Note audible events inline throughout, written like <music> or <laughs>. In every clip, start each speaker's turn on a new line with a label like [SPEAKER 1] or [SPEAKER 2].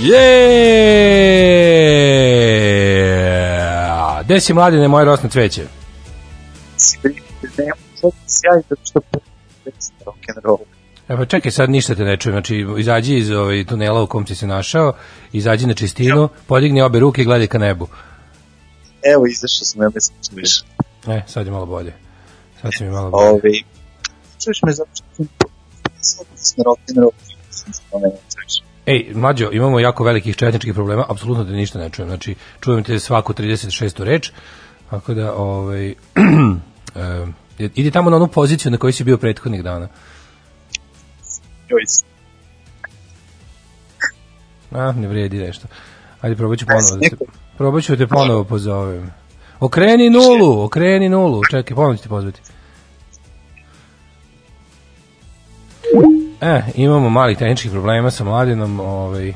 [SPEAKER 1] Je! Gde si mladine moje rosno cveće?
[SPEAKER 2] što.
[SPEAKER 1] Evo čekaj, sad ništa te ne čujem. Znači, izađi iz ovaj, tunela u kom si se našao, izađi na čistinu, podigni obe ruke i gledaj ka nebu.
[SPEAKER 2] Evo, izašao sam, ja mislim čuješ.
[SPEAKER 1] E, sad je malo bolje. Sad će mi malo bolje.
[SPEAKER 2] Ove, čuješ me zato što sam sam rock and roll. Sam spomenuo, čuješ.
[SPEAKER 1] Ej, mlađo, imamo jako velikih četničkih problema, apsolutno te ništa ne čujem. Znači, čujem te svaku 36. reč, tako da, ovaj, <clears throat> e, idi tamo na onu poziciju na kojoj si bio prethodnih dana.
[SPEAKER 2] Joj,
[SPEAKER 1] A, ne vredi nešto. Ajde, probat ću ponovo da te, probat ću da te ponovo pozovem. Okreni nulu, okreni nulu. Čekaj, ponovo ću te pozvati. E, imamo malih tehničkih problema sa mladinom, ovaj,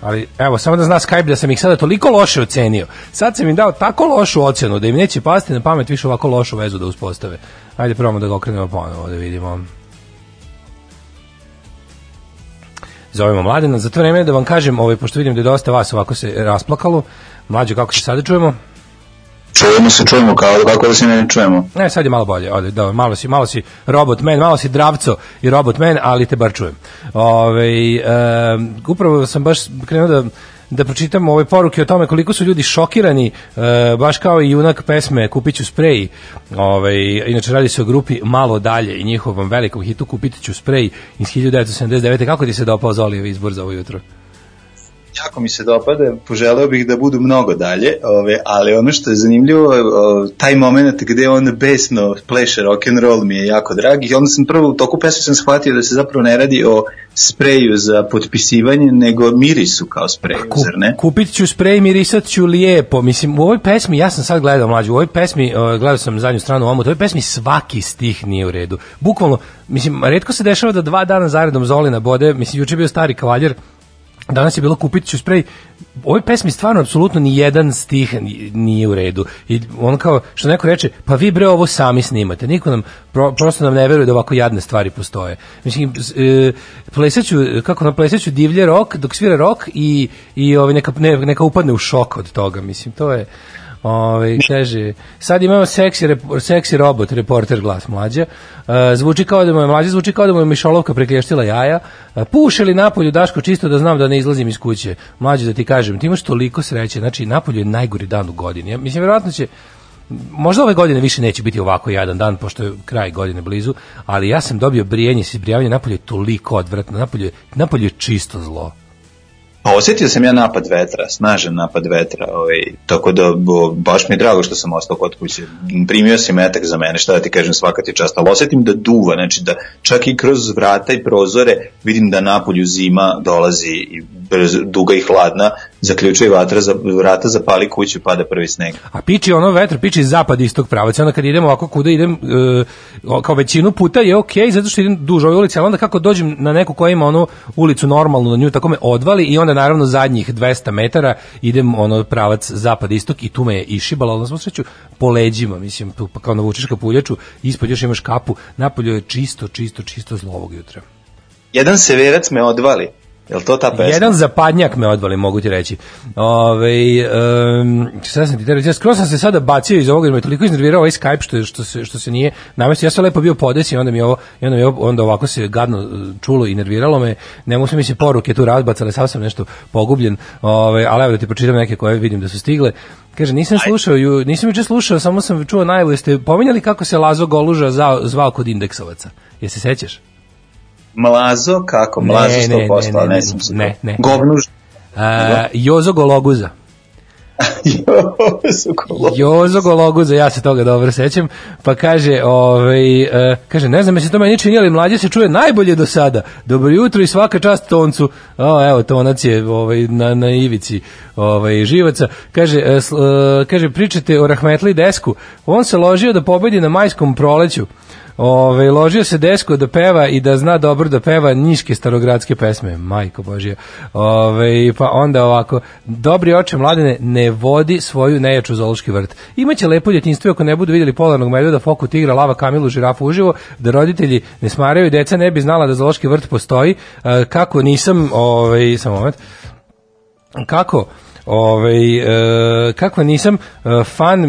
[SPEAKER 1] ali evo, samo da zna Skype da sam ih sada toliko loše ocenio. Sad sam im dao tako lošu ocenu da im neće pasti na pamet više ovako lošu vezu da uspostave. Ajde, probamo da ga okrenemo ponovo, da vidimo. Zovemo Mladena, za to vreme da vam kažem, ovaj, pošto vidim da je dosta vas ovako se rasplakalo, mlađo, kako se sada čujemo?
[SPEAKER 2] Čujemo se, čujemo, kao, kako da se ne čujemo.
[SPEAKER 1] Ne, sad je malo bolje. Ode, da, malo si, malo si robot man, malo si dravco i robot man, ali te bar čujem. Ove, e, upravo sam baš krenuo da da pročitam ove poruke o tome koliko su ljudi šokirani, e, baš kao i junak pesme Kupiću sprej, ovaj, inače radi se o grupi Malo dalje i njihovom velikom hitu Kupiću sprej iz 1979. Kako ti se dopao Zolijev izbor za ovo jutro?
[SPEAKER 2] Jako mi se dopada, poželeo bih da budu mnogo dalje, ove, ali ono što je zanimljivo, o, taj moment gde on besno pleše rock and roll mi je jako drag i onda sam prvo u toku pesme sam shvatio da se zapravo ne radi o spreju za potpisivanje, nego mirisu kao spreju,
[SPEAKER 1] Ku-
[SPEAKER 2] zar ne?
[SPEAKER 1] Kupit ću sprej, mirisat ću lijepo. Mislim, u ovoj pesmi, ja sam sad gledao mlađu, u ovoj pesmi, uh, gledao sam zadnju stranu omu, u ovoj pesmi svaki stih nije u redu. Bukvalno, mislim, redko se dešava da dva dana zaredom Zolina bode, mislim, juče bio stari kavaljer, Danas je bilo kupit ću sprej. Ovoj pesmi stvarno apsolutno ni jedan stih ni- nije u redu. I on kao što neko reče, pa vi bre ovo sami snimate. Niko nam pro, prosto nam ne veruje da ovako jadne stvari postoje. Mislim e, plesaću kako na plesaću divlje rok dok svira rok i i ovaj neka ne, neka upadne u šok od toga. Mislim to je Ovaj kaže, sad imamo seksi, rep- seksi robot, reporter glas mlađa. Uh, zvuči kao da mu je mlađa, zvuči kao da mu je mišolovka preklještila jaja. Uh, puše li napolju Daško čisto da znam da ne izlazim iz kuće. Mlađe da ti kažem, ti imaš toliko sreće, znači napolju je najgori dan u godini. Ja, mislim, vjerojatno će, možda ove godine više neće biti ovako jadan dan, pošto je kraj godine blizu, ali ja sam dobio brijenje, sibrijavanje, napolje je toliko odvratno, napolje, napolje je čisto zlo.
[SPEAKER 2] Pa osjetio sam ja napad vetra, snažan napad vetra, ovaj, tako da bo, baš mi je drago što sam ostao kod kuće. Primio si metak za mene, šta da ti kažem, svaka ti čast, ali osjetim da duva, znači da čak i kroz vrata i prozore vidim da napolju zima dolazi i brz, duga i hladna, zaključuje vatra, za, vrata zapali kuću, pada prvi sneg.
[SPEAKER 1] A piči ono vetar, piči iz zapad istog pravaca. Onda kad idem ovako kuda idem, e, kao većinu puta je okej, zato što idem duž ove ulice, ali onda kako dođem na neku koja ima onu ulicu normalnu na nju, tako me odvali i onda naravno zadnjih 200 metara idem ono pravac zapad istok i tu me je išibalo, ali na svu sreću po leđima, mislim, tu pa kao navučeš kapuljaču, ispod još imaš kapu, napolju je čisto, čisto, čisto zlo ovog jutra.
[SPEAKER 2] Jedan severac me odvali, je li to ta pesma?
[SPEAKER 1] Jedan zapadnjak me odvali, mogu ti reći. Ove, um, šta sam ti te reći? Skoro sam se sada bacio iz ovoga, jer me toliko iznervirao ovaj Skype što, što, se, što se nije namestio. Ja sam lepo bio podesi i onda mi ovo, i onda, mi ovo- onda ovako se gadno uh, čulo i nerviralo me. Ne mogu mi se poruke tu razbacale, sad sam nešto pogubljen. Ove, ali evo da ti pročitam neke koje vidim da su stigle. Kaže, nisam slušao, ju, nisam juče slušao, samo sam čuo najavu, jeste pominjali kako se Lazo Goluža zvao, zvao kod indeksovaca. Je se sećaš?
[SPEAKER 2] Mlazo, kako? Mlazo
[SPEAKER 1] Ne, ne,
[SPEAKER 2] 100%,
[SPEAKER 1] ne,
[SPEAKER 2] ali
[SPEAKER 1] ne,
[SPEAKER 2] ne, sam se
[SPEAKER 1] ne, ne.
[SPEAKER 2] Govnuž.
[SPEAKER 1] A, Jozo Gologuza. <laughs>
[SPEAKER 2] Jozo Gologuza.
[SPEAKER 1] Jozo Gologuza, ja se toga dobro sećam, pa kaže, ovaj, e, kaže, ne znam, se to meni čini, ali mlađe se čuje najbolje do sada. Dobro jutro i svaka čast toncu. O, evo, tonac je ovaj, na, na ivici ovaj, živaca. Kaže, e, kaže, pričate o Rahmetli Desku. On se ložio da pobedi na majskom proleću. Ove, ložio se desko da peva i da zna dobro da peva niške starogradske pesme. Majko Božija. Ove, pa onda ovako, dobri oče mladene, ne vodi svoju nejaču zoološki vrt. Imaće lepo djetinjstvo ako ne budu vidjeli polarnog medveda, foku tigra, lava, kamilu, žirafu uživo, da roditelji ne smaraju i deca ne bi znala da zoološki vrt postoji. E, kako nisam, ovaj, samo moment, kako Ovaj e, kako nisam e, fan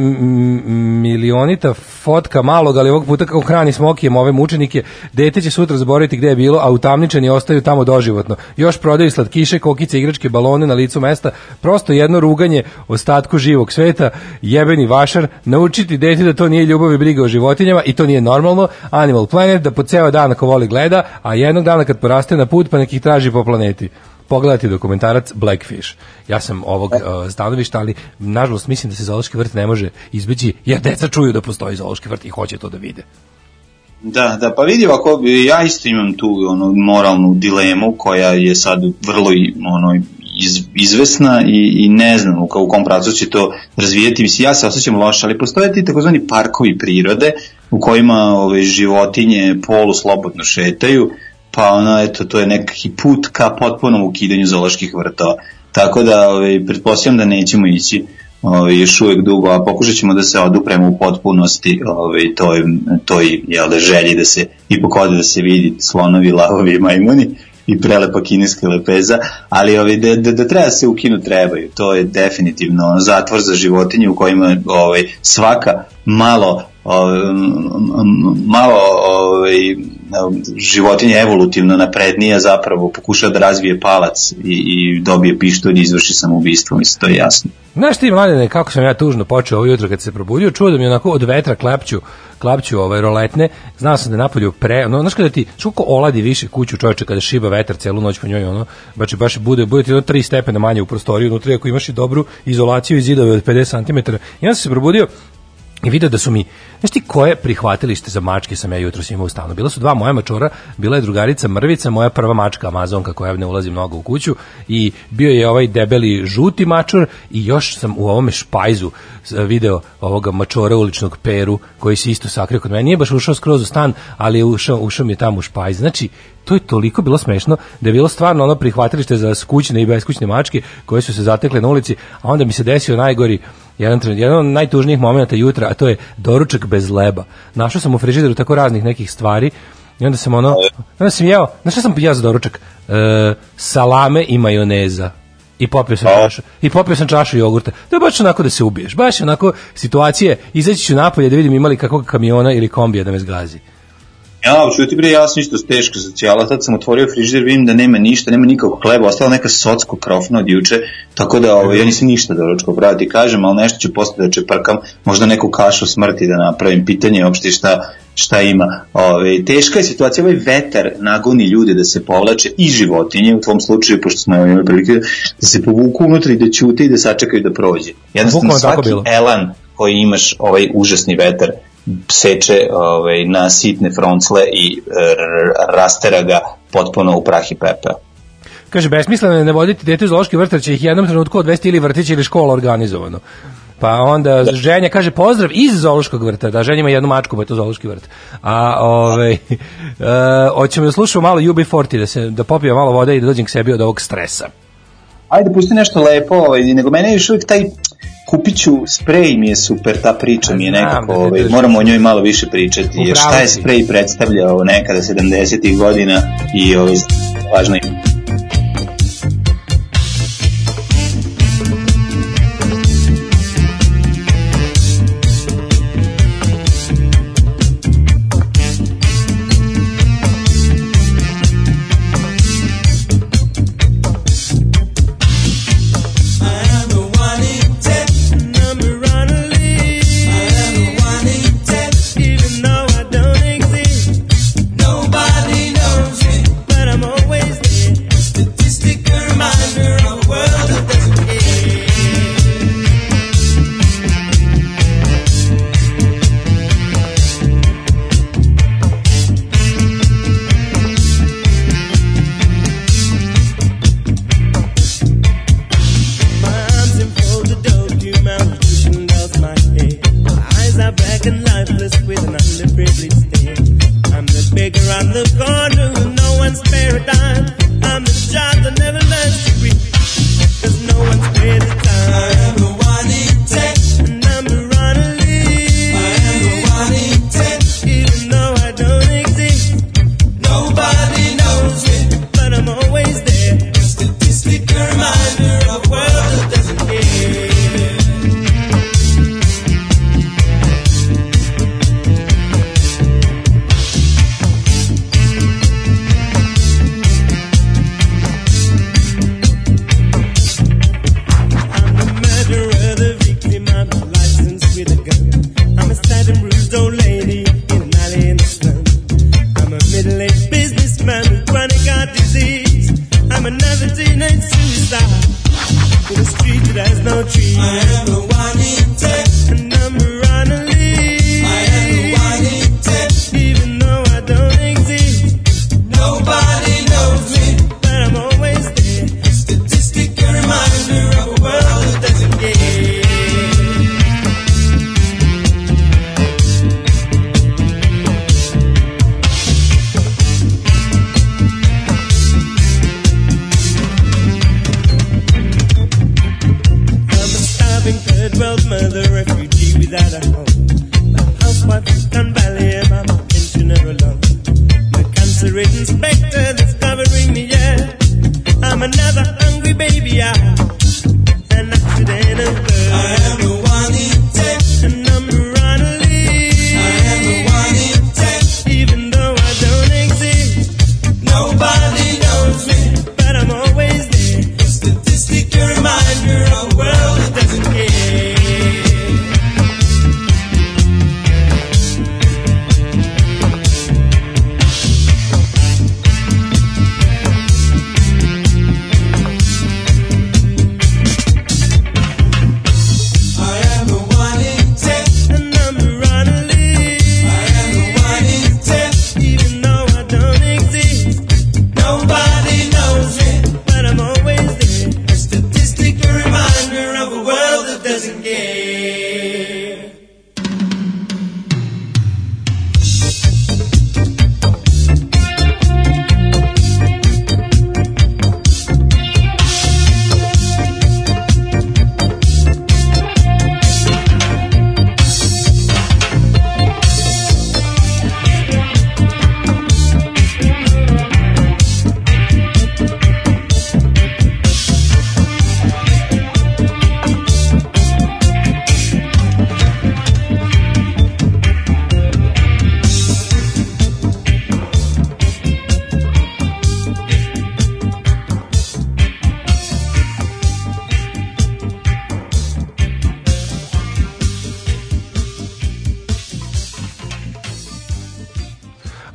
[SPEAKER 1] milionita fotka malog, ali ovog puta kako hrani smokijem ove mučenike, dete će sutra zaboraviti gde je bilo, a utamničeni ostaju tamo doživotno. Još prodaju slatkiše, kokice, igračke, balone na licu mesta, prosto jedno ruganje ostatku živog sveta, jebeni vašar, naučiti dete da to nije ljubav i briga o životinjama i to nije normalno, Animal Planet da po ceo dan ako voli gleda, a jednog dana kad poraste na put pa nekih traži po planeti pogledati dokumentarac Blackfish. Ja sam ovog uh, stanovišta, ali nažalost mislim da se zoološki vrt ne može izbeći, jer deca čuju da postoji zoološki vrt i hoće to da vide.
[SPEAKER 2] Da, da, pa vidi ovako, ja isto imam tu ono, moralnu dilemu koja je sad vrlo i, ono, iz, izvesna i, i ne znam u, u kom pravcu će to razvijeti. Mislim, ja se osjećam loše, ali postoje ti takozvani parkovi prirode u kojima ove, životinje polu slobodno šetaju, pa ono, eto, to je neki put ka potpunom ukidanju zooloških vrtova. Tako da, ove, pretpostavljam da nećemo ići ove, još uvek dugo, a pokušat ćemo da se odupremo u potpunosti ove, toj, toj jel, da, želji da se ipak ode da se vidi slonovi, lavovi i majmuni i prelepa kineska lepeza, ali ovi, da, da, da treba se ukinu trebaju. To je definitivno ono, zatvor za životinje u kojima ovaj, svaka malo ovaj, malo ovaj, životinja evolutivno naprednija zapravo pokušava da razvije palac i, i dobije pištolj i izvrši samoubistvo, mislim, to je jasno.
[SPEAKER 1] Znaš ti, mladene, kako sam ja tužno počeo ovo jutro kad se probudio, čuo da mi onako od vetra klepću, klapću ovaj roletne, znao sam da napolju pre, no, znaš kada ti, šuko oladi više kuću čoveče kada šiba vetar celu noć po njoj, ono, baš, baš bude, bude ti ono 3 stepena manje u prostoriji, unutra ako imaš i dobru izolaciju i zidove od 50 cm. Ja sam se probudio, i video da su mi, znaš ti koje prihvatilište za mačke sam ja jutro imao u stanu. Bila su dva moja mačora, bila je drugarica Mrvica, moja prva mačka Amazonka koja ne ulazi mnogo u kuću i bio je ovaj debeli žuti mačor i još sam u ovome špajzu video ovoga mačora uličnog Peru koji se isto sakrio kod mene. Nije baš ušao skroz u stan, ali je ušao, ušao mi je tamo u špajz. Znači, to je toliko bilo smešno da je bilo stvarno ono prihvatilište za skućne i beskućne mačke koje su se zatekle na ulici, a onda mi se desio najgori jedan, jedan od najtužnijih momenta jutra, a to je doručak bez leba. Našao sam u frižideru tako raznih nekih stvari i onda sam ono, onda sam jeo, znaš šta sam jeo za doručak? E, salame i majoneza. I popio sam čašu, i popio sam čašu jogurta. To je baš onako da se ubiješ. Baš onako situacije, izaći ću napolje da vidim imali kakvog kamiona ili kombija da me zgazi.
[SPEAKER 2] Ja, čuti bre, ja sam isto teško socijala, sad sam otvorio frižider, vidim da nema ništa, nema nikakvog hleba, ostala neka socko krofna od juče, tako da ovaj, ja nisam ništa doručkao, brati, ti kažem, ali nešto ću posle da čeprkam, možda neku kašu smrti da napravim, pitanje je uopšte šta, šta ima. Ove, teška je situacija, ovaj vetar nagoni ljude da se povlače i životinje, u tvom slučaju, pošto smo imali prilike, da se povuku unutra i da ćute i da sačekaju da prođe. Jednostavno, svaki elan koji imaš, ovaj užasni vetar, seče ovaj, na sitne froncle i r- rastera ga potpuno u prah i pepeo.
[SPEAKER 1] Kaže, besmisleno je ne voditi dete u zoološki vrt, jer će ih jednom trenutku odvesti ili vrtić ili škola organizovano. Pa onda da. ženja kaže pozdrav iz zoološkog vrta, da ženja ima jednu mačku, pa je to zoološki vrt. A ovaj <laughs> e, hoćemo da slušamo malo UB40 da se da popije malo vode i da dođem k sebi od ovog stresa.
[SPEAKER 2] Ajde, pusti nešto lepo, ovaj, nego mene još uvijek taj kupiću sprej mi je super, ta priča mi je nekako,
[SPEAKER 1] da
[SPEAKER 2] ovaj,
[SPEAKER 1] drži.
[SPEAKER 2] moramo o njoj malo više pričati, jer šta je sprej predstavljao nekada 70. godina i ovaj, važno je.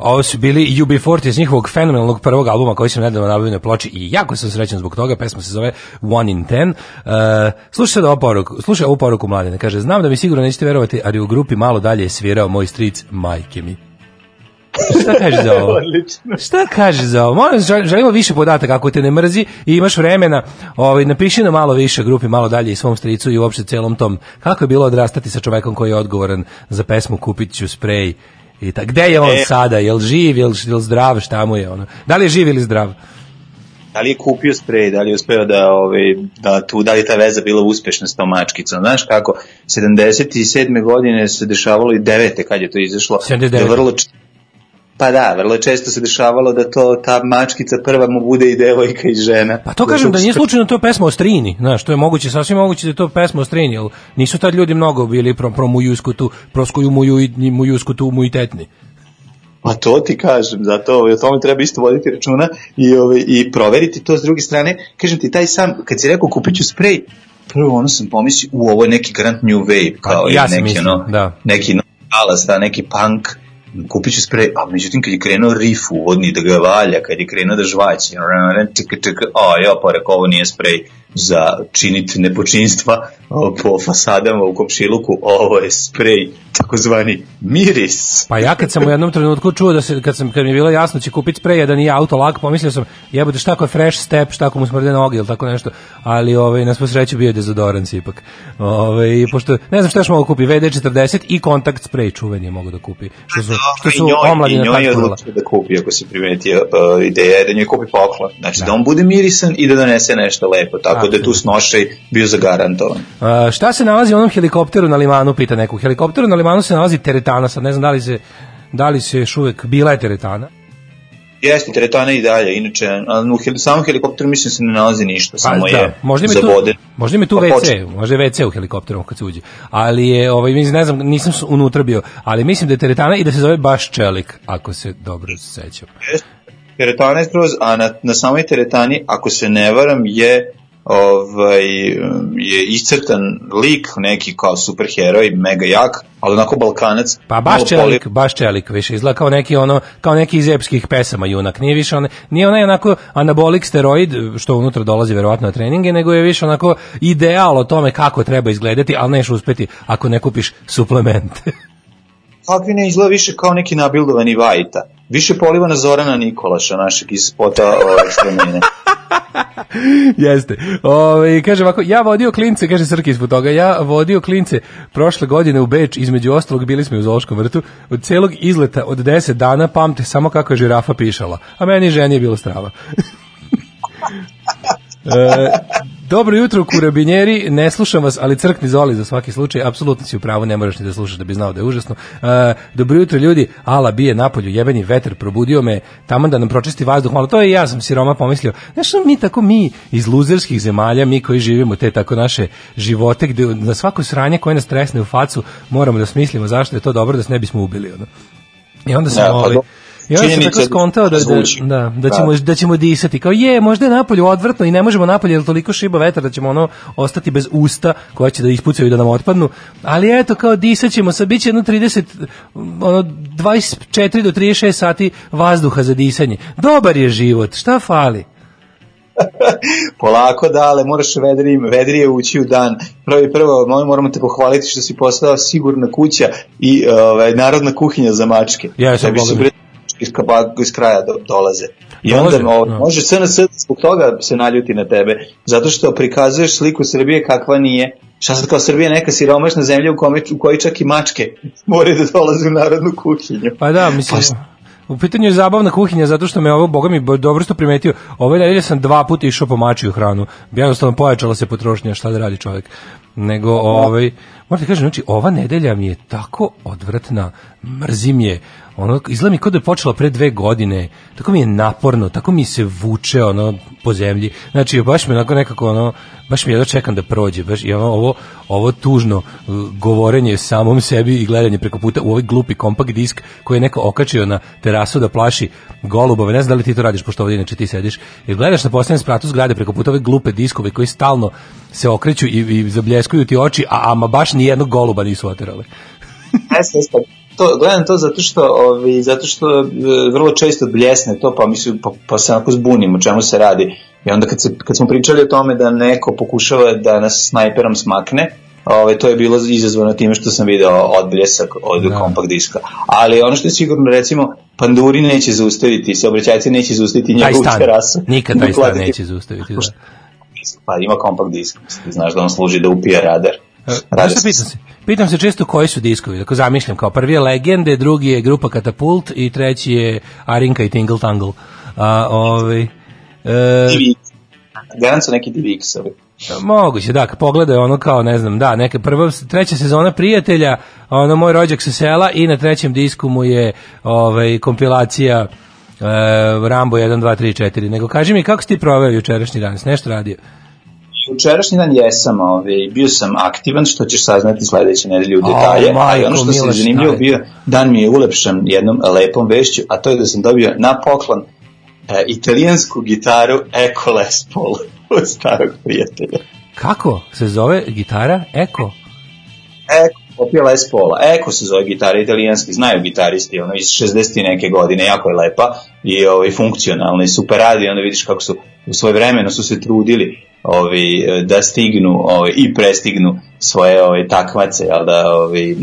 [SPEAKER 1] Ovo su bili UB40 iz njihovog fenomenalnog prvog albuma koji sam nedavno nabavio na ploči i jako sam srećan zbog toga. Pesma se zove One in Ten. Uh, slušaj ovu poruku, slušaj ovu poruku mladine. Kaže, znam da mi sigurno nećete verovati, ali u grupi malo dalje je svirao moj stric majke mi. Šta kažeš za ovo? <laughs> Šta kažeš za ovo? Molim, žel- želimo više podataka ako te ne mrzi i imaš vremena, ovaj, napiši na malo više grupi, malo dalje i svom stricu i uopšte celom tom. Kako je bilo odrastati sa čovekom koji je odgovoran za pesmu Kupit ću sprej i tak. Gde je on
[SPEAKER 2] E.
[SPEAKER 1] sada? Jel živ, jel, jel zdrav, šta mu je ono? Da li je živ ili zdrav?
[SPEAKER 2] Da li je kupio sprej, da li je uspeo da, ovaj, da tu, da li je ta veza bila uspešna s tom mačkicom. Znaš kako, 77. godine se dešavalo i 9. kad je to izašlo.
[SPEAKER 1] 79..
[SPEAKER 2] Da vrlo, pa da, vrlo često se dešavalo da to ta mačkica prva mu bude i devojka i žena.
[SPEAKER 1] Pa to kažem da nije slučajno to je pesma o Strini, znaš, to je moguće, sasvim moguće da je to pesma o Strini, jel nisu tad ljudi mnogo bili pro, pro mujusku tu, proskoju muju, mujusku tu mujitetni.
[SPEAKER 2] Pa to ti kažem, zato ovaj, o tome treba isto voditi računa i, ovaj, i proveriti to s druge strane. Kažem ti, taj sam, kad si rekao kupit ću sprej, prvo ono sam pomislio, u ovo je neki Grand New Wave, kao
[SPEAKER 1] ja
[SPEAKER 2] neki,
[SPEAKER 1] mislio,
[SPEAKER 2] ono,
[SPEAKER 1] da.
[SPEAKER 2] neki no, alas, da, neki punk, kupit ću sprej, a međutim kad je krenuo riff uvodni da ga valja, kad je krenuo da žvaći, čeka, čeka, a ja pa rekao, ovo nije sprej za činiti nepočinstva po fasadama u komšiluku, ovo je sprej, takozvani miris.
[SPEAKER 1] Pa ja kad sam u jednom trenutku čuo da se kad sam kad mi je bilo jasno da će kupiti sprej da nije auto lak, pomislio sam jebote šta ako je fresh step, šta ako mu smrde noge ili tako nešto. Ali ovaj na svu sreću bio je dezodorans ipak. Ovaj pošto ne znam šta još mogu kupi VD40 i kontakt sprej čuveni je mogu da kupi. Što su što
[SPEAKER 2] I
[SPEAKER 1] su
[SPEAKER 2] njoj,
[SPEAKER 1] omladina
[SPEAKER 2] i njoj je
[SPEAKER 1] tako
[SPEAKER 2] odlučio da kupi, ako si primetio, uh, ideja da njoj kupi poklon. Znači da. on bude mirisan i da donese nešto lepo, tako da je tu snošaj bio zagarantovan.
[SPEAKER 1] A, šta se nalazi u onom helikopteru na limanu, pita neko. U helikopteru na limanu se nalazi teretana, sad ne znam da li se da li se još uvek bila je teretana.
[SPEAKER 2] Jeste, teretana i dalje, inače, u heli, samom helikopteru mislim se ne nalazi ništa, samo je
[SPEAKER 1] Pa možda ima tu,
[SPEAKER 2] zaboden.
[SPEAKER 1] možda ima tu
[SPEAKER 2] Pa
[SPEAKER 1] WC,
[SPEAKER 2] počne.
[SPEAKER 1] možda je WC u helikopteru kad se uđe. Ali je, ovaj, mislim, ne znam, nisam unutra bio, ali mislim da je teretana i da se zove baš čelik, ako se dobro sećam.
[SPEAKER 2] Jeste, Teretana je skroz, a na, na samoj teretani, ako se ne varam, je ovaj, je iscrtan lik, neki kao superheroj, mega jak, ali onako balkanac.
[SPEAKER 1] Pa baš čelik, baš čelik, više izgleda kao neki ono, kao neki iz epskih pesama junak. Nije više on, nije onaj onako anabolik steroid što unutra dolazi verovatno na treninge, nego je više onako ideal o tome kako treba izgledati, ali neš uspeti ako ne kupiš suplemente. <laughs>
[SPEAKER 2] Kakvi ne izgleda više kao neki nabildovani vajta. Više poliva na Zorana Nikolaša, našeg iz spota ovaj, stremene. <laughs>
[SPEAKER 1] Jeste. Ove, kaže ovako, ja vodio klince, kaže Srki ispod toga, ja vodio klince prošle godine u Beč, između ostalog bili smo u Zološkom vrtu, od celog izleta od 10 dana pamte samo kako je žirafa pišala, a meni ženi je bilo strava. <laughs> e, dobro jutro, kurabinjeri, ne slušam vas, ali crkni zoli za svaki slučaj, apsolutno si u pravu, ne moraš ni da slušaš da bi znao da je užasno. E, dobro jutro, ljudi, ala bije napolju, jebeni vetar, probudio me, tamo da nam pročisti vazduh, malo to je ja sam siroma pomislio, znaš što mi tako, mi iz luzerskih zemalja, mi koji živimo te tako naše živote, gde na svako sranje koje nas tresne u facu, moramo da smislimo zašto je to dobro da se ne bismo ubili. Ono. I onda sam
[SPEAKER 2] Da, pa
[SPEAKER 1] ovaj,
[SPEAKER 2] do-
[SPEAKER 1] I onda sam tako
[SPEAKER 2] da
[SPEAKER 1] skontao da, da,
[SPEAKER 2] zvuči.
[SPEAKER 1] da, da, ćemo, da ćemo disati. Kao je, možda je napolju odvrtno i ne možemo napolje jer toliko šiba vetar da ćemo ono ostati bez usta koja će da ispucaju i da nam otpadnu. Ali eto, kao disat ćemo, sad bit će jedno 30, ono 24 do 36 sati vazduha za disanje. Dobar je život, šta fali? <laughs>
[SPEAKER 2] Polako dale, moraš vedrije, vedrije ući u dan. Prvo i prvo, moramo te pohvaliti što si postala sigurna kuća i ovaj, narodna kuhinja za mačke.
[SPEAKER 1] Jesam,
[SPEAKER 2] da bi
[SPEAKER 1] boga
[SPEAKER 2] se
[SPEAKER 1] mi.
[SPEAKER 2] bre iz, kaba- iz kraja do, dolaze. I onda o,
[SPEAKER 1] da.
[SPEAKER 2] može SNS zbog toga se naljuti na tebe, zato što prikazuješ sliku Srbije kakva nije. Šta sad kao Srbija neka siromašna zemlja u, kome, u kojoj čak i mačke <laughs> moraju da dolaze u narodnu kuhinju.
[SPEAKER 1] Pa da, mislim, u pitanju je zabavna kuhinja zato što me ovo, boga mi, dobro što primetio, ove nedelje sam dva puta išao po mačiju hranu. Jednostavno pojačala se potrošnja, šta da radi čovjek. Nego, ovaj, morate kažem, znači, ova nedelja mi je tako odvratna, mrzim je, ono, izgleda mi kao da je počela pre dve godine, tako mi je naporno, tako mi se vuče, ono, po zemlji, znači, baš mi onako nekako, ono, baš mi jedno čekam da prođe, baš, i ono, ovo, ovo tužno uh, govorenje samom sebi i gledanje preko puta u ovaj glupi kompakt disk koji je neko okačio na terasu da plaši golubove, ne znam da li ti to radiš, pošto ovdje inače ti sediš, jer gledaš na posljednjem spratu zgrade preko puta ove glupe diskove koji stalno se okreću i, i zabljeskuju ti oči, a ama baš ni jednog goluba nisu oterali.
[SPEAKER 2] To, gledam to zato što, ovi, zato što e, vrlo često bljesne to, pa, mislim, pa, pa se onako zbunim o čemu se radi. I onda kad, se, kad smo pričali o tome da neko pokušava da nas snajperom smakne, Ove, to je bilo izazvano time što sam video odbljesak od
[SPEAKER 1] Da.
[SPEAKER 2] kompakt diska. Ali ono što je sigurno, recimo, panduri neće zaustaviti, saobraćajci neće zaustaviti njegovu terasu.
[SPEAKER 1] nikad taj stan neće zaustaviti. Da.
[SPEAKER 2] Pa ima kompakt disk, znaš da on služi da upija radar.
[SPEAKER 1] E, Znaš šta pitam se? Pitam se često koji su diskovi, tako zamišljam kao prvi je Legende, drugi je grupa Katapult i treći je Arinka i Tingle Tangle. A, ovaj, e,
[SPEAKER 2] garant su neki DivX-ovi.
[SPEAKER 1] moguće, da, pogledaj ono kao, ne znam, da, neka prva, treća sezona prijatelja, ono, moj rođak sa sela i na trećem disku mu je ovaj, kompilacija e, Rambo 1, 2, 3, 4. Nego kaži mi, kako si ti proveo jučerašnji dan? Nešto radio?
[SPEAKER 2] Jučerašnji dan jesam, ovaj, bio sam aktivan, što ćeš saznati sledeće nedelje u detalje,
[SPEAKER 1] O,
[SPEAKER 2] ali ono
[SPEAKER 1] majko
[SPEAKER 2] što se
[SPEAKER 1] mila,
[SPEAKER 2] zanimljivo bio, dan mi je ulepšan jednom lepom vešću, a to je da sam dobio na poklon e, italijansku gitaru Eko Les Paul od starog prijatelja.
[SPEAKER 1] Kako se zove gitara? Eko?
[SPEAKER 2] Eko, kopija Les Paula. Eko se zove gitara italijanski, znaju gitaristi, ono iz 60. i neke godine, jako je lepa i ovaj, funkcionalna i super radi, onda vidiš kako su u svoje vremeno su se trudili ovaj, da stignu ovaj, i prestignu svoje ovaj, takmace jel da, ovaj, em,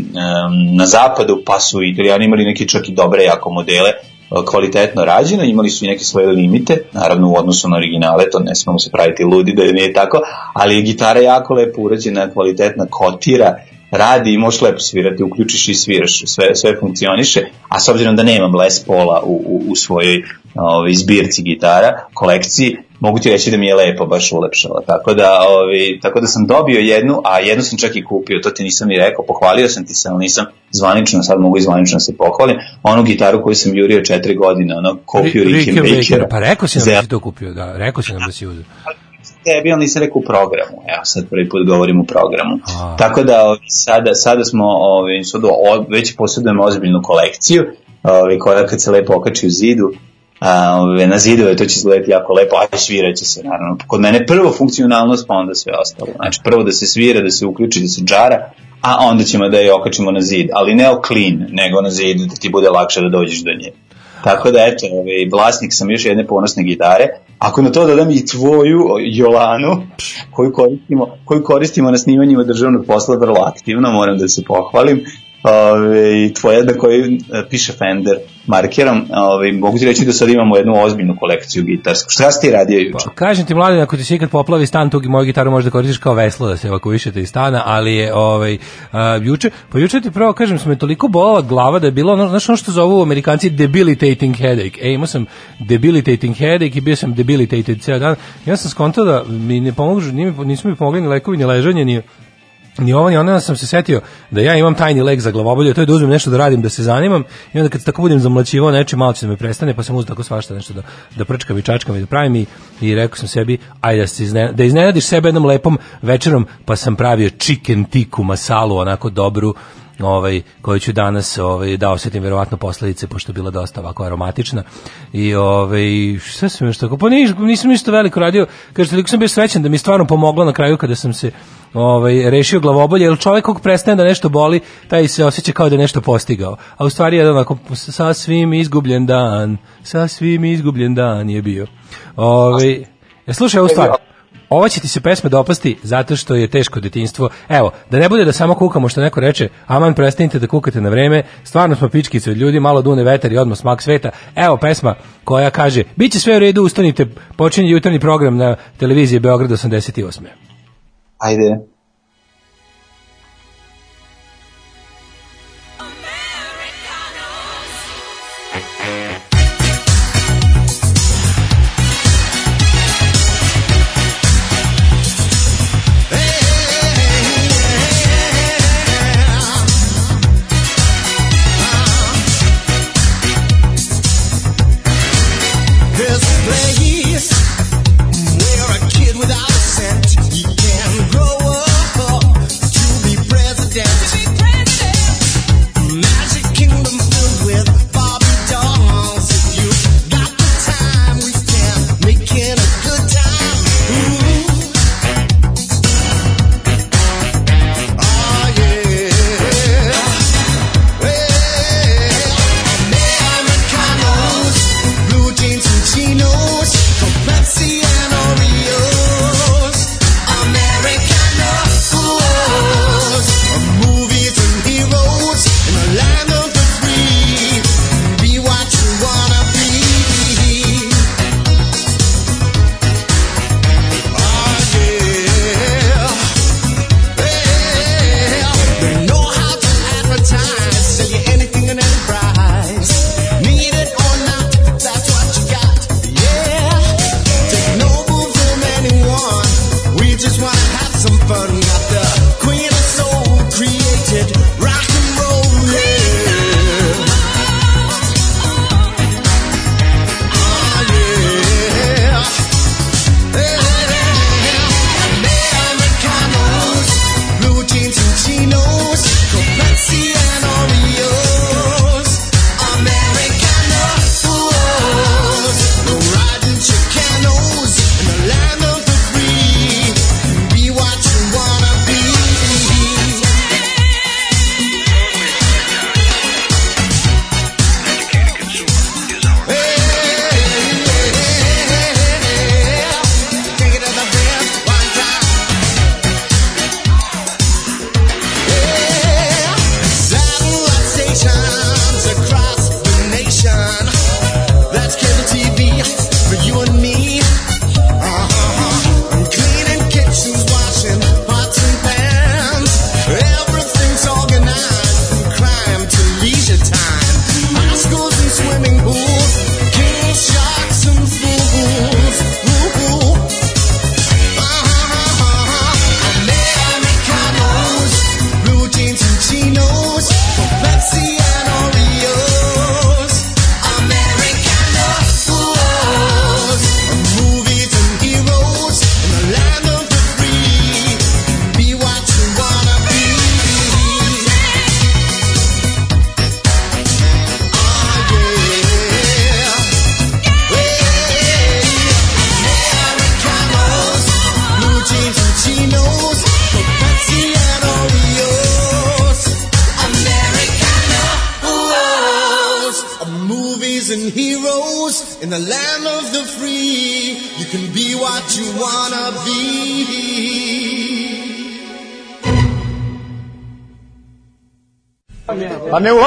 [SPEAKER 2] na zapadu, pa su italijani imali neke čak i dobre jako modele eh, kvalitetno rađene, imali su i neke svoje limite, naravno u odnosu na originale, to ne smemo se praviti ludi da nije tako, ali je gitara jako lepo urađena, kvalitetna, kotira, radi i možeš lepo svirati, uključiš i sviraš, sve, sve funkcioniše, a s obzirom da nemam Les Paula u, u, u svojoj ovaj, zbirci gitara, kolekciji, mogu ti reći da mi je lepo baš ulepšala. Tako da, ovaj, tako da sam dobio jednu, a jednu sam čak i kupio, to ti nisam ni rekao, pohvalio sam ti se, ali nisam zvanično, sad mogu i zvanično da se pohvalim, onu gitaru koju sam jurio četiri godine, ono, kopiju Rickenbackera.
[SPEAKER 1] Pa rekao si nam da si to kupio, da, rekao si nam da si uzeo.
[SPEAKER 2] Tebi, ali nisam rekao u programu. Evo, sad prvi put govorim u programu.
[SPEAKER 1] A.
[SPEAKER 2] Tako da ovi, sada, sada smo, ovi, sad, već posjedujemo ozbiljnu kolekciju, ovi, koja kad se lepo okači u zidu,
[SPEAKER 3] a, ove, na zidove, to će izgledati jako lepo, a sviraće se naravno. Kod mene prvo funkcionalnost, pa onda sve ostalo. Znači prvo da se svira, da se uključi, da se džara, a onda ćemo da je okačimo na zid, ali ne o clean, nego na zid da ti bude lakše da dođeš do nje. Tako da, eto, ovaj, vlasnik sam još jedne ponosne gitare. Ako na to dodam i tvoju, Jolanu, koju koristimo, koju koristimo na snimanjima državnog posla vrlo aktivno, moram da se pohvalim, ove, tvoja da koji e, piše Fender markerom, ove, mogu ti reći da sad imamo jednu ozbiljnu kolekciju gitarsku. Šta si ti radio juče?
[SPEAKER 1] Pa, kažem ti mladen, ako ti se ikad poplavi stan, tu moju gitaru možda koristiš kao veslo da se evakuišete iz stana, ali je ovaj, a, juče, pa juče ti pravo kažem, smo je toliko bolala glava da je bilo ono, znaš ono što zovu amerikanci debilitating headache. E, imao sam debilitating headache i bio sam debilitated ceo dan. Ja sam skontao da mi ne pomogu, nisu mi pomogli ni lekovi, ni ležanje, ni ni ovo ni ono sam se setio da ja imam tajni lek za glavobolje, to je da uzmem nešto da radim, da se zanimam i onda kad tako budem zamlaćivao nečim malo će da me prestane, pa sam uzeo tako svašta nešto da, da prčkam i čačkam i da pravim i, i rekao sam sebi, ajde da, se izne, da iznenadiš sebe jednom lepom večerom, pa sam pravio chicken tiku masalu, onako dobru, ovaj koju ću danas ovaj da osetim verovatno posledice pošto je bila dosta ovako aromatična. I ovaj šta sam još tako? Pa nisam, nisam ništa veliko radio. Kaže toliko sam bio srećan da mi stvarno pomoglo na kraju kada sam se ovaj rešio glavobolje jer čovjek kog prestane da nešto boli taj se osjeća kao da je nešto postigao. A u stvari je onako sasvim izgubljen dan sasvim izgubljen dan je bio. Ovaj ja slušaj ovu stvar ova će ti se pesma dopasti zato što je teško detinjstvo. Evo, da ne bude da samo kukamo što neko reče, aman prestanite da kukate na vreme, stvarno smo pičkice od ljudi, malo dune vetar i odmah smak sveta. Evo pesma koja kaže, bit će sve u redu, ustanite, počinje jutarnji program na televiziji Beograd 88.
[SPEAKER 3] Ajde.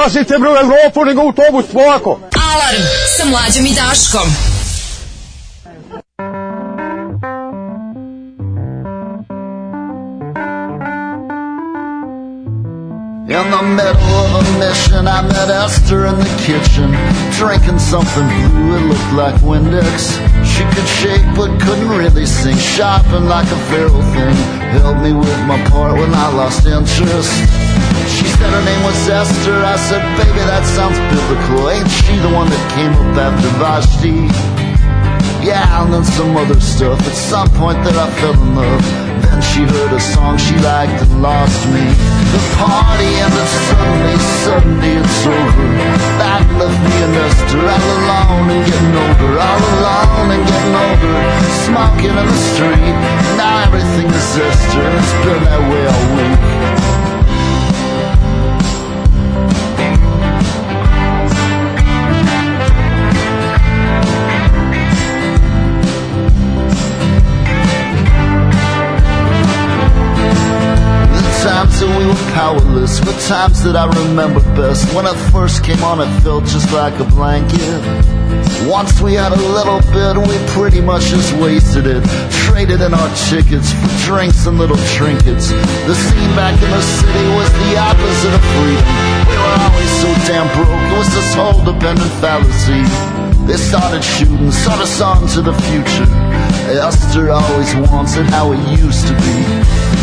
[SPEAKER 4] Pa bre u Evropu, nego autobus, polako.
[SPEAKER 5] Alarm sa mlađom i Daškom.
[SPEAKER 6] In the middle of a mission, I met Esther in the kitchen, drinking something blue, it looked like Windex. She could shake but couldn't really sing, shopping like a feral thing. Helped me with my part when I lost interest. She said her name was Esther. I said, baby, that sounds biblical. Ain't she the one that came up after Vashti? Yeah, and then some other stuff. At some point that I fell in love. Then she heard a song she liked and lost me. The party ended suddenly, suddenly it's over. That left me and Esther all alone and getting older. All alone and getting older. Smoking in the street. Now everything is and It's been that way all week. Powerless were times that I remember best. When I first came on, it felt just like a blanket. Once we had a little bit, we pretty much just wasted it. Traded in our tickets for drinks and little trinkets. The scene back in the city was the opposite of freedom. We were always so damn broke, it was this whole dependent fallacy. They started shooting, sort us on to the future. Esther always wants it how it used to be.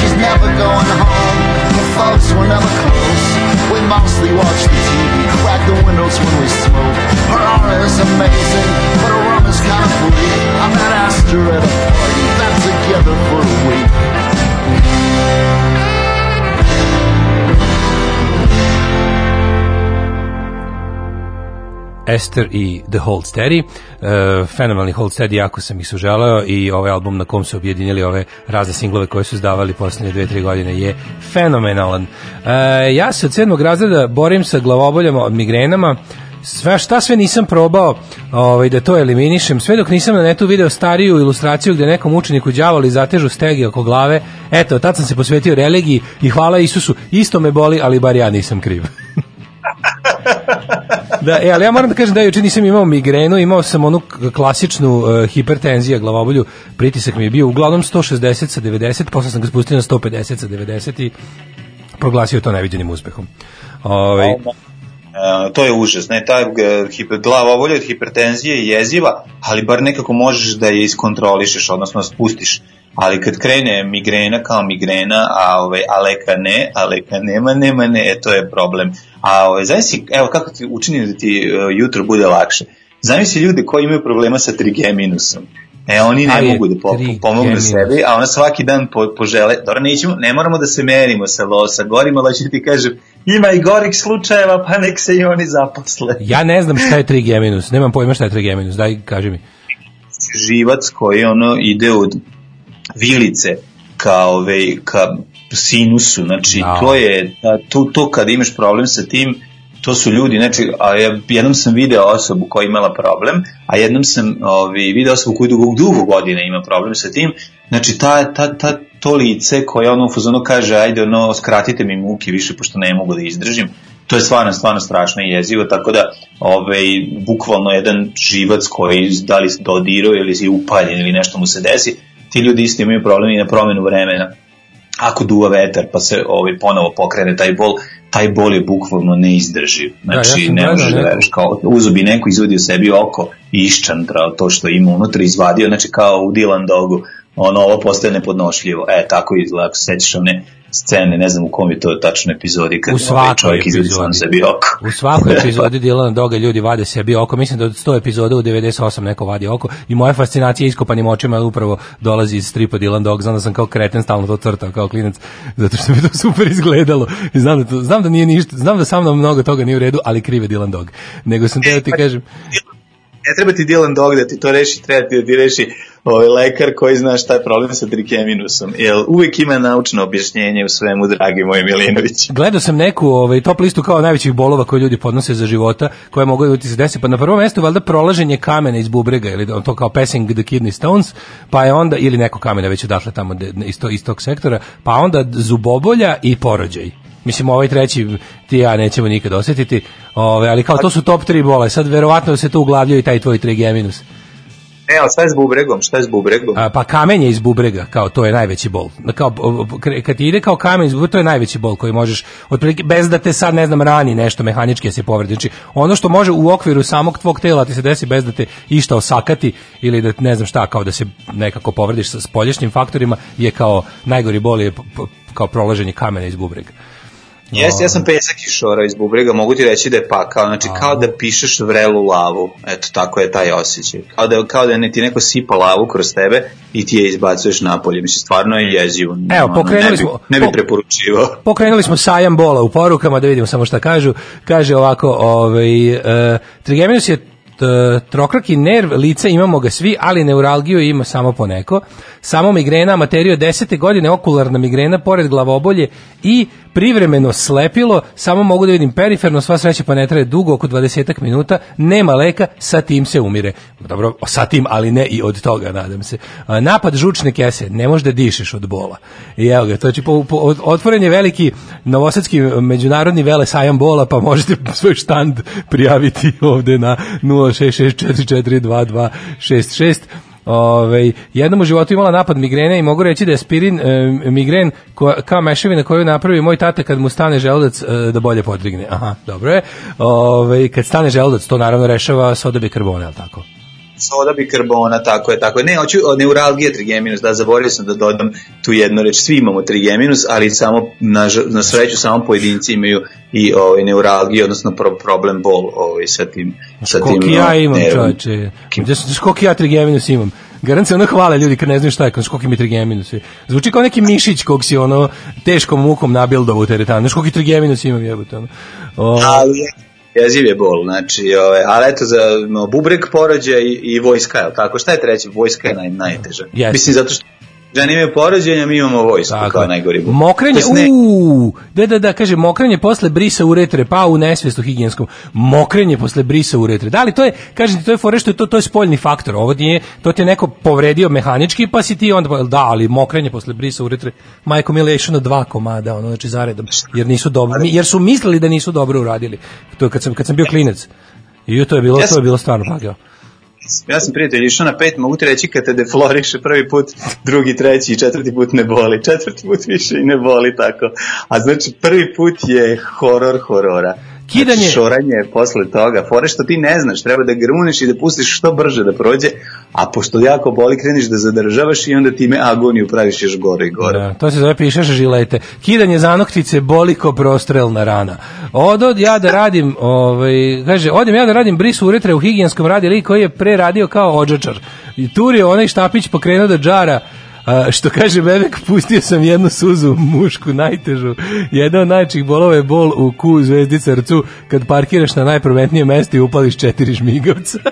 [SPEAKER 6] She's never going home, her folks were never close. We mostly watch the TV, crack the windows when we smoke. Her aura is amazing, but her rum is kind of bleak. I met Esther at a party, been together for a week.
[SPEAKER 1] Esther i The Hold Steady. Uh, fenomenalni Hold Steady, jako sam ih suželeo i ovaj album na kom su objedinjeli ove razne singlove koje su izdavali poslednje dve, tri godine je fenomenalan. Uh, ja se od sedmog razreda borim sa glavoboljama od migrenama, sve šta sve nisam probao ovaj, da to eliminišem, sve dok nisam na netu video stariju ilustraciju gde nekom učeniku đavoli zatežu stegi oko glave, eto, tad sam se posvetio religiji i hvala Isusu, isto me boli, ali bar ja nisam kriv. Da, e, ali ja moram da kažem da juče nisam imao migrenu, imao sam onu klasičnu uh, hipertenzija glavobolju, pritisak mi je bio uglavnom 160 sa 90, posle sam ga spustio na 150 sa 90 i proglasio to neviđenim uspehom. Ovaj
[SPEAKER 2] E, to je užas, ne, ta e, hiper, glava obolja od hipertenzije je jeziva, ali bar nekako možeš da je iskontrolišeš, odnosno spustiš ali kad krene migrena kao migrena, a, ovaj, a leka ne, a leka nema, nema ne, e, to je problem. A ovaj, zamisli, evo kako ti učini da ti uh, jutro bude lakše. Zamisli ljude koji imaju problema sa trigeminusom. E, oni ne mogu da po, pomognu sebi, a ona svaki dan po, požele, dobro, nećemo, ne moramo da se merimo sa, lo, sa gorima, ali ću ti kažem, ima i gorih slučajeva, pa nek se i oni zaposle.
[SPEAKER 1] Ja ne znam šta je trigeminus, nemam pojma šta je trigeminus, daj kaži mi.
[SPEAKER 2] živac koji ono ide od vilice ka, ove, ka sinusu, znači
[SPEAKER 1] Da.
[SPEAKER 2] to je, to, to kad imaš problem sa tim, to su ljudi, znači, a ja, jednom sam video osobu koja je imala problem, a jednom sam ovi, video osobu koja dugo, dugo godina ima problem sa tim, znači ta, ta, ta, to lice koje ono u fazonu kaže, ajde, ono, skratite mi muke više, pošto ne mogu da izdržim, to je stvarno, stvarno strašno i jezivo, tako da, ovaj, bukvalno jedan živac koji da li se dodirao ili si upaljen ili nešto mu se desi, ti ljudi isto imaju problem i na promenu vremena. Ako duva vetar pa se ovaj, ponovo pokrene taj bol, taj bol je bukvalno neizdrživ. Znači,
[SPEAKER 1] ja sam
[SPEAKER 2] ne možeš da veruješ, kao uzo bi neko izvadio sebi oko i iščantrao to što ima unutra, izvadio, znači kao u Dylan Dogu, ono, ovo postaje nepodnošljivo. E, tako izgleda, ako se sećaš one scene, ne znam u kom je to tačno epizodi, kad
[SPEAKER 1] U
[SPEAKER 2] ovaj čovjek
[SPEAKER 1] epizodi.
[SPEAKER 2] sam sebi oko.
[SPEAKER 1] U svakoj <laughs> epizodi Dilana Doga ljudi vade sebi oko. Mislim da od 100 epizoda u 98 neko vadi oko. I moja fascinacija iskopanim očima upravo dolazi iz stripa Dylan Dog. Znam da sam kao kreten stalno to crtao kao klinac, zato što mi to super izgledalo. I znam da, to, znam da nije ništa, znam da sa mnom mnogo toga nije u redu, ali krive Dylan Dog. Nego sam teo ti kažem,
[SPEAKER 2] Ne treba ti Dylan Dog da ti to reši, treba ti da ti reši ovaj lekar koji zna šta je problem sa trikeminusom. Jer uvijek ima naučno objašnjenje u svemu, dragi moj Milinović.
[SPEAKER 1] Gledao sam neku ovaj, top listu kao najvećih bolova koje ljudi podnose za života, koje mogu da ti se desi. Pa na prvom mestu valjda prolaženje kamena iz bubrega, ili to kao passing the kidney stones, pa je onda, ili neko kamena već odatle tamo de, iz, to, iz tog sektora, pa onda zubobolja i porođaj. Mislim, ovaj treći ti ja nećemo nikad osetiti, ove, ali kao to su top 3 bole. Sad verovatno se tu uglavljaju i taj tvoj trigeminus.
[SPEAKER 2] E, ali šta je s bubregom? Šta je s bubregom?
[SPEAKER 1] A, pa kamenje iz bubrega, kao to je najveći bol. Kao, kad ti ide kao kamen iz bubrega, to je najveći bol koji možeš, otprilike, bez da te sad, ne znam, rani nešto mehanički da se povredi. Znači, ono što može u okviru samog tvog tela ti se desi bez da te išta osakati ili da ne znam šta, kao da se nekako povrediš sa spoljašnjim faktorima, je kao najgori bol je kao prolaženje kamena iz bubrega.
[SPEAKER 2] Jeste, ja sam pesak iz šora iz bubrega, mogu ti reći da je pakao, znači kao da pišeš vrelu lavu, eto tako je taj osjećaj. Kao da, kao da ne ti neko sipa lavu kroz tebe i ti je izbacuješ napolje, mislim, stvarno je jezivo.
[SPEAKER 1] Evo, pokrenuli
[SPEAKER 2] ne bi,
[SPEAKER 1] smo-
[SPEAKER 2] Ne bi
[SPEAKER 1] po-
[SPEAKER 2] preporučivao. <laughs>
[SPEAKER 1] Pokrenuli smo sajam bola u porukama, da vidimo samo šta kažu. Kaže ovako, ovaj, uh, trigeminus je trokraki nerv lica, imamo ga svi, ali neuralgiju ima samo poneko. Samo migrena, materiju 10. godine, okularna migrena, pored glavobolje i privremeno slepilo, samo mogu da vidim periferno, sva sreća pa ne traje dugo, oko 20 minuta, nema leka, sa tim se umire. Dobro, sa tim, ali ne i od toga, nadam se. Napad žučne kese, ne možeš da dišeš od bola. I evo ga, to je po, po, otvoren je veliki novosadski međunarodni vele sajam bola, pa možete <laughs> svoj štand prijaviti ovde na 0664422266. Ove, jednom u životu imala napad migrene i mogu reći da je aspirin e, migren ko, kao mešavina koju napravi moj tata kad mu stane želudac e, da bolje podrigne. Aha, dobro je. Ove, kad stane želudac, to naravno rešava soda bikarbona, je tako?
[SPEAKER 2] Soda bikarbona, tako je, tako je. Ne, hoću o neuralgija trigeminus, da, zaboravio sam da dodam tu jednu reč. Svi imamo trigeminus, ali samo, na, na sreću, samo pojedinci imaju i ovaj, neuralgiju, odnosno pro, problem bol ovaj, sa tim, sa tim
[SPEAKER 1] Koliko ja imam,
[SPEAKER 2] nervom.
[SPEAKER 1] čoveče. Koliko ja trigeminus imam? Garant se ono hvale ljudi kad ne znaju šta je, znaš koliko mi trigeminus je. Zvuči kao neki mišić kog si ono teškom mukom nabildovo u teretanu. Znaš koliko trigeminus imam jebote. Ono. O,
[SPEAKER 2] Ali jeziv je bol, znači, ovaj, ali eto za no, bubreg porođaj i, i vojska, je tako? Šta je treće? Vojska je naj, najteža.
[SPEAKER 1] Jeste.
[SPEAKER 2] Mislim, zato što imaju porođenja, mi imamo vojsku
[SPEAKER 1] Tako
[SPEAKER 2] kao najgori bol.
[SPEAKER 1] Mokrenje,
[SPEAKER 2] ne-
[SPEAKER 1] uuu, da, da, da, kaže, mokrenje posle brisa uretre, pa u nesvjestu higijenskom, mokrenje posle brisa uretre. Da li to je, kažem ti, to je fore što je to, to je spoljni faktor, ovo nije, to ti je neko povredio mehanički, pa si ti onda, da, ali mokrenje posle brisa uretre, majko mila je na dva komada, ono, znači zaredom, jer nisu dobro, jer su mislili da nisu dobro uradili. To je kad sam, kad sam bio klinac. I to je bilo, to je bilo stvarno pagao.
[SPEAKER 2] Ja sam prijatelj išao na pet, mogu ti reći kad te defloriše prvi put, drugi, treći i četvrti put ne boli. Četvrti put više i ne boli tako. A znači prvi put je horor horora.
[SPEAKER 1] Kidanje-
[SPEAKER 2] Znači, šoranje je posle toga. Fore što ti ne znaš, treba da gruneš i da pustiš što brže da prođe, a pošto jako boli kreneš da zadržavaš i onda time agoniju praviš još gore i gore.
[SPEAKER 1] Da, to se zove pišeš žilete. Kidanje zanoktice boli ko prostrelna rana. Od ja da radim, ovaj, kaže, odem ja da radim bris uretre u higijenskom radi koji je pre radio kao odžačar. I turio onaj štapić pokrenuo da džara A, što kaže Bebek, pustio sam jednu suzu mušku, najtežu. Jedna od najčih bolova je bol u ku zvezdi srcu kad parkiraš na najprometnije mesto i upališ četiri žmigavca. <laughs>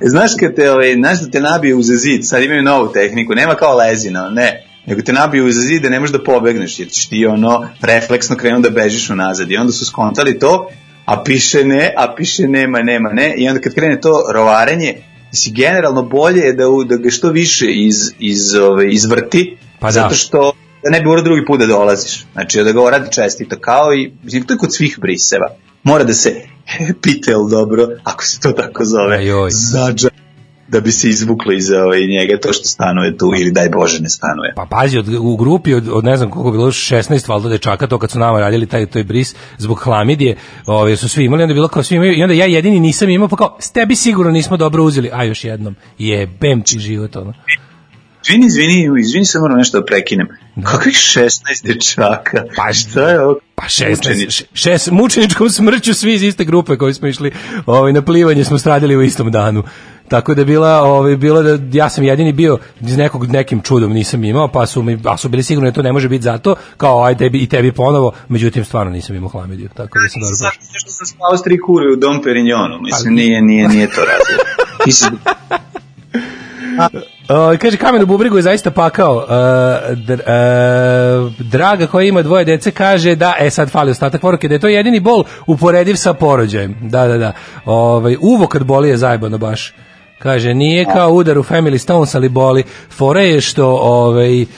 [SPEAKER 2] Znaš kad te, ovaj, znaš da te nabije uz zid, sad imaju novu tehniku, nema kao lezina, ne, nego te nabije uz zid da ne možeš da pobegneš, jer ćeš ti ono refleksno krenu da bežiš unazad i onda su skontali to, a piše ne, a piše nema, nema, ne, i onda kad krene to rovarenje, Mislim, generalno bolje je da, u- da ga što više iz, iz, ove, izvrti,
[SPEAKER 1] Pa da.
[SPEAKER 2] zato što da ne bi morao drugi put da dolaziš. Znači, da ga uradi čestito, kao i, mislim, to je kod svih briseva. Mora da se <laughs> pita jel dobro, ako se to tako zove,
[SPEAKER 1] Ajoj.
[SPEAKER 2] zađa, da bi se izvuklo iz ovaj, njega to što stanuje tu, ili daj Bože ne stanuje.
[SPEAKER 1] Pa pazi, od, u grupi od, od ne znam koliko bilo, 16 valjda dečaka, to kad su nama radili taj, taj bris zbog hlamidije, ove, su svi imali, onda bilo kao svi imaju, i onda ja jedini nisam imao, pa kao, s tebi sigurno nismo dobro uzeli, a još jednom, jebem ti život, ono.
[SPEAKER 2] Izvini, izvini, izvini se moram nešto da prekinem. Kakvih 16 dečaka?
[SPEAKER 1] Pa <laughs>
[SPEAKER 2] šta je ovo?
[SPEAKER 1] Pa 16,
[SPEAKER 2] Učenici.
[SPEAKER 1] š- šest, mučeničkom smrću svi iz iste grupe koji smo išli ovaj, na plivanje smo stradili u istom danu. Tako da je bila, ovaj, bilo da ja sam jedini bio iz nekog nekim čudom nisam imao, pa su mi, a su bili sigurni da to ne može biti zato, kao aj tebi i tebi ponovo, međutim stvarno nisam imao hlamidiju, tako da sam dobro prošao.
[SPEAKER 2] što sam spao s tri kure u Dom Perignonu, mislim, nije, nije, nije to razlog. <laughs>
[SPEAKER 1] Uh, kaže kamen u bubrigu je zaista pakao. Uh, dr, uh, draga koja ima dvoje dece kaže da, e sad fali ostatak poruke, da je to jedini bol uporediv sa porođajem. Da, da, da. Ovaj, uvo kad boli je zajebano baš. Kaže, nije kao udar u Family Stones, ali boli. Fora je što ovaj, uh,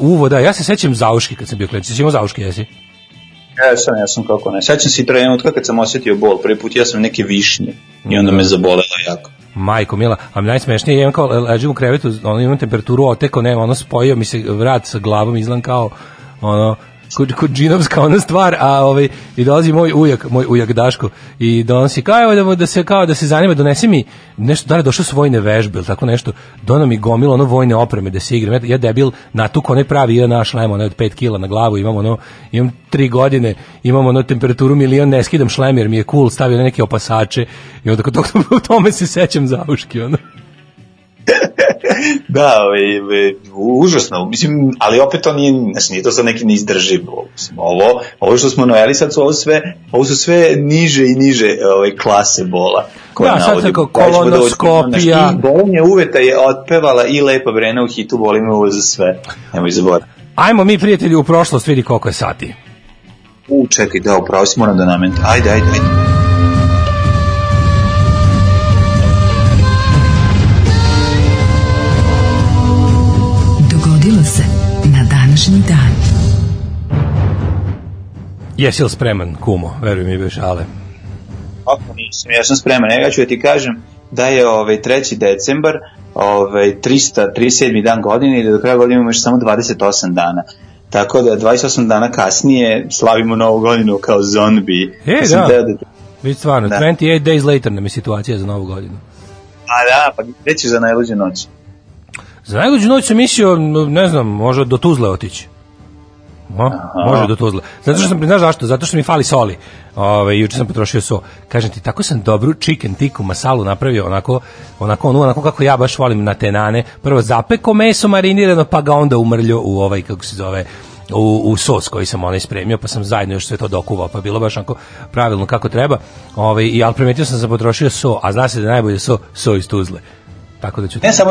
[SPEAKER 1] uvo, da, ja se sećam zauški kad sam bio klinic. Jesi imao zauški, jesi?
[SPEAKER 2] Ja sam, ja sam kako ne. Sećam se i trenutka kad sam osjetio bol. Prvi put ja sam neke višnje i onda me zabolela jako.
[SPEAKER 1] Majko Mila, a mi najsmešnije je imam kao ležim u krevetu, ono imam temperaturu oteko, ne, ono spojio mi se vrat sa glavom, izgledam kao ono kod, kod džinovska ona stvar, a ovaj, i dolazi moj ujak, moj ujak Daško, i donosi, kao evo da, da se, kao da se zanima, donesi mi nešto, da li je došlo su vojne vežbe, ili tako nešto, dono mi gomilo ono vojne opreme da se igram, ja, ja debil, natuk onaj pravi, ja naš šlem, od 5 kila na glavu, imam ono, imam 3 godine, imam ono temperaturu milion, ne skidam šlem jer mi je cool, stavio neke opasače, i onda kod <laughs> tome se sećam zauški, ono. <laughs>
[SPEAKER 2] Da, ovaj, ovaj, užasno, mislim, ali opet to nije, znači, nije to sad neki neizdrživ bol. Mislim, ovo, ovo što smo nojeli sad su ovo sve, ovo su sve niže i niže ovaj, klase bola. koje
[SPEAKER 1] Da, sad kao
[SPEAKER 2] Pa doći,
[SPEAKER 1] kolonoskopija.
[SPEAKER 2] I Bolonje uveta je otpevala i Lepa Brena u hitu Boli me uvo za sve. Nemoj zaboraviti.
[SPEAKER 1] Ajmo mi prijatelji u prošlost, vidi koliko je sati.
[SPEAKER 2] U, čekaj, da, upravo si moram da namenim. Ajde, ajde, ajde.
[SPEAKER 1] Jesi li spreman, kumo? Veruj mi, bez šale.
[SPEAKER 2] Ako nisam, ja sam spreman. Ja ću da ti kažem da je ovaj 3. decembar ovaj 337. dan godine i da do kraja godine imamo još samo 28 dana. Tako da 28 dana kasnije slavimo novu godinu kao zombi.
[SPEAKER 1] E, da.
[SPEAKER 2] teo da te-
[SPEAKER 1] Vidi stvarno,
[SPEAKER 2] Da.
[SPEAKER 1] 28 days later nam je situacija za novu godinu.
[SPEAKER 2] A da, pa gde ćeš za najluđe noć?
[SPEAKER 1] Za najluđu noć sam mislio, ne znam, može do Tuzle otići. O, može do Tuzle. Zato što sam, znaš zašto? Zato što mi fali soli. Ove, juče sam potrošio so. Kažem ti, tako sam dobru chicken tikku masalu napravio, onako, onako, ono, onako kako ja baš volim na tenane. Prvo zapeko meso marinirano, pa ga onda umrljo u ovaj, kako se zove, u, u sos koji sam onaj spremio, pa sam zajedno još sve to dokuvao, pa bilo baš onako pravilno kako treba. Ove, i, ali primetio sam da sam potrošio so, a zna se da je najbolje so, so iz Tuzle. Tako da ću...
[SPEAKER 2] Ne samo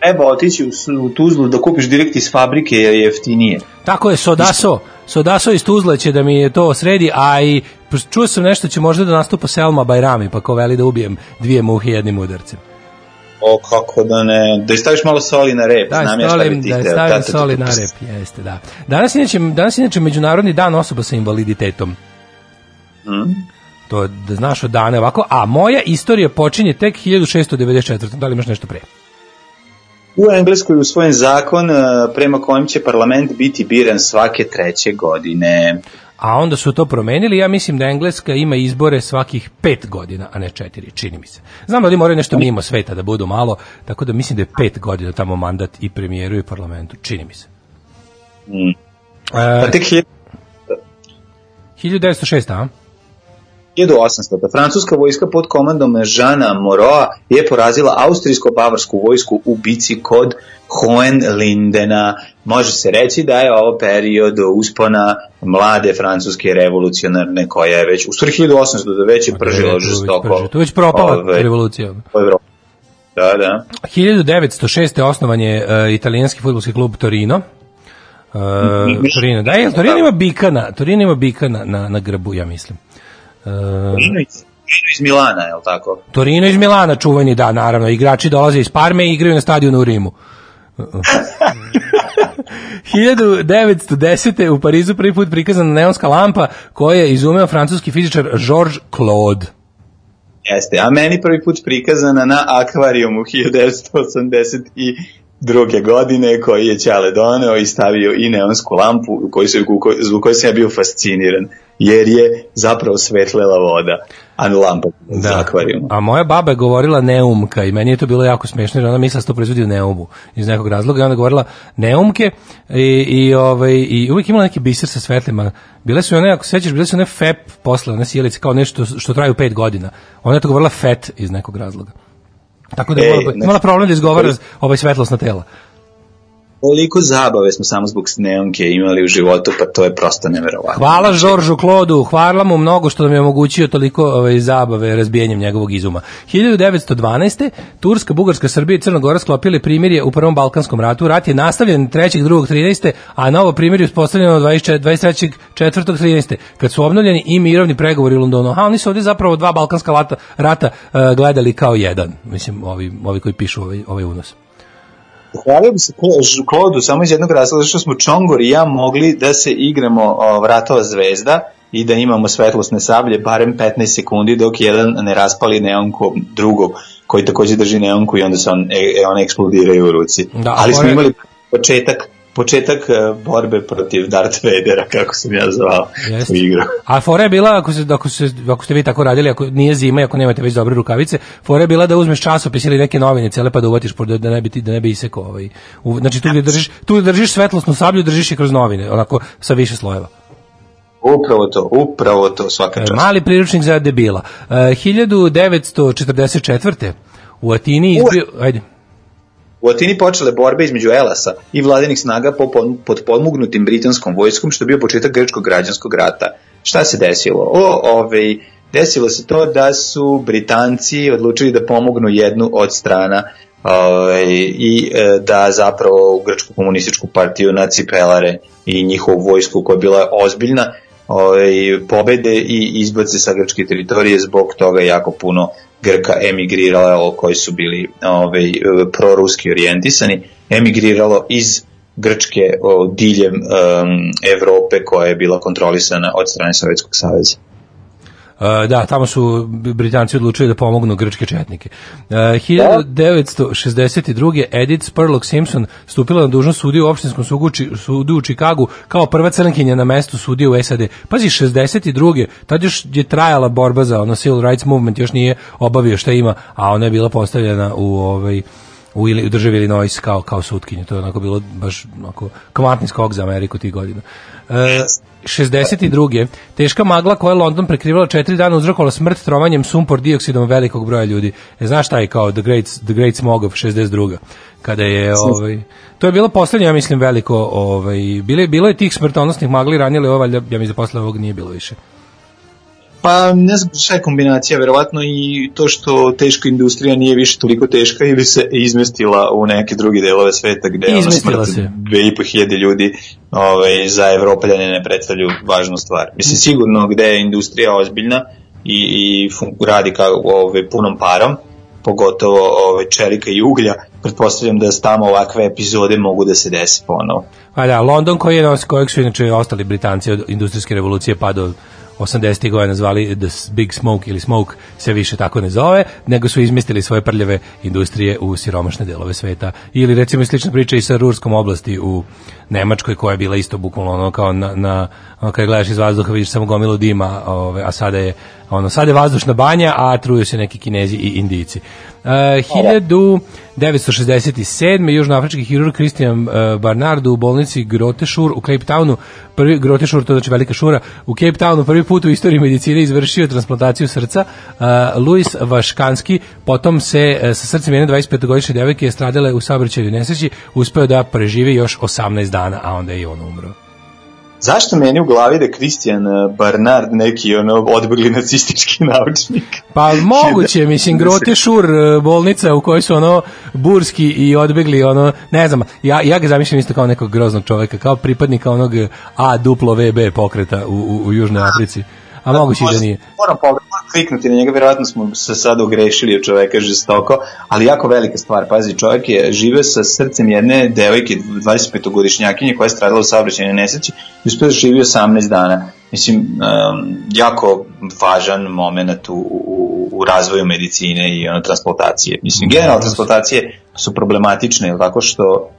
[SPEAKER 2] treba otići u, u Tuzlu da kupiš direkt iz fabrike jer je jeftinije.
[SPEAKER 1] Tako je, Sodaso. Sodaso iz Tuzle će da mi to sredi, a i čuo sam nešto će možda da nastupa Selma Bajrami, pa ko veli da ubijem dvije muhe jednim udarcem.
[SPEAKER 2] O, kako da ne, da staviš malo soli na rep.
[SPEAKER 1] Da,
[SPEAKER 2] znam ja šta bi ti
[SPEAKER 1] da stavim
[SPEAKER 2] Ta, ta, ta,
[SPEAKER 1] soli na rep, jeste, da. Danas je inače, danas je inače Međunarodni dan osoba sa invaliditetom.
[SPEAKER 2] Mm.
[SPEAKER 1] To da znaš od dane ovako, a moja istorija počinje tek 1694. Da li imaš nešto pre?
[SPEAKER 2] U Engleskoj je usvojen zakon eh, prema kojem će parlament biti biran svake treće godine.
[SPEAKER 1] a onda su to promenili. Ja mislim da Engleska ima izbore svakih pet godina, a ne četiri, čini mi se. Znam da oni moraju nešto mimo sveta da budu malo, tako da mislim da je pet godina tamo mandat i premijeru i parlamentu, čini mi se.
[SPEAKER 2] Mm.
[SPEAKER 1] E,
[SPEAKER 2] Pa tek je
[SPEAKER 1] 1906. a?
[SPEAKER 2] 1800. Da francuska vojska pod komandom Žana Moroa je porazila austrijsko-bavarsku vojsku u bici kod Hohenlindena. Može se reći da je ovo period uspona mlade francuske revolucionarne koja je već, u stvari 1800 da već je pržila žestoko.
[SPEAKER 1] prži- Tu već propala
[SPEAKER 2] ovaj,
[SPEAKER 1] revolucija.
[SPEAKER 2] u Evropi. Da, da.
[SPEAKER 1] 1906. osnovan je uh, italijanski fudbalski klub Torino. Uh, Torino, da, je, Torino ima bika na, Torino ima bika na, na, na grbu, ja mislim.
[SPEAKER 2] Torino iz, Torino iz Milana, je li tako?
[SPEAKER 1] Torino iz Milana, čuveni, da, naravno. Igrači dolaze iz Parme i igraju na stadionu u Rimu. <laughs> 1910. u Parizu prvi put prikazana neonska lampa koju je izumeo francuski fizičar Georges Claude.
[SPEAKER 2] Jeste, a meni prvi put prikazana na akvarijumu 1982. godine koji je Ćale doneo i stavio i neonsku lampu u kojoj su, zbog koje sam ja bio fasciniran jer je zapravo svetlela voda a ne lampa za akvarijum.
[SPEAKER 1] A moja baba je govorila neumka i meni je to bilo jako smešno jer ona mislila da to proizvodi u neumu iz nekog razloga i ona govorila neumke i, i, ovaj, i uvijek imala neki biser sa svetlima. Bile su one, ako se sećaš, bile su one FEP posle, one sjelice kao nešto što traju pet godina. Ona je to govorila FET iz nekog razloga. Tako da je
[SPEAKER 2] Ej,
[SPEAKER 1] imala,
[SPEAKER 2] znači-
[SPEAKER 1] imala problem da izgovara ovaj svetlosna tela.
[SPEAKER 2] Koliko zabave smo samo zbog neonke imali u životu, pa to je prosto neverovatno.
[SPEAKER 1] Hvala Žoržu Klodu, hvala mu mnogo što nam je omogućio toliko ovaj, zabave razbijanjem njegovog izuma. 1912. Turska, Bugarska, Srbija i Crna Gora sklopili primirje u Prvom Balkanskom ratu. Rat je nastavljen 3. 2. 13. a novo primirje uspostavljeno 24. 23. 4. 13. kad su obnovljeni i mirovni pregovori u Londonu. A oni su ovdje zapravo dva balkanska rata, rata eh, gledali kao jedan, mislim, ovi, ovi koji pišu ovaj, ovaj unos.
[SPEAKER 2] Hvalio bi se Klo- Klodu samo iz jednog razloga što smo Čongor i ja mogli da se igramo o, vratova zvezda i da imamo svetlosne sablje barem 15 sekundi dok jedan ne raspali neonku drugog koji takođe drži neonku i onda se on, e, e, one eksplodiraju u ruci.
[SPEAKER 1] Da,
[SPEAKER 2] Ali smo imali početak početak e, borbe protiv Darth Vadera, kako sam ja zvao
[SPEAKER 1] Jeste.
[SPEAKER 2] u igru.
[SPEAKER 1] A fora je bila, ako, se, ako, se, ako ste vi tako radili, ako nije zima i ako nemate već dobre rukavice, fora je bila da uzmeš časopis ili neke novine cele pa da uvatiš da, da ne bi ti da ne bi isekao ovaj. U, znači tu gde držiš, tu gde držiš svetlosnu sablju, držiš je kroz novine, onako sa više slojeva.
[SPEAKER 2] Upravo to, upravo to, svaka čast.
[SPEAKER 1] Mali priručnik za debila. Uh, 1944. u Atini izbio, ajde.
[SPEAKER 2] U Atini počele borbe između Elasa i vladinih snaga po, pod- pod podmugnutim britanskom vojskom, što je bio početak grčkog građanskog rata. Šta se desilo? O, ovaj, desilo se to da su Britanci odlučili da pomognu jednu od strana ovaj, i e, da zapravo u grčku komunističku partiju nacipelare i njihovu vojsku koja je bila ozbiljna ovaj, pobede i izbace sa grčke teritorije zbog toga jako puno Grka emigriralo koji su bili ovaj, proruski orijentisani emigriralo iz Grčke o, diljem um, Evrope koja je bila kontrolisana od strane Sovjetskog saveza.
[SPEAKER 1] Uh, da, tamo su Britanci odlučili da pomognu grčke četnike. Uh, 1962. Edith Spurlock Simpson stupila na dužnost sudije u opštinskom sudu, u Čikagu kao prva crnkinja na mestu sudije u SAD. Pazi, 62. Tad još je trajala borba za ono civil rights movement, još nije obavio šta ima, a ona je bila postavljena u ovaj u, ili, u državi Illinois kao, kao sutkinje. To je onako bilo baš onako kvantni skok za Ameriku tih godina. E, 62. Teška magla koja je London prekrivala četiri dana uzrokovala smrt trovanjem sumpor dioksidom velikog broja ljudi. E, znaš šta je kao The Great, the great Smog of 62. Kada je, ovaj, to je bilo poslednje, ja mislim, veliko, ovaj, bile, bilo je tih smrtonosnih magli ovo, valjda, ja mislim da posle ovog nije bilo više.
[SPEAKER 2] Pa ne znam šta je kombinacija, verovatno i to što teška industrija nije više toliko teška ili se izmestila u neke druge delove sveta gde
[SPEAKER 1] Izmestila
[SPEAKER 2] smrt
[SPEAKER 1] se.
[SPEAKER 2] dve i po hiljade ljudi ovaj, za evropljane ne predstavljaju važnu stvar. Mislim, sigurno gde je industrija ozbiljna i, i fun- radi kao ovaj, punom parom, pogotovo ovaj, čelika i uglja, pretpostavljam da tamo ovakve epizode mogu da se desi ponovo.
[SPEAKER 1] A da, London koji je kojeg su inače ostali Britanci od industrijske revolucije pa do 80. godina zvali The Big Smoke ili Smoke se više tako ne zove, nego su izmestili svoje prljave industrije u siromašne delove sveta. Ili recimo slična priča i sa Rurskom oblasti u Nemačkoj koja je bila isto bukvalno ono kao na, na ono kad gledaš iz vazduha vidiš samo gomilu dima, ove, a sada je ono sada je vazdušna banja, a truju se neki Kinezi i Indijci. Uh, 1967. južnoafrički hirurg Christian uh, Barnard u bolnici Grotešur u Cape Townu, prvi Grotešur, to znači velika šura, u Cape Townu prvi put u istoriji medicine izvršio transplantaciju srca. Uh, Luis Vaškanski potom se sa srcem jedne 25-godišnje devojke stradale u saobraćaju nesreći, uspeo da preživi još 18 dana, a onda je i on umro.
[SPEAKER 2] Zašto meni u glavi da je Christian Barnard neki ono odbegli nacistički <laughs> naučnik?
[SPEAKER 1] Pa moguće, mislim, Grotešur bolnica u kojoj su ono burski i odbegli ono, ne znam, ja, ja ga zamišljam isto kao nekog groznog čoveka, kao pripadnika onog A duplo VB pokreta u, u, u Južnoj Africi. A moguće da nije.
[SPEAKER 2] Moram pogledati, kliknuti na njega, verovatno smo se sad ogrešili od čoveka žestoko, ali jako velika stvar. Pazi, čovjek je žive sa srcem jedne devojke, 25-godišnjakinje koja je stradala u saobraćajnoj nesreći i uspio da živi 18 dana. Mislim, um, jako važan moment u, u, u razvoju medicine i ono, transplantacije. Mislim, generalno transplantacije su problematične, jel tako što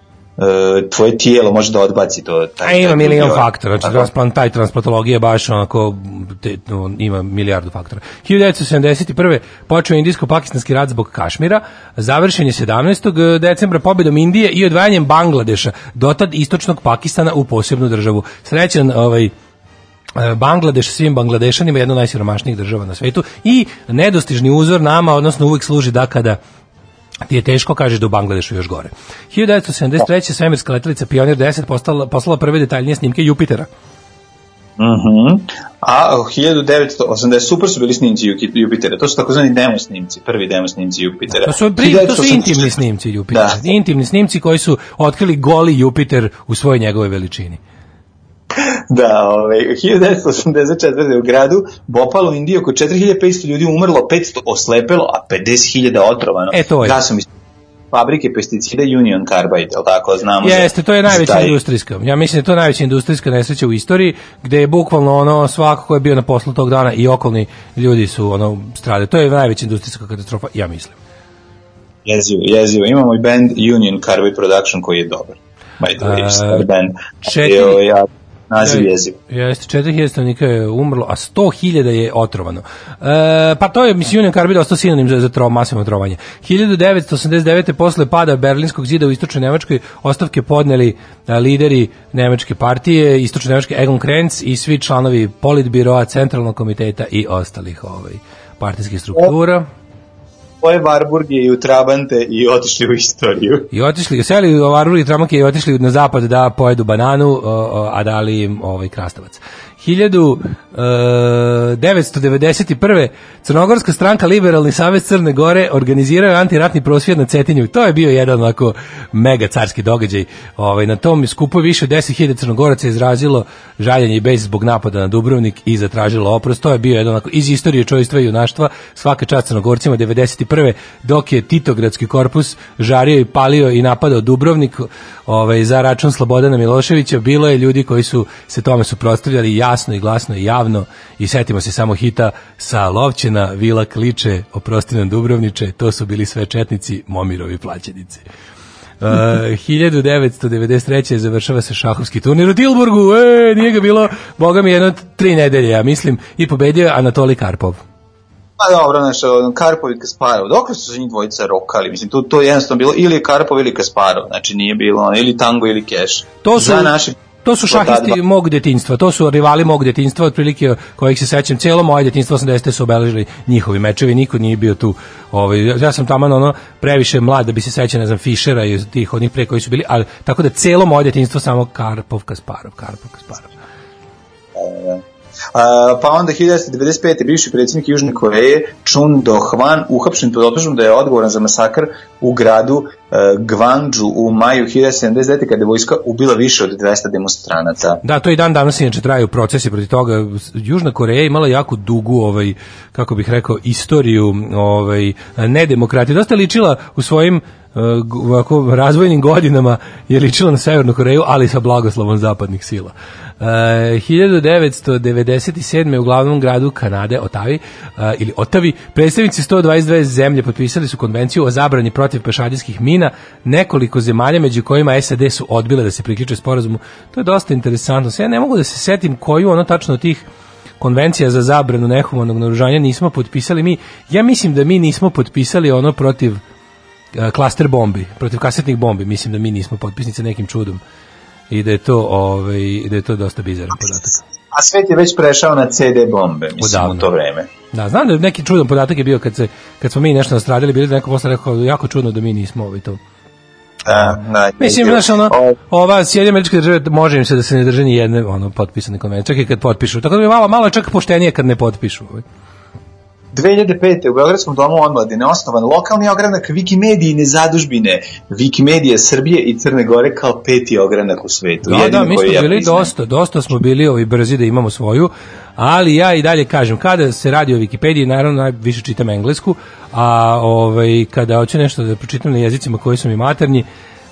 [SPEAKER 2] tvoje tijelo može da odbaci to. Taj,
[SPEAKER 1] A ima
[SPEAKER 2] taj
[SPEAKER 1] milion
[SPEAKER 2] drugi
[SPEAKER 1] faktora, znači transplant, taj transplantologija baš onako, te, no, ima milijardu faktora. 1971. počeo indijsko-pakistanski rat zbog Kašmira, završen je 17. decembra pobedom Indije i odvajanjem Bangladeša, dotad istočnog Pakistana u posebnu državu. Srećan ovaj, e, Bangladeš svim Bangladešanima jedna od najsiromašnijih država na svetu i nedostižni uzor nama, odnosno uvijek služi da kada ti je teško, kažeš da u Bangladešu još gore. 1973. svemirska letelica Pionir 10 postala, poslala prve detaljnije snimke Jupitera.
[SPEAKER 2] Mhm. A 1980 super su bili snimci Ju- Jupitera. To su takozvani demo snimci, prvi demo snimci Jupitera.
[SPEAKER 1] To su, pri, to su
[SPEAKER 2] 1980
[SPEAKER 1] intimni snimci Jupitera.
[SPEAKER 2] Da.
[SPEAKER 1] Intimni snimci koji su otkrili goli Jupiter u svojoj njegove veličini.
[SPEAKER 2] Da, ovaj, 1984. u gradu Bhopal u Indiji oko 4500 ljudi umrlo, 500 oslepelo, a 50.000 otrovano.
[SPEAKER 1] E, to je.
[SPEAKER 2] Gasom iz fabrike pesticida Union Carbide, jel tako, znamo.
[SPEAKER 1] Jeste, to je najveća
[SPEAKER 2] taj-
[SPEAKER 1] industrijska. Ja mislim da je to najveća industrijska nesreća u istoriji, gde je bukvalno ono svako ko je bio na poslu tog dana i okolni ljudi su ono strade. To je najveća industrijska katastrofa, ja mislim.
[SPEAKER 2] Jezivo, jezivo. Imamo i band Union Carbide Production koji je dobar. By the way, star band.
[SPEAKER 1] četiri-
[SPEAKER 2] ja, naziv jezivo.
[SPEAKER 1] Jeste, 4000 stanovnika je umrlo, a 100.000 je otrovano. E, pa to je, mislim, Union Carbide ostao sinonim za, za tro, masivno trovanje. 1989. posle pada Berlinskog zida u istočnoj Nemačkoj ostavke podneli a, lideri Nemačke partije, istočne Nemačke Egon Krenz i svi članovi Politbiroa, Centralnog komiteta i ostalih ovaj, partijskih struktura.
[SPEAKER 2] Tvoje Varburg je i u Trabante i otišli u istoriju.
[SPEAKER 1] I otišli, seli u Varburg i Tramak i otišli na zapad da pojedu bananu, a dali im ovaj krastavac. 1991. Crnogorska stranka Liberalni savez Crne Gore organizirao antiratni prosvjed na Cetinju. To je bio jedan onako mega carski događaj. Ovaj, na tom skupu više od 10.000 Crnogoraca izrazilo žaljenje i bez zbog napada na Dubrovnik i zatražilo oprost. To je bio jedan onako iz istorije čojstva i junaštva. Svaka čast Crnogorcima 91. dok je Titogradski korpus žario i palio i napadao Dubrovnik ovaj, za račun Slobodana Miloševića. Bilo je ljudi koji su se tome suprotstavljali jasno i glasno i javno i setimo se samo hita sa Lovćena, Vila Kliče, oprosti nam Dubrovniče, to su bili sve četnici, Momirovi plaćenici. <laughs> Uh, 1993. završava se šahovski turnir u Tilburgu, e, nije ga bilo, boga mi, jedno tri nedelje, ja mislim, i pobedio je Anatoli Karpov.
[SPEAKER 2] Pa dobro, znaš, Karpov i Kasparov, dok su se njih dvojica rokali, mislim, to, to je jednostavno bilo ili je Karpov ili Kasparov, znači nije bilo ili tango ili keš.
[SPEAKER 1] To su,
[SPEAKER 2] Za naši,
[SPEAKER 1] to su šahisti mog detinjstva, to su rivali mog detinjstva, otprilike kojih se sećam, cijelo moje detinjstvo 80. su obeležili njihovi mečevi, niko nije bio tu. Ovaj, ja sam tamo ono previše mlad da bi se sećao, ne znam, Fišera i tih onih pre koji su bili, ali tako da cijelo moje detinjstvo samo Karpov, Kasparov, Karpov, Kasparov.
[SPEAKER 2] A, pa onda 1995. bivši predsjednik Južne Koreje Chun Do-hwan uhapšen pod optužbom da je odgovoran za masakr u gradu uh, Gwangju u maju 1979. kada je vojska ubila više od 200 demonstranata.
[SPEAKER 1] Da, to i dan danas inače traju procesi protiv toga. Južna Koreja imala jako dugu ovaj kako bih rekao istoriju ovaj nedemokratije. Dosta ličila u svojim ovako razvojnim godinama je ličila na Severnu Koreju, ali sa blagoslovom zapadnih sila. Uh, 1997. u glavnom gradu Kanade, Otavi, uh, ili Otavi, predstavnici 122 zemlje potpisali su konvenciju o zabrani protiv pešadijskih mina. Nekoliko zemalja, među kojima SAD su odbile da se priključe sporazumu. To je dosta interesantno. Sve ja ne mogu da se setim koju ono tačno od tih konvencija za zabranu nehumanog naoružanja nismo potpisali mi. Ja mislim da mi nismo potpisali ono protiv e, klaster bombi, protiv kasetnih bombi. Mislim da mi nismo potpisnice nekim čudom. I da je to ovaj da je to dosta bizaran podatak.
[SPEAKER 2] A svet je već prešao na CD bombe, mislim,
[SPEAKER 1] Odavno.
[SPEAKER 2] u to vreme.
[SPEAKER 1] Da, znam da neki čudan podatak je bio kad se kad smo mi nešto nastradili, bili da neko posle rekao jako čudno da mi nismo ovaj to.
[SPEAKER 2] A, na,
[SPEAKER 1] Mislim, znaš, ono, ova Sjedinjene američke države može im se da se ne drže ni jedne ono, potpisane konvencije, čak i kad potpišu. Tako da je malo, malo čak poštenije kad ne potpišu. Ovaj.
[SPEAKER 2] 2005. u Beogradskom domu omladine osnovan lokalni ogranak Wikimedije i nezadužbine Wikimedije Srbije i Crne Gore kao peti ogranak u svetu.
[SPEAKER 1] Da,
[SPEAKER 2] Jedini
[SPEAKER 1] da, mi smo
[SPEAKER 2] ja
[SPEAKER 1] bili
[SPEAKER 2] priznajem.
[SPEAKER 1] dosta, dosta smo bili ovi brzi da imamo svoju, ali ja i dalje kažem, kada se radi o Wikipediji, naravno najviše čitam englesku, a ovaj, kada hoću nešto da pročitam na jezicima koji su mi maternji,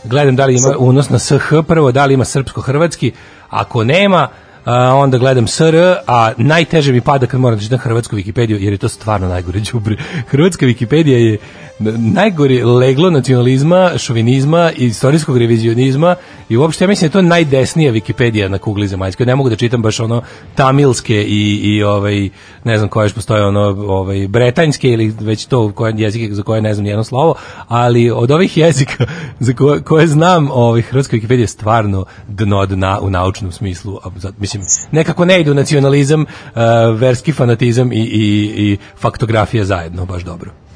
[SPEAKER 1] gledam da li ima unos na SH prvo, da li ima srpsko-hrvatski, ako nema, a, onda gledam SR, a najteže mi pada kad moram da čitam hrvatsku Wikipediju, jer je to stvarno najgore đubre. <laughs> Hrvatska Wikipedija je najgore leglo nacionalizma, šovinizma i istorijskog revizionizma i uopšte ja mislim da je to najdesnija Wikipedija na kugli zemaljskoj. Ne mogu da čitam baš ono tamilske i, i ovaj, ne znam koje još postoje ono ovaj, bretanjske ili već to koje, jezike za koje ne znam nijedno slovo, ali od ovih jezika <laughs> za koje, koje znam, ovaj, hrvatska Wikipedija je stvarno dno dna u naučnom smislu. Mislim, nekako ne idu nacionalizam, uh, verski fanatizam i, i, i faktografija zajedno, baš dobro.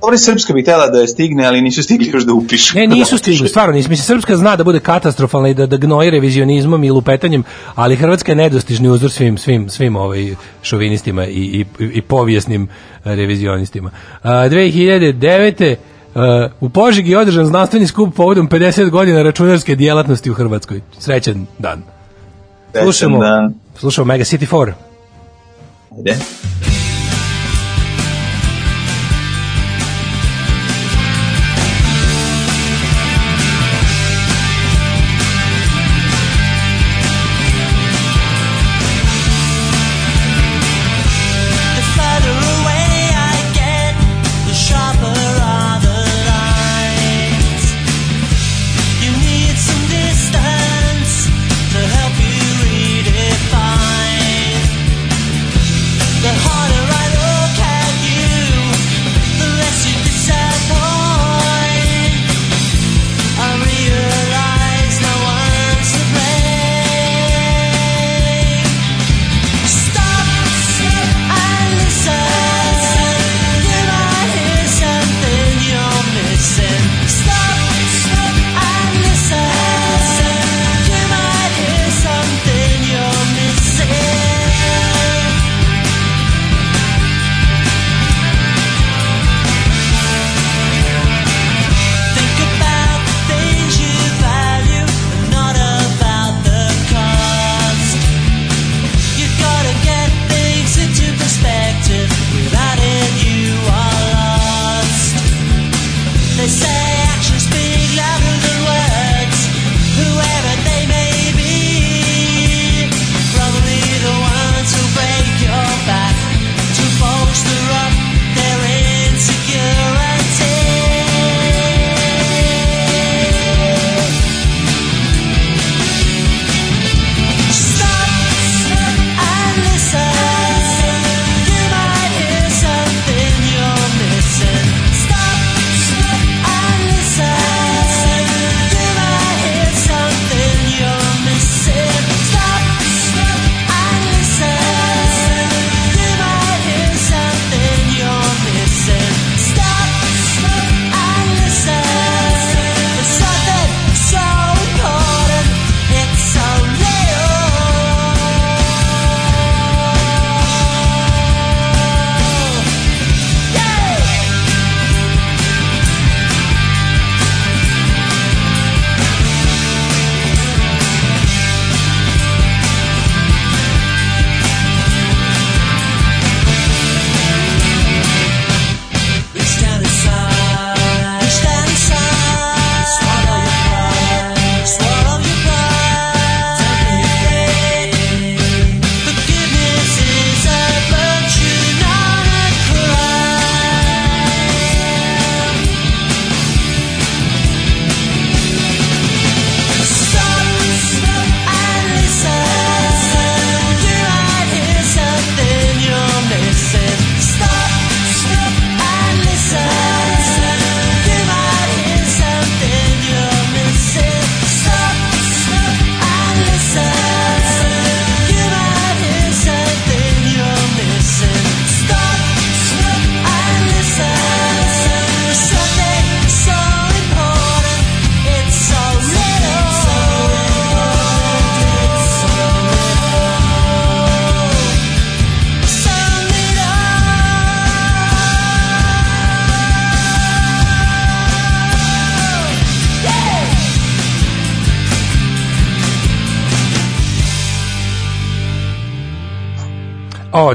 [SPEAKER 2] Dobro, Srpska bi htjela da je stigne, ali nisu stigli još da upišu.
[SPEAKER 1] Ne, nisu <laughs> stigli, stvarno nisu. Mislim, Srpska zna da bude katastrofalna i da, da gnoji revizionizmom i lupetanjem, ali Hrvatska je nedostižni uzor svim, svim, svim ovaj šovinistima i, i, i povijesnim eh, revizionistima. A, 2009. Uh, u Požegi je održan znanstveni skup povodom 50 godina računarske djelatnosti u Hrvatskoj. Srećan dan.
[SPEAKER 2] Srećan
[SPEAKER 1] Slušamo,
[SPEAKER 2] dan.
[SPEAKER 1] slušamo Mega City 4.
[SPEAKER 2] Ajde.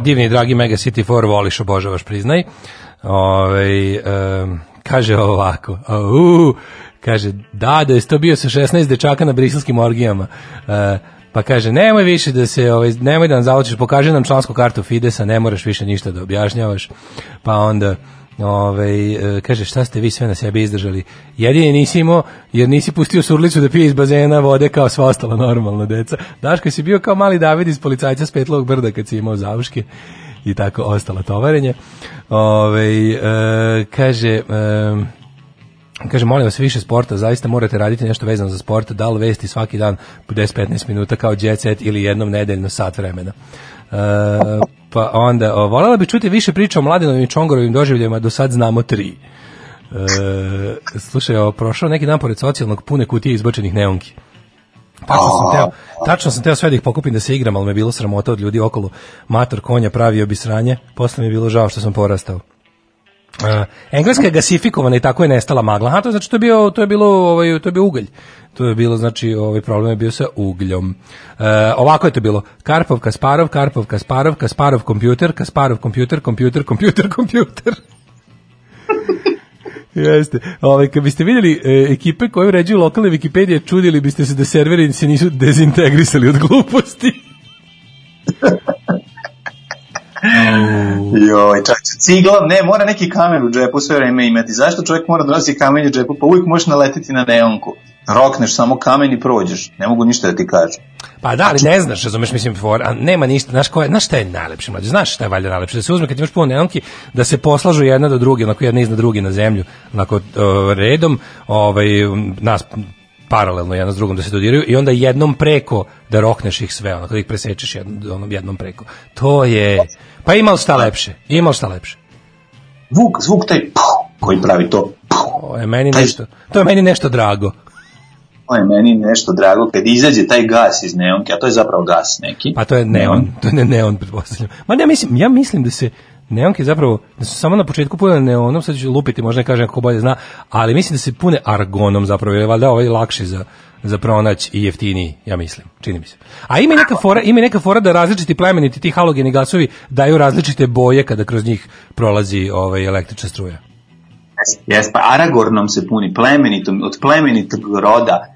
[SPEAKER 1] Divni, dragi Mega City 4, voliš, obožavaš, priznaj. Ove, kaže ovako, au, kaže, da, da je to bio sa 16 dečaka na briselskim orgijama. E, pa kaže, nemoj više da se, ovaj, nemoj da nam zavočiš, pokaži nam člansku kartu Fidesa, ne moraš više ništa da objašnjavaš. Pa onda, Ove, e, kaže šta ste vi sve na sebi izdržali? Jedini nisi imao jer nisi pustio surlicu da pije iz bazena vode kao sva ostala normalna deca. Daško si bio kao mali David iz policajca s Petlovog brda kad si imao zavuške i tako ostala tovarenje Ove, e, kaže e, Kaže, molim vas više sporta, zaista morate raditi nešto vezano za sport, da li vesti svaki dan po 10-15 minuta kao jet set ili jednom nedeljno sat vremena. E, pa onda, o, voljela bi čuti više priča o Mladinovim i Čongorovim doživljajima, do sad znamo tri. E, slušaj, o, prošao neki dan pored socijalnog pune kutije izbačenih neonki. Tačno sam teo, tačno sam teo sve da ih pokupim da se igram, ali me bilo sramota od ljudi okolo. Mator konja pravio bi sranje, posle mi je bilo žao što sam porastao. Uh, engleska je gasifikovana i tako je nestala magla. Aha, to znači to je bio to je bilo ovaj to je bio ugalj. To je bilo znači ovaj problem je bio sa ugljom. Uh, ovako je to bilo. Karpov Kasparov, Karpov Kasparov, Kasparov kompjuter, Kasparov kompjuter, kompjuter, kompjuter, kompjuter. <laughs> Jeste. Ovaj kad biste vidjeli e, ekipe koje uređuju lokalne Wikipedije, čudili biste se da serveri se nisu dezintegrisali od gluposti. <laughs>
[SPEAKER 2] Joj, čak, ciglom, ne, mora neki kamen u džepu sve vreme imati. Zašto čovjek mora da nosi kamen u džepu? Pa uvijek možeš naletiti na neonku. Rokneš samo kamen i prođeš. Ne mogu ništa da ti kažem.
[SPEAKER 1] Pa da, ali ne znaš, razumeš, mislim, for, a nema ništa, znaš, ko je, znaš šta je najlepše, mlađe, znaš šta je valjda najlepše, da se uzme kad imaš puno neonki, da se poslažu jedna do druge, onako jedna iznad druge na zemlju, onako uh, redom, ovaj, nas paralelno jedna s drugom da se dodiraju i onda jednom preko da rokneš ih sve, onako da ih presečeš jednom, onom jednom preko. To je, pa ima li šta lepše, ima li šta lepše.
[SPEAKER 2] Zvuk, zvuk taj puh, koji pravi to. Puh,
[SPEAKER 1] To je meni nešto, to je meni nešto drago.
[SPEAKER 2] To je meni nešto drago. Kad izađe taj gas iz neonke, a to je zapravo gas neki.
[SPEAKER 1] Pa to je neon, to je ne neon pretpostavljam. Ma ne, mislim, ja mislim da se neonke zapravo, da su samo na početku pune neonom, sad ću lupiti, možda ne kažem kako bolje zna, ali mislim da se pune argonom zapravo, jer je valjda ovaj lakši za za pronaći i jeftiniji, ja mislim, čini mi se. A ima neka fora, ima neka fora da različiti plemeniti ti halogeni gasovi daju različite boje kada kroz njih prolazi ovaj električna struja.
[SPEAKER 2] Jes, pa Aragornom se puni plemenitom, od plemenitog roda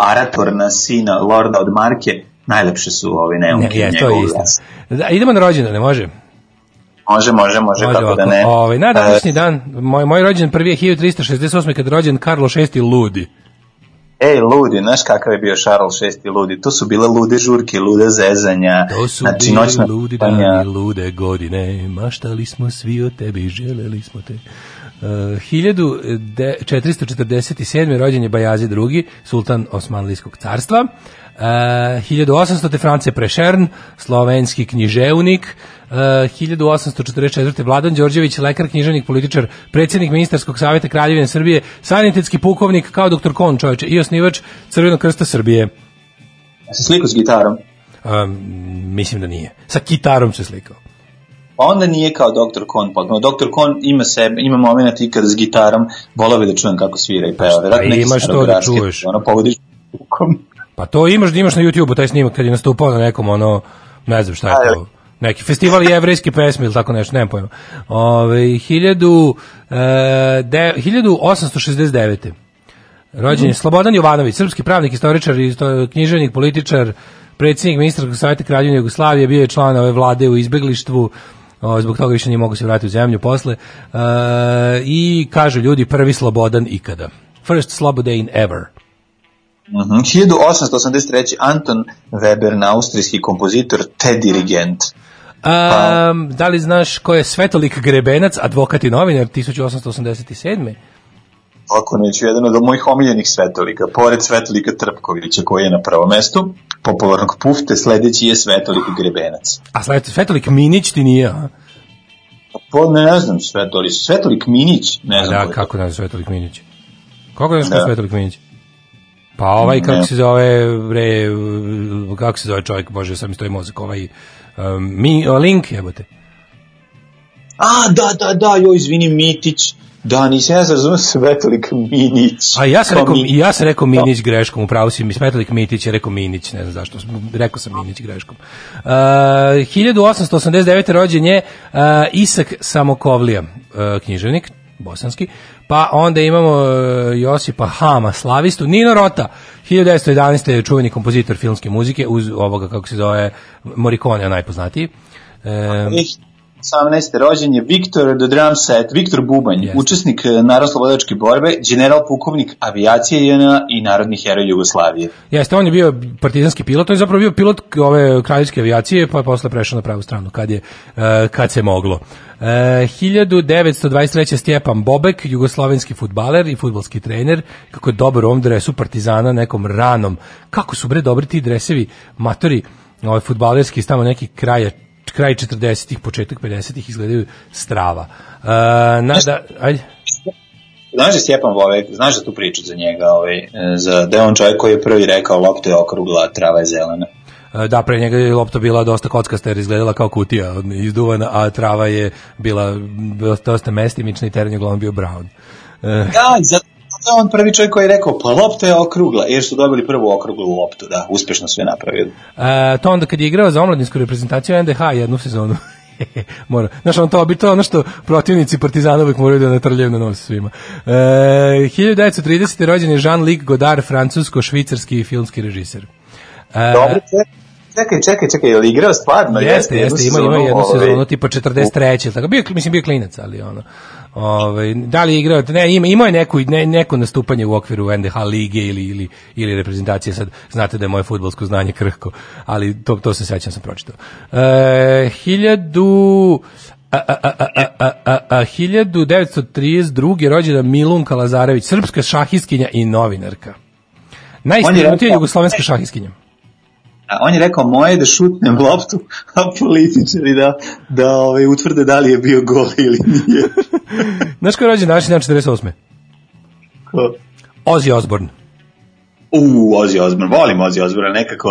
[SPEAKER 2] Aratorna, sina Lorda od Marke, najlepše su ove neonke.
[SPEAKER 1] Ne, je, to je
[SPEAKER 2] glas.
[SPEAKER 1] Da, idemo na rođendane, može?
[SPEAKER 2] Može, može, može, kako
[SPEAKER 1] ovako.
[SPEAKER 2] da ne.
[SPEAKER 1] Ovaj, na današnji
[SPEAKER 2] E,
[SPEAKER 1] dan, moj, moj rođen prvi je 1368. kad rođen Karlo VI Ludi.
[SPEAKER 2] Ej, ludi, znaš kakav je bio Charles VI ludi? To su bile lude žurke, lude zezanja,
[SPEAKER 1] To su
[SPEAKER 2] znači
[SPEAKER 1] bili
[SPEAKER 2] noćna
[SPEAKER 1] ludi dani, lude godine, maštali smo svi o tebi, želeli smo te. Uh, 1447. rođen je Bajazi II, sultan Osmanlijskog carstva. Uh, 1800. France Prešern, slovenski književnik. Uh, 1844. Vladan Đorđević, lekar, književnik, političar, predsjednik ministarskog savjeta Kraljevine Srbije, sanitetski pukovnik kao doktor Kon čovječe i osnivač Crvenog krsta Srbije.
[SPEAKER 2] Ja se sliku s gitarom.
[SPEAKER 1] Um, mislim da nije. Sa kitarom se slikao.
[SPEAKER 2] Pa onda nije kao Dr. Kon potpuno. Dr. Kon ima sebe, ima moment i kada s gitarom volao bi da čujem kako svira i peva. Neki
[SPEAKER 1] imaš to da čuješ.
[SPEAKER 2] Ono povodiš.
[SPEAKER 1] Pa to imaš da imaš na YouTubeu taj snimak kad je nastupao na nekom ono ne znam šta je to. Neki festival jevrejske pesme ili tako nešto, nemam pojma. Ove, 1000, e, de, 1869. Rođen je Slobodan Jovanović, srpski pravnik, istoričar, isto, književnik, političar, predsjednik ministarskog savjeta Kraljevine Jugoslavije, bio je član ove vlade u izbeglištvu, o, zbog toga više nije mogu se vratiti u zemlju posle. E, I kažu ljudi, prvi Slobodan ikada. First Slobodan ever.
[SPEAKER 2] Mhm. 1883. Anton Weber, austrijski kompozitor te dirigent.
[SPEAKER 1] Um, da li znaš ko je Svetolik Grebenac, advokat i novinar 1887.
[SPEAKER 2] Ako neću, jedan od mojih omiljenih svetolika, pored Svetolika Trpkovića koji je na prvom mestu, popularnog pufte, sledeći je Svetolik Grebenac.
[SPEAKER 1] A Svet, Svetolik Minić ti nije, a?
[SPEAKER 2] Po, ne, ne znam Svetolik, Svetolik Minić, ne znam.
[SPEAKER 1] Da,
[SPEAKER 2] ko je.
[SPEAKER 1] kako ne znam Svetolik Minić? Kako ne znaš ko
[SPEAKER 2] Da.
[SPEAKER 1] je Svetolik Minić? Pa ovaj, kako
[SPEAKER 2] Ne.
[SPEAKER 1] se zove, bre, kako se zove čovjek, bože, sam mi stoji mozak, ovaj, um, mi, Link, jebote.
[SPEAKER 2] A, da, da, da, joj, izvini, Mitić. Da, nisam ja se razumio Svetlik Minić.
[SPEAKER 1] A ja sam
[SPEAKER 2] Kao
[SPEAKER 1] rekao,
[SPEAKER 2] Minić.
[SPEAKER 1] ja sam rekao Minić greškom, upravo si mi Smetalik Mitić je rekao Minić, ne znam zašto, rekao sam Minić greškom. Uh, 1889. rođen je uh, Isak Samokovlija, uh, književnik, bosanski, pa onda imamo uh, Josipa Hama, slavistu, Nino Rota, 1911. je čuveni kompozitor filmske muzike, uz ovoga, kako se zove, Morricone, najpoznatiji. Um,
[SPEAKER 2] 18. rođen je Viktor the drum set, Viktor Bubanj,
[SPEAKER 1] Jeste.
[SPEAKER 2] učesnik e, narodno-slobodačke borbe, general pukovnik avijacije JNA i narodni heroj Jugoslavije.
[SPEAKER 1] Jeste, on je bio partizanski pilot, on je zapravo bio pilot ove kraljevske avijacije, pa je posle prešao na pravu stranu kad je e, kad se moglo. E, 1923. Stjepan Bobek, jugoslovenski futbaler i futbolski trener, kako je dobar u ovom dresu partizana nekom ranom. Kako su bre dobri ti dresevi, matori, ovaj futbalerski iz tamo neki kraja kraj 40-ih, početak 50-ih izgledaju strava. E, nada, ajde.
[SPEAKER 2] Znaš da je Stjepan Bovek, znaš da tu priču za njega, ovaj, e, za, da je on čovjek koji je prvi rekao lopta je okrugla, trava je zelena.
[SPEAKER 1] E, Da, pre njega je lopta bila dosta kockasta jer izgledala kao kutija izduvana, a trava je bila dosta, mestimična i teren je uglavnom bio brown.
[SPEAKER 2] Da, i je on prvi čovjek koji je rekao, pa lopta je okrugla, jer su dobili prvu okruglu loptu, da, uspešno sve napravili.
[SPEAKER 1] e, to onda kad je igrao za omladinsku reprezentaciju NDH jednu sezonu. <laughs> Mora. Znaš, on to bi to ono što protivnici Partizana uvijek moraju da natrljaju na nos svima. E, 1930. rođen je Jean-Luc Godard, francusko-švicarski filmski režiser. E,
[SPEAKER 2] Dobro, čekaj, čekaj, čekaj, je li igrao stvarno?
[SPEAKER 1] Jeste, jeste, ima, ima jednu
[SPEAKER 2] ovaj,
[SPEAKER 1] sezonu tipa 43. ili Tako bio mislim bio klinac, ali ono. Ovaj da li je igrao, ne, ima imao je neku ne, neko nastupanje u okviru NDH lige ili ili ili reprezentacije sad znate da je moje fudbalsko znanje krhko, ali to to se sećam sam pročitao. E, 1000 a, a, a, a, a, a, a, 1932. rođena Milunka Lazarević, srpska šahistkinja i novinarka. Najistaknutija
[SPEAKER 2] rekao-
[SPEAKER 1] jugoslovenska šahistkinja.
[SPEAKER 2] A on je rekao, moje je da šutnem loptu, a političari da, da ovaj, utvrde da li je bio gol ili nije. <laughs>
[SPEAKER 1] Znaš ko je rođen današnji dan 48.
[SPEAKER 2] Ko?
[SPEAKER 1] Ozzy Osbourne.
[SPEAKER 2] U, Ozzy Osbourne, volim Ozzy Osbourne, nekako,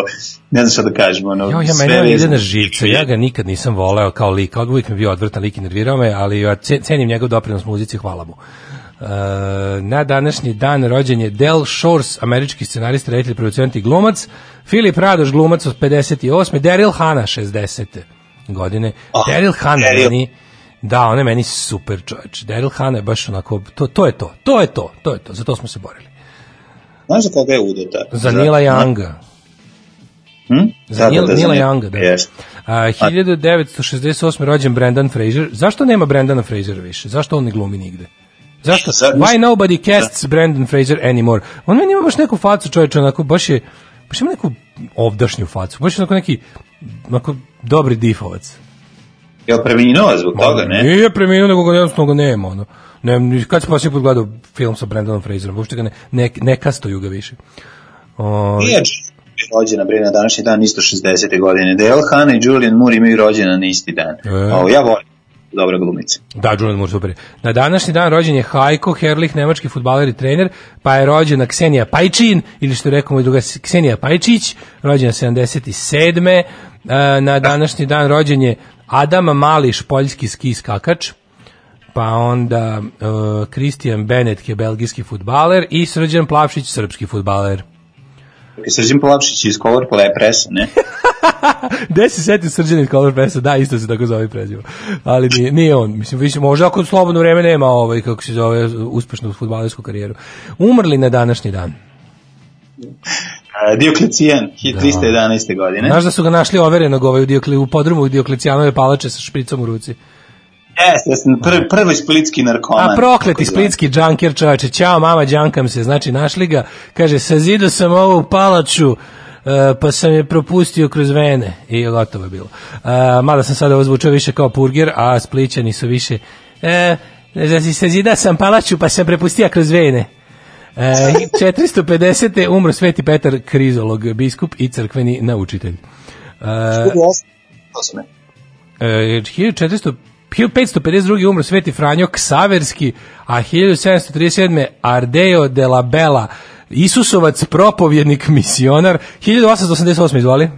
[SPEAKER 2] ne znam šta da kažem, ono,
[SPEAKER 1] Jo, ja
[SPEAKER 2] sve
[SPEAKER 1] meni ide na živce, ja ga nikad nisam voleo kao lik, uvijek mi je bio odvrtan lik i nervirao me, ali ja ce- cenim njegov doprinos muzici, hvala mu. E, na današnji dan rođen je Del Shores, američki scenarist, reditelj, producent i glumac, Filip Radoš, glumac od 58. Daryl Hannah, 60. godine.
[SPEAKER 2] Ah,
[SPEAKER 1] Daryl
[SPEAKER 2] Daryl.
[SPEAKER 1] meni, da, on je meni super čovječ. Daryl Hannah je baš onako, to, to je to, to je to, to je to, za to smo se borili.
[SPEAKER 2] Znaš za koga je udata?
[SPEAKER 1] Za Nila Younga.
[SPEAKER 2] Hm?
[SPEAKER 1] Za Nila, Nila Younga, da.
[SPEAKER 2] Jeste.
[SPEAKER 1] A, 1968. rođen Brendan Fraser. Zašto nema Brendana Frasera više? Zašto on ne glumi nigde? Zašto?
[SPEAKER 2] Sad-
[SPEAKER 1] Why nobody casts Brendan Fraser anymore? On meni ima baš neku facu čovječa, onako, baš je, baš ima neku ovdašnju facu, baš je onako neki, onako, dobri difovac.
[SPEAKER 2] Je li preminuo zbog toga, ne?
[SPEAKER 1] Nije preminuo, nego ga jednostavno ga nema, ono. Ne, kad si posljednji put gledao film sa Brendanom Fraserom, uopšte ga ne, ne, ne kastuju ga više. O,
[SPEAKER 2] Nije je rođena bre na današnji dan isto 60. godine. Dale Hanna i Julian Moore imaju rođena na isti dan.
[SPEAKER 1] E.
[SPEAKER 2] O, ja volim dobra glumica.
[SPEAKER 1] Da, Julian Moore, super. Na današnji dan rođen je Hajko Herlich, nemački futbaler i trener, pa je rođena Ksenija Pajčin, ili što rekao moj druga Ksenija Pajčić, rođena 77. E, Na današnji dan rođen je Adam Mališ, poljski ski skakač, pa onda Kristijan Benet, je belgijski futbaler, i Srđan Plavšić, srpski futbaler.
[SPEAKER 2] Srđan Plavšić iz Color Pressa, ne? <laughs>
[SPEAKER 1] Gde se setio Srđan iz Color Pressa? Da, isto se tako zove prezimo. Ali nije, nije on. Mislim, više možda ako slobodno vreme nema ovaj, kako se zove, uspešnu futbalersku karijeru. Umrli na današnji dan.
[SPEAKER 2] Dioklecijan, 311. godine.
[SPEAKER 1] Znaš da su ga našli overenog ovaj, u, Diokli, u podrumu Dioklecijanove palače sa špricom u ruci.
[SPEAKER 2] Jeste, jeste, pr, prvi splitski narkoman.
[SPEAKER 1] A prokleti
[SPEAKER 2] zvani.
[SPEAKER 1] splitski džanker čoveče, ćao mama, džankam se, znači našli ga, kaže, sazido sam ovu palaču, e, pa sam je propustio kroz vene i gotovo je bilo. E, mada sam sada ovo više kao purger, a splićani su više, e, znači, sazida sam palaču, pa sam prepustio kroz vene. E, 450. umro Sveti Petar Krizolog, biskup i crkveni naučitelj. E. E, 1400 1552. umro Sveti Franjo Ksaverski, a 1737. Ardeo de la Bella, Isusovac, propovjednik, misionar. 1888. izvoli.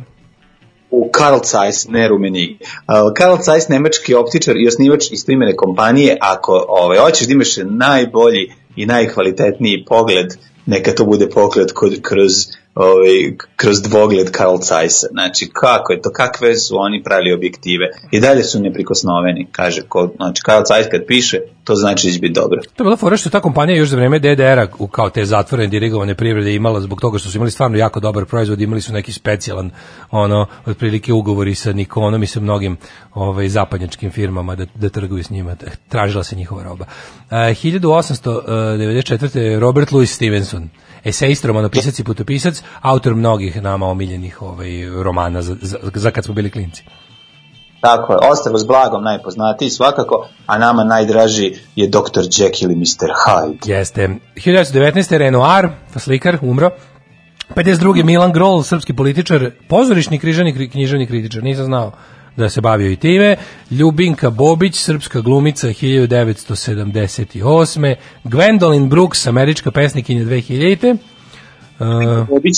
[SPEAKER 2] u Carl Zeiss, ne Rumenigi. Uh, Carl Zeiss, nemački optičar i osnivač istoimene kompanije, ako ovaj, hoćeš da imaš najbolji i najkvalitetniji pogled, neka to bude pogled kod, kroz ovaj, kroz dvogled Carl Zeissa. Znači, kako je to, kakve su oni pravili objektive. I dalje su neprikosnoveni, kaže. Ko, znači, Carl Zeiss kad piše, to znači da će biti dobro.
[SPEAKER 1] To je bila fora što ta kompanija još za vreme DDR-a kao te zatvorene dirigovane privrede imala zbog toga što su imali stvarno jako dobar proizvod, imali su neki specijalan ono otprilike ugovori sa Nikonom i sa mnogim ovaj zapadnjačkim firmama da da trguju s njima. Tražila se njihova roba. Uh, 1894. Robert Louis Stevenson esejist, romanopisac i putopisac, autor mnogih nama omiljenih ovaj, romana za, za, za kad smo bili klinci.
[SPEAKER 2] Tako je, Ostrvo s blagom najpoznatiji svakako, a nama najdraži je Dr. Jekyll i Mr. Hyde.
[SPEAKER 1] Jeste. 1919. Renoir, slikar, umro. 52. Milan Grol, srpski političar, pozorišni križani književni kritičar, nisam znao da se bavio i time. Ljubinka Bobić, srpska glumica 1978. Gwendolyn Brooks, američka pesnikinja 2000. Uh,
[SPEAKER 2] Bobić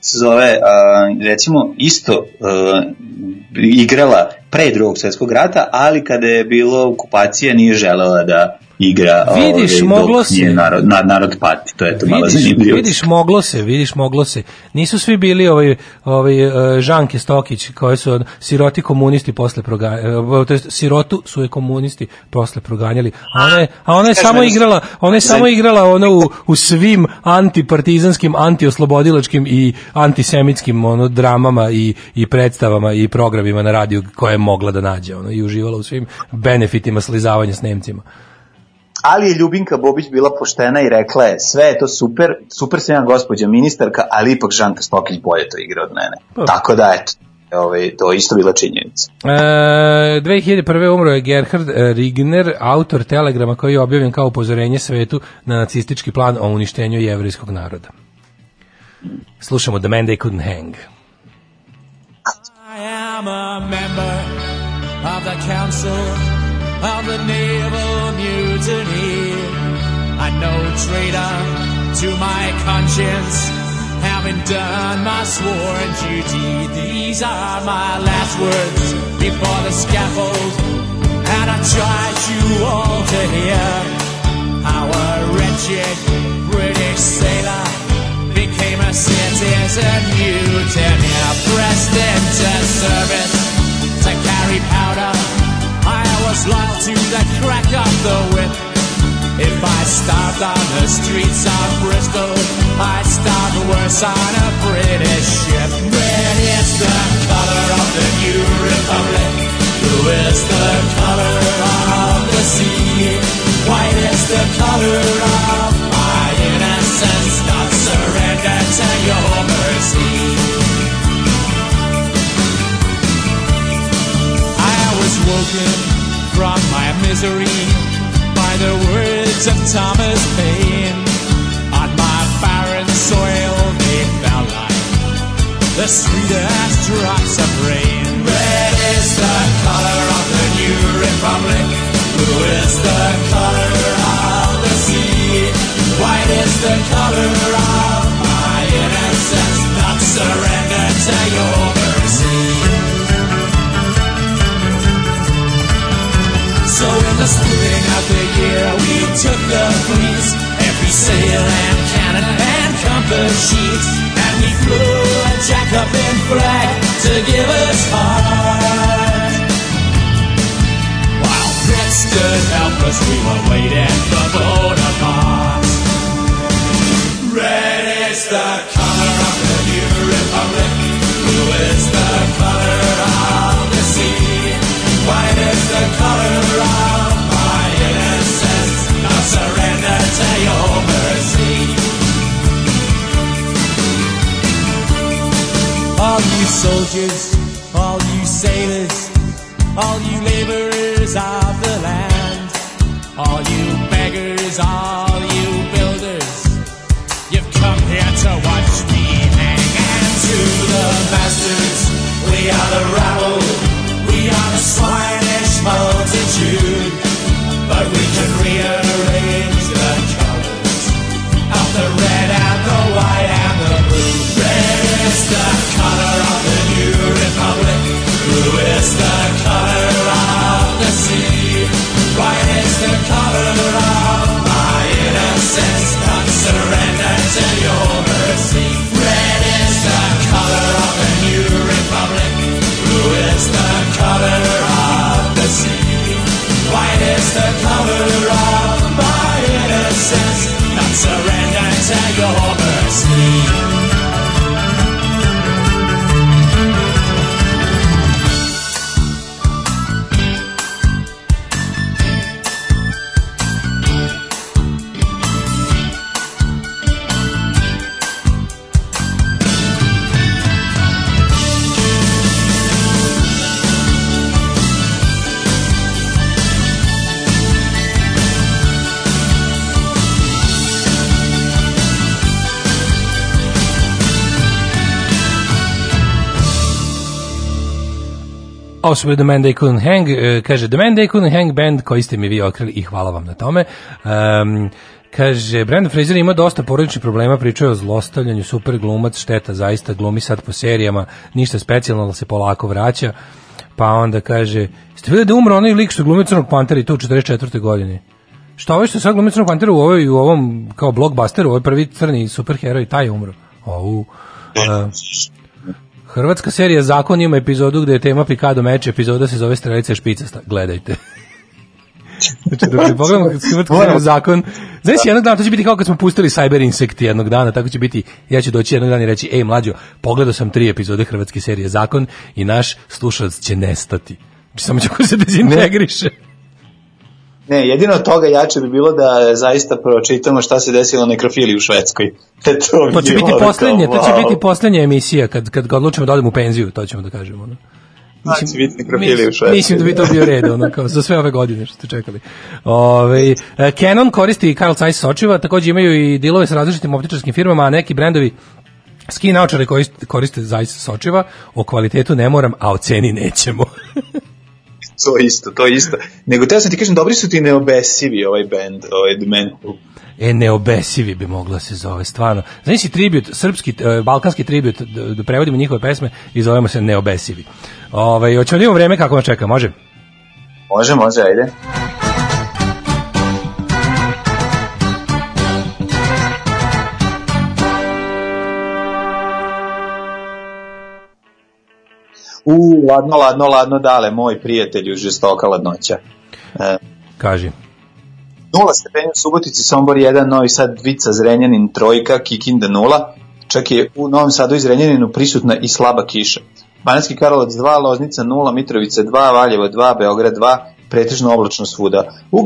[SPEAKER 2] se zove, a, recimo, isto a, igrala pre drugog svjetskog rata, ali kada je bilo okupacija nije želela da igra
[SPEAKER 1] Vidiš,
[SPEAKER 2] ovaj,
[SPEAKER 1] moglo
[SPEAKER 2] dok
[SPEAKER 1] se.
[SPEAKER 2] narod, na, narod pati. To je to malo zanimljivo.
[SPEAKER 1] vidiš, moglo se, vidiš, moglo se. Nisu svi bili ovaj, ovaj uh, Žanke Stokić, koji su siroti komunisti posle proganjali, to jest sirotu su je komunisti posle proganjali, a ona je, a ona je
[SPEAKER 2] Kaži
[SPEAKER 1] samo igrala, ona je samo igrala ono u, u svim antipartizanskim, antioslobodilačkim i antisemitskim ono dramama i i predstavama i programima na radiju koje je mogla da nađe, ono i uživala u svim benefitima slizavanja s Nemcima.
[SPEAKER 2] Ali je Ljubinka Bobić bila poštena i rekla je sve je to super, super sam ja gospođa ministarka, ali ipak Žanka Stokić bolje to igra od mene.
[SPEAKER 1] Pa.
[SPEAKER 2] Tako da, eto, ovaj, to je isto bila činjenica.
[SPEAKER 1] E, 2001. umro je Gerhard e, Rigner, autor telegrama koji je objavljen kao upozorenje svetu na nacistički plan o uništenju jevrijskog naroda. Slušamo The Man They Couldn't Hang.
[SPEAKER 7] I am a member of the council of the naval mutiny. I know traitor to my conscience, having done my sworn duty. These are my last words before the scaffold, and I charge you all to hear how a wretched British sailor became a citizen mutineer, pressed into service was loyal to the crack of the whip. If I starved on the streets of Bristol, I'd starve worse on a British ship. Red is the color of the new republic. Blue is the color of the sea. White is the color of my innocence. Not surrender to your mercy. I from my misery by the words of Thomas Paine. On my barren soil they fell like the sweetest drops of rain. Red is the color of the new republic. Blue is the color of the sea. White is the color of my innocence. Not surrender to your So in the spring of the year we took the fleece, every sail and cannon and compass sheet, and we flew a Jacobin flag to give us heart. While Brits stood helpless, we were waiting for Bonaparte. Red is the color of the new republic, you soldiers, all you sailors, all you laborers of the land, all you beggars, all you builders, you've come here to watch me hang. And to the masters, we are the rabble, we are the swinish multitude, the
[SPEAKER 1] Bili The Man They Couldn't Hang, e, kaže The Man They Couldn't Hang band koji ste mi vi otkrili i hvala vam na tome. Um, Kaže, Brandon Fraser ima dosta porodičnih problema, pričao je o zlostavljanju, super glumac, šteta, zaista glumi sad po serijama, ništa specijalno, ali se polako vraća. Pa onda kaže, ste vidjeli da umro onaj lik što glumi Crnog Pantera i to u 44. godini? Šta ovo što sad glumi Crnog Pantera u, ovoj, u ovom kao blockbusteru, ovaj prvi crni superheroj, taj je umro. Ovu, uh, Hrvatska serija Zakon ima epizodu gde je tema Pikado meč, epizoda se zove Strelica špicasta. Gledajte. Znači, dok ne pogledamo Hrvatsku seriju Zakon, znaš, jednog dana to će biti kao kad smo pustili Cyber Insect jednog dana, tako će biti, ja ću doći jednog dana i reći, ej mlađo, pogledao sam tri epizode Hrvatske serije Zakon i naš slušalac će nestati. Znači, samo će ko se dezintegriše.
[SPEAKER 2] Ne, jedino od toga jače bi bilo da zaista pročitamo šta se desilo na nekrofiliji u Švedskoj. E, <laughs> to,
[SPEAKER 1] To će biti poslednje,
[SPEAKER 2] kao,
[SPEAKER 1] to će biti poslednja emisija kad kad ga odlučimo da odemo u penziju, to ćemo da kažemo, no.
[SPEAKER 2] Da će biti nekrofilija u Švedskoj.
[SPEAKER 1] Mislim da bi to bio red, ono, kao za sve ove godine što ste čekali. Ove, e, Canon koristi i Carl Zeiss sočiva, takođe imaju i dilove sa različitim optičarskim firmama, a neki brendovi ski naočare koriste, koriste Zeiss sočiva, o kvalitetu ne moram, a o ceni nećemo. <laughs>
[SPEAKER 2] To isto, to isto. Nego te sam ti kažem, dobri su ti neobesivi ovaj band, ovaj Who.
[SPEAKER 1] E, neobesivi bi mogla se zove, stvarno. Znaš si tribut, srpski, e, balkanski tribut, da, da prevodimo njihove pesme i zovemo se neobesivi. Ove, hoćemo da imamo vreme kako nas čeka, može?
[SPEAKER 2] Može, može, ajde. U, ladno, ladno, ladno, dale, moj prijatelju, žestoka ladnoća. E,
[SPEAKER 1] Kaži.
[SPEAKER 2] Nula stepeni u Subotici, Sombor 1, Novi Sad, Vica, Zrenjanin, Trojka, Kikinda 0. Čak je u Novom Sadu i Zrenjaninu prisutna i slaba kiša. Bananski Karlovac 2, Loznica 0, Mitrovica 2, Valjevo 2, Beograd 2, pretežno oblačno svuda. U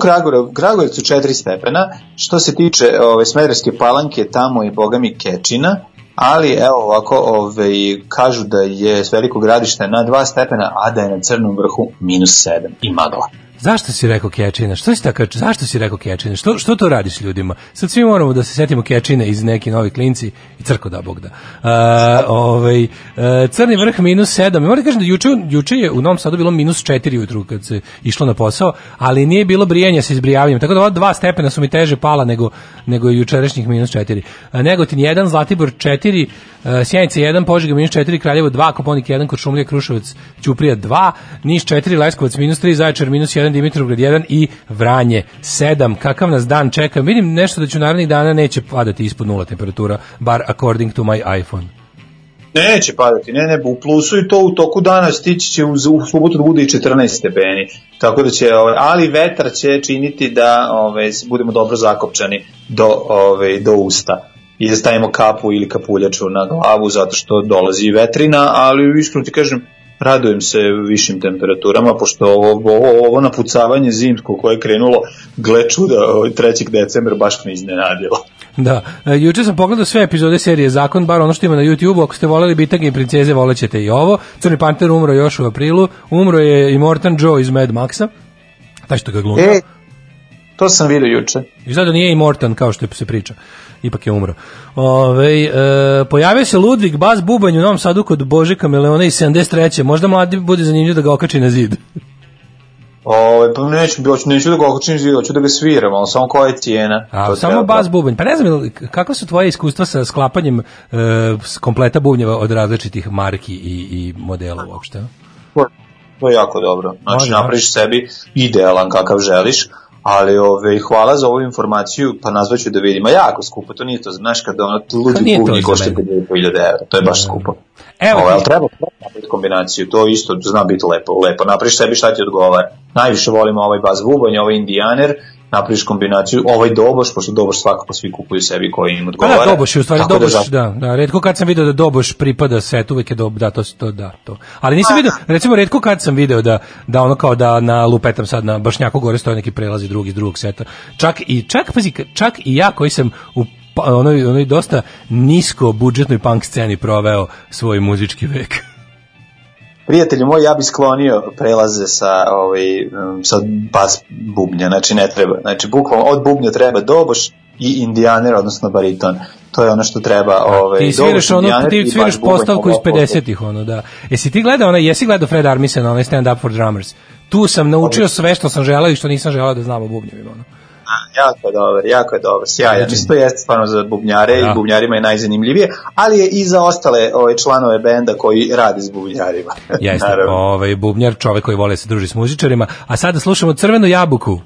[SPEAKER 2] Kragujevcu 4 stepena, što se tiče ove, Smederske palanke, tamo je bogami Kečina, ali evo ovako ove, kažu da je s veliko gradište na 2 stepena, a da je na crnom vrhu minus 7 i magla.
[SPEAKER 1] Zašto si rekao Kečina? Što si tako, zašto si rekao Kečina? Što, što to radiš ljudima? Sad svi moramo da se setimo Kečine iz neki novi klinci i crko da Bog da. Uh, ovaj, uh, crni vrh minus 7. Moram da kažem da juče, juče je u Novom Sadu bilo minus 4 ujutru kad se išlo na posao, ali nije bilo brijanja sa izbrijavanjem. Tako da ova dva stepena su mi teže pala nego, nego jučerašnjih minus 4. Uh, Negotin 1, Zlatibor 4, uh, Sjenica 1, Požega minus 4, Kraljevo 2, Koponik 1, Kuršumlija, Kruševac, Ćuprija 2, Niš 4, Leskovac minus 3, Zaječar minus 1, Dimitrovgrad 1 i Vranje 7. Kakav nas dan čeka? Vidim nešto da ću narednih dana neće padati ispod nula temperatura, bar according to my iPhone.
[SPEAKER 2] Neće padati, ne, ne, u plusu i to u toku dana stići će u, u subotu da bude i 14 stepeni. Tako da će, ovaj, ali vetar će činiti da ovaj, budemo dobro zakopčani do, ovaj, do usta i da stavimo kapu ili kapuljaču na glavu zato što dolazi vetrina, ali iskreno ti kažem, radujem se višim temperaturama, pošto ovo, ovo, ovo napucavanje zimsko koje je krenulo, gle čuda, ovaj, 3. decembra baš me iznenadilo.
[SPEAKER 1] Da, e, juče sam pogledao sve epizode serije Zakon, bar ono što ima na YouTube, ako ste voleli Bitange i princeze, volećete i ovo. Crni panter umro još u aprilu, umro je i Morton Joe iz Mad Maxa, taj što ga glumio.
[SPEAKER 2] E, to sam vidio juče.
[SPEAKER 1] Izgleda da nije i Morton kao što se priča. Ipak je umro. Ove, e, pojavio se Ludvig Bas Bubanj u Novom Sadu kod Božika Meleona iz 73. Možda mladi bude zanimljivo da ga okači na zid.
[SPEAKER 2] Ove, pa neću, neću, neću da ga okačim zid, hoću da ga sviram, ali samo koja je cijena.
[SPEAKER 1] A, samo
[SPEAKER 2] treba.
[SPEAKER 1] bas bubanj. Pa ne znam, kakva su tvoje iskustva sa sklapanjem e, kompleta bubnjeva od različitih marki i, i modela uopšte?
[SPEAKER 2] To, je jako dobro. Znači,
[SPEAKER 1] Može,
[SPEAKER 2] napraviš sebi idealan kakav želiš, ali ove, hvala za ovu informaciju, pa nazvaću da vidimo. Jako skupo, to nije to, znaš, kada ono ludi
[SPEAKER 1] to
[SPEAKER 2] bubnji
[SPEAKER 1] za
[SPEAKER 2] košta
[SPEAKER 1] mene.
[SPEAKER 2] 5000 evra, to je baš skupo.
[SPEAKER 1] Evo
[SPEAKER 2] Ovo, ali treba napraviti kombinaciju, to isto zna biti lepo, lepo. Napraviš sebi šta ti odgovara. Najviše volimo ovaj bas bubanj, ovaj indijaner, napraviš kombinaciju, ovaj doboš, pošto doboš svakako svi kupuju sebi koji im
[SPEAKER 1] Pa
[SPEAKER 2] odgovara.
[SPEAKER 1] da, Doboš je u stvari,
[SPEAKER 2] Tako
[SPEAKER 1] Doboš,
[SPEAKER 2] za-
[SPEAKER 1] da, da, redko kad sam video da Doboš pripada set, uvek je Dob, da, to, to, da, to. Ali nisam video, recimo, redko kad sam video da, da ono kao da na lupetam sad na Bašnjaku gore stoje neki prelazi drugi iz drugog seta. Čak i, čak, pazi, čak i ja koji sam u pa, onoj, onoj dosta nisko budžetnoj punk sceni proveo svoj muzički vek.
[SPEAKER 2] Prijatelji moji, ja bih sklonio prelaze sa, ovaj, um, sa bas bubnja, znači ne treba. Znači, bukvalno od bubnja treba doboš i indijaner, odnosno bariton. To je ono što treba. Ovaj,
[SPEAKER 8] Ti sviraš ono, ti sviraš postavku iz
[SPEAKER 2] pogotovo.
[SPEAKER 8] 50-ih, ono, da. Jesi ti gledao, ono, jesi gledao Fred Armisen, onaj Stand Up for Drummers? Tu sam naučio sve što sam želeo i što nisam želeo da znam o bubnjevima, ono.
[SPEAKER 2] Jako je dobar, jako je dobar, sjajan.
[SPEAKER 8] Znači-
[SPEAKER 2] to jeste stvarno za bubnjare
[SPEAKER 8] Da.
[SPEAKER 2] i bubnjarima je najzanimljivije, ali je i za ostale ove članove benda koji rade s bubnjarima.
[SPEAKER 8] Jeste, <laughs> ovaj, bubnjar, čovek koji vole da se druži s muzičarima. A sada slušamo Crvenu jabuku.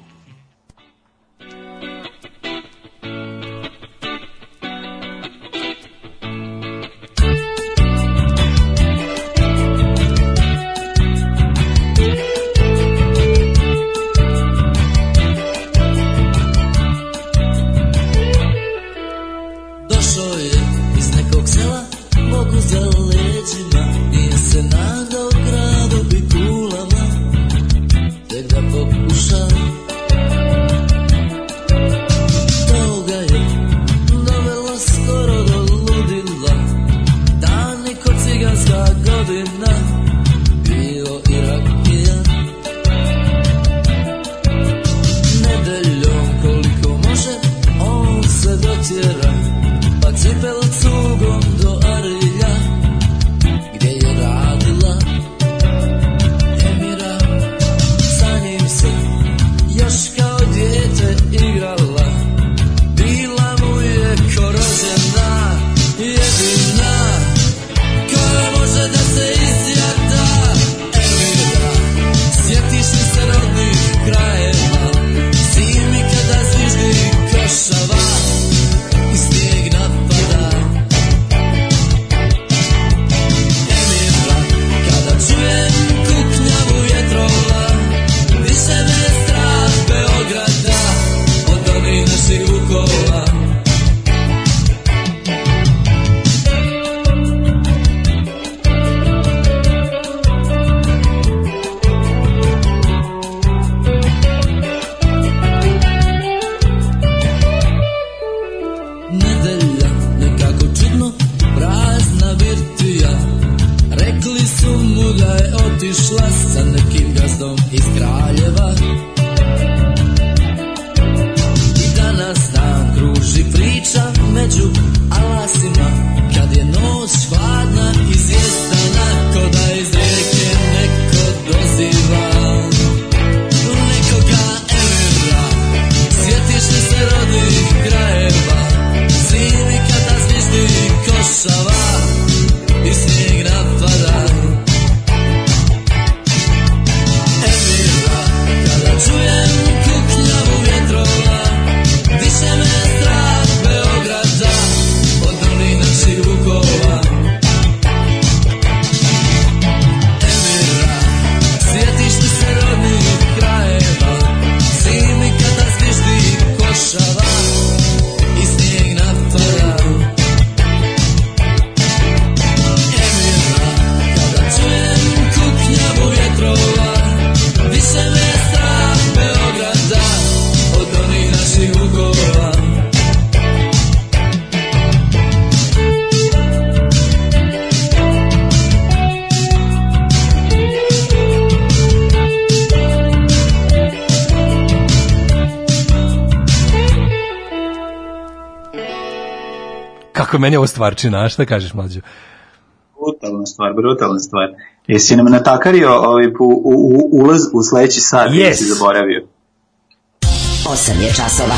[SPEAKER 8] Kako je meni ovo stvarčina, a šta kažeš mlađo?
[SPEAKER 2] Brutalna stvar, brutalna stvar. Jesi nam natakario ovaj, u, u, u, ulaz u sledeći sat
[SPEAKER 8] Yes.
[SPEAKER 2] si zaboravio?
[SPEAKER 9] 8 je časova.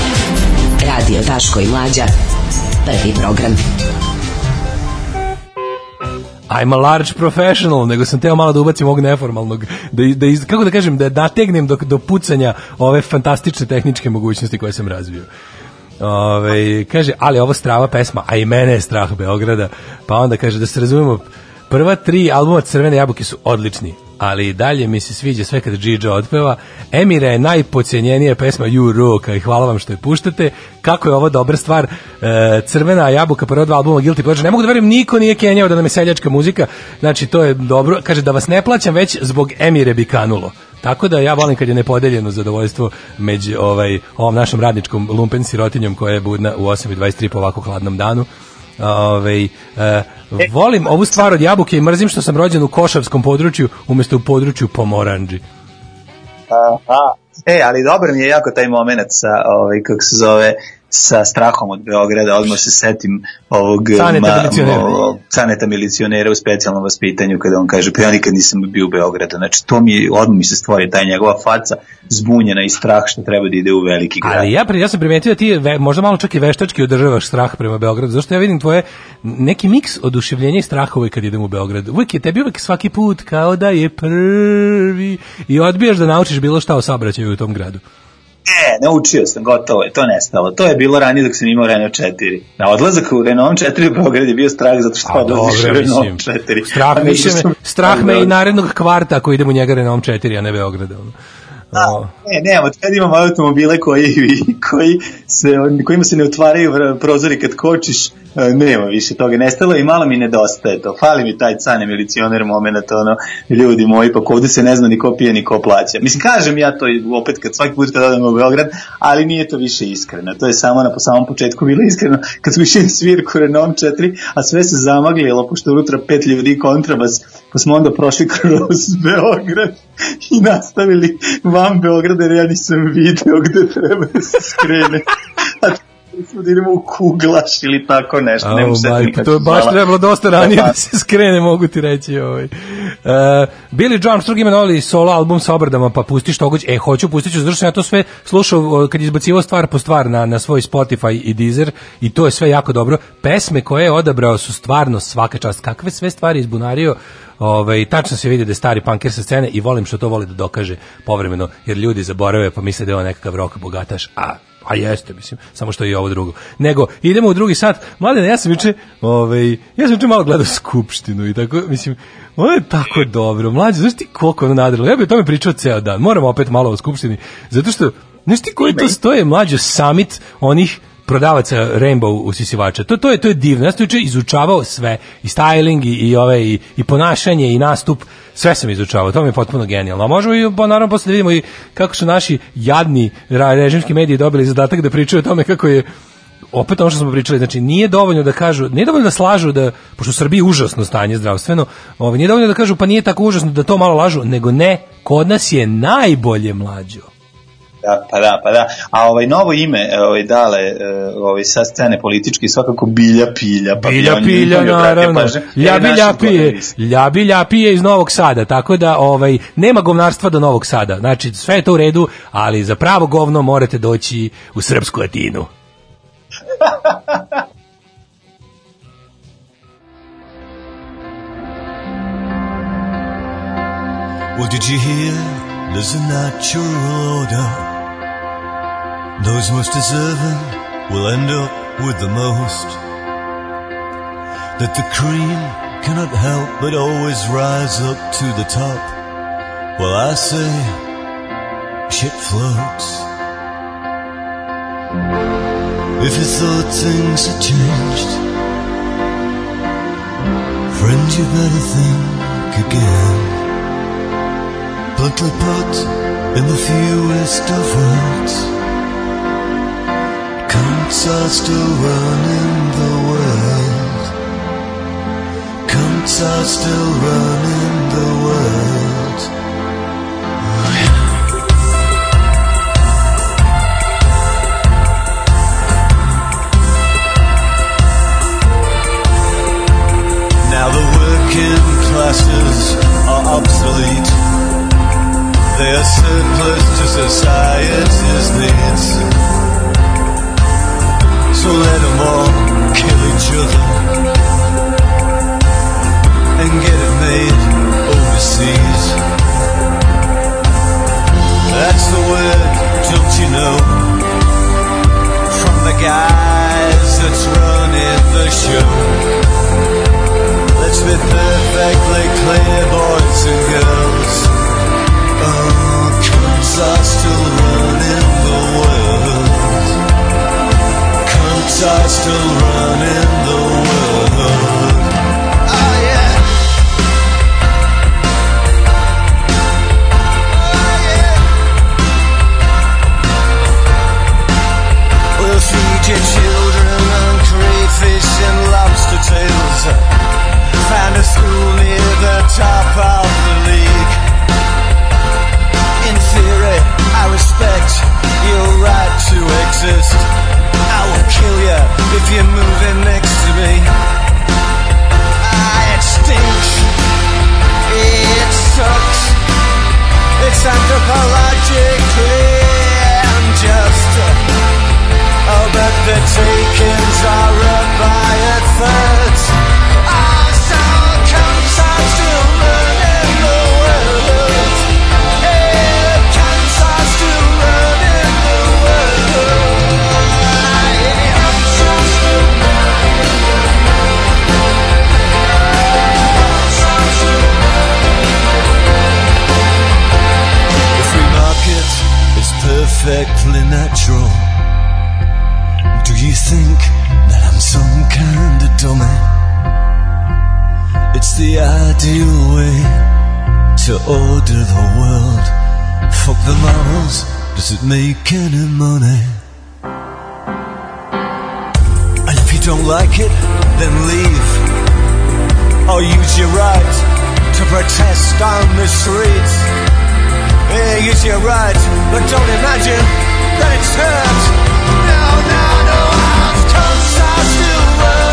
[SPEAKER 9] Radio Daško i Mlađa. Prvi program.
[SPEAKER 8] I'm a large professional, nego sam teo malo da ubacim ovog neformalnog, da, da iz, kako da kažem, da nategnem do, do pucanja ove fantastične tehničke mogućnosti koje sam razvio. Ove, kaže, ali ovo strava pesma, a i mene je strah Beograda, pa onda kaže da se razumemo, prva tri albuma Crvene jabuke su odlični, ali i dalje mi se sviđa sve kada Gigi otpeva. Emira je najpocijenjenija pesma You Rock, i hvala vam što je puštate. Kako je ovo dobra stvar. E, Crvena jabuka, prva dva albuma Guilty Pleasure. Ne mogu da verujem, niko nije kenjao da nam je seljačka muzika. Znači, to je dobro. Kaže, da vas ne plaćam već zbog Emire bi kanulo. Tako da ja volim kad je nepodeljeno zadovoljstvo među ovaj, ovom našom radničkom lumpen sirotinjom koja je budna u 8.23 po ovako hladnom danu. Ove, e, volim ovu stvar od jabuke i mrzim što sam rođen u Košavskom području umjesto u području Pomoranđi.
[SPEAKER 2] Aha. E, ali dobro mi je jako taj moment sa, ovaj, kako se zove, sa strahom od Beograda, odmah se setim ovog
[SPEAKER 1] Caneta milicionera.
[SPEAKER 2] o- Caneta milicionera u specijalnom vaspitanju kada on kaže pa ja nikad nisam bio u Beogradu. Znači to mi odmah mi se stvori taj njegova faca zbunjena i strah što treba da ide u veliki grad.
[SPEAKER 1] Ali ja, ja sam primetio da ti ve, možda malo čak i veštački održavaš strah prema Beogradu, zašto ja vidim tvoje neki miks oduševljenja i straha uvijek kad idem u Beograd. Uvijek je tebi uvijek svaki put kao da je prvi i odbijaš da naučiš bilo šta o saobraćaju u tom gradu.
[SPEAKER 2] Ne, naučio sam, gotovo je, to nestalo. To je bilo ranije dok sam imao Renault 4. Na odlazak u Renault 4 u Beograd je bio strah zato što odlaziš u Renault
[SPEAKER 1] mislim,
[SPEAKER 2] 4.
[SPEAKER 1] strah,
[SPEAKER 2] A
[SPEAKER 1] me,
[SPEAKER 2] sam-
[SPEAKER 1] strah me i narednog kvarta ako idem u njega Renault 4, a ne Beograda. O,
[SPEAKER 2] Ne, ne, od kad imamo automobile koji, <laughs> koji se, kojima se ne otvaraju prozori kad kočiš, e, nema više toga. Nestalo i malo mi nedostaje to. Fali mi taj cane milicioner moment, ono, ljudi moji, pa ovde se ne zna ni ko pije, ni ko plaća. Mislim, kažem ja to opet kad svaki put kad odem u Beograd, ali nije to više iskreno. To je samo na po samom početku bilo iskreno. Kad smo išli svirku Renault 4, a sve se zamaglilo, pošto unutra pet ljudi kontrabas, pa smo onda prošli kroz <laughs> Beograd i nastavili van Beograda jer ja nisam video gde treba da se skrene. Smo da idemo u Kuglaš ili tako nešto. ne
[SPEAKER 1] Au,
[SPEAKER 2] mogu se nikad
[SPEAKER 1] to je baš trebalo dosta ranije
[SPEAKER 2] Pa,
[SPEAKER 1] da se skrene, mogu ti reći. Ovaj. Uh, Billy John Armstrong ima novi solo album sa obradama, pa pusti što god. E, hoću, pustit ću, zato što ja to sve slušao kad je izbacivao stvar po stvar na, na svoj Spotify i Deezer i to je sve jako dobro. Pesme koje je odabrao su stvarno svaka čast. Kakve sve stvari izbunario Ovaj tačno se vidi da je stari panker sa scene i volim što to voli da dokaže povremeno jer ljudi zaborave pa misle da je on nekakav rok bogataš a a jeste, mislim, samo što je i ovo drugo. Nego, idemo u drugi sat. Mladene, ja sam juče, ovaj, ja sam juče malo gledao Skupštinu i tako, mislim, ono je tako dobro. Mlađe, znaš ti koliko ono nadrilo? Ja bih o tome pričao ceo dan. Moramo opet malo o Skupštini, zato što, znaš ti koji to stoje mlađe summit onih prodavaca Rainbow usisivača. To to je to je divno. Ja sam juče izučavao sve i styling i, i ove i, i ponašanje i nastup, sve sam izučavao. To mi je potpuno genijalno. A možemo i pa naravno posle da vidimo i kako su naši jadni režimski mediji dobili zadatak da pričaju o tome kako je opet ono što smo pričali, znači nije dovoljno da kažu, nije dovoljno da slažu da pošto u Srbiji užasno stanje zdravstveno, ovaj nije dovoljno da kažu pa nije tako užasno da to malo lažu, nego ne, kod nas je najbolje mlađo.
[SPEAKER 2] Da, pa da, pa da. A ovaj novo ime, e, ovaj dale, e, ovaj sa scene politički svakako Bilja Pilja. Pa
[SPEAKER 1] Bilja pilja naravno.
[SPEAKER 2] pažnju.
[SPEAKER 1] Ljabi
[SPEAKER 2] E, naši
[SPEAKER 1] ljapije,
[SPEAKER 2] govornici.
[SPEAKER 1] ljabi ljapije iz Novog Sada, tako da ovaj nema govnarstva do Novog Sada. Znači sve je to u redu, ali za pravo govno morate doći u srpsku Atinu.
[SPEAKER 3] Well, did you hear? There's a natural order. Those most deserving will end up with the most. That the cream cannot help but always rise up to the top. Well, I say, shit floats. If you thought things had changed, friend, you better think again. Bluntly put in the fewest of words, counts are still running the world. Counts are still running the world. Now the working classes are obsolete. They are surplus to society's needs. So let them all kill each other and get it made overseas. That's the word, don't you know? From the guys that's running the show. Let's be perfectly clear, boys and girls. Oh, cunts are still running Are still running the world. Oh, yeah. We'll feed your children on crayfish and lobster tails. Find a school near the top of the league. In theory, I respect your right to exist kill you if you're moving next to me. Ah, it stinks. It sucks. It's anthropologically unjust. Oh, but the takings are a by a third. Perfectly natural. Do you think that I'm some kind of dummy? It's the ideal way to order the world. Fuck the morals, does it make any money? And if you don't like it, then leave. Or use your right to protest on the streets. Yeah, use your right, but don't imagine that it's hurt. No, no, no, our tongues are still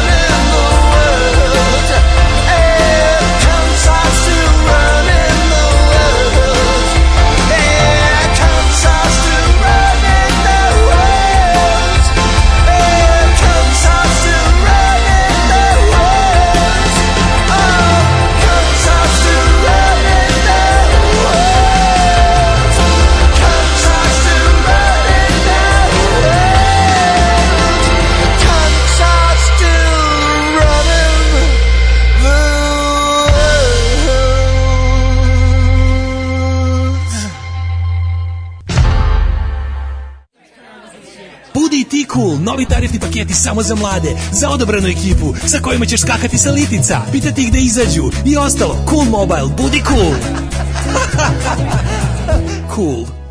[SPEAKER 10] cool, novi tarifni paketi samo za mlade, za odabranu ekipu, sa kojima ćeš skakati sa litica, pitati ih da izađu i ostalo. Cool Mobile, budi cool. <laughs> cool.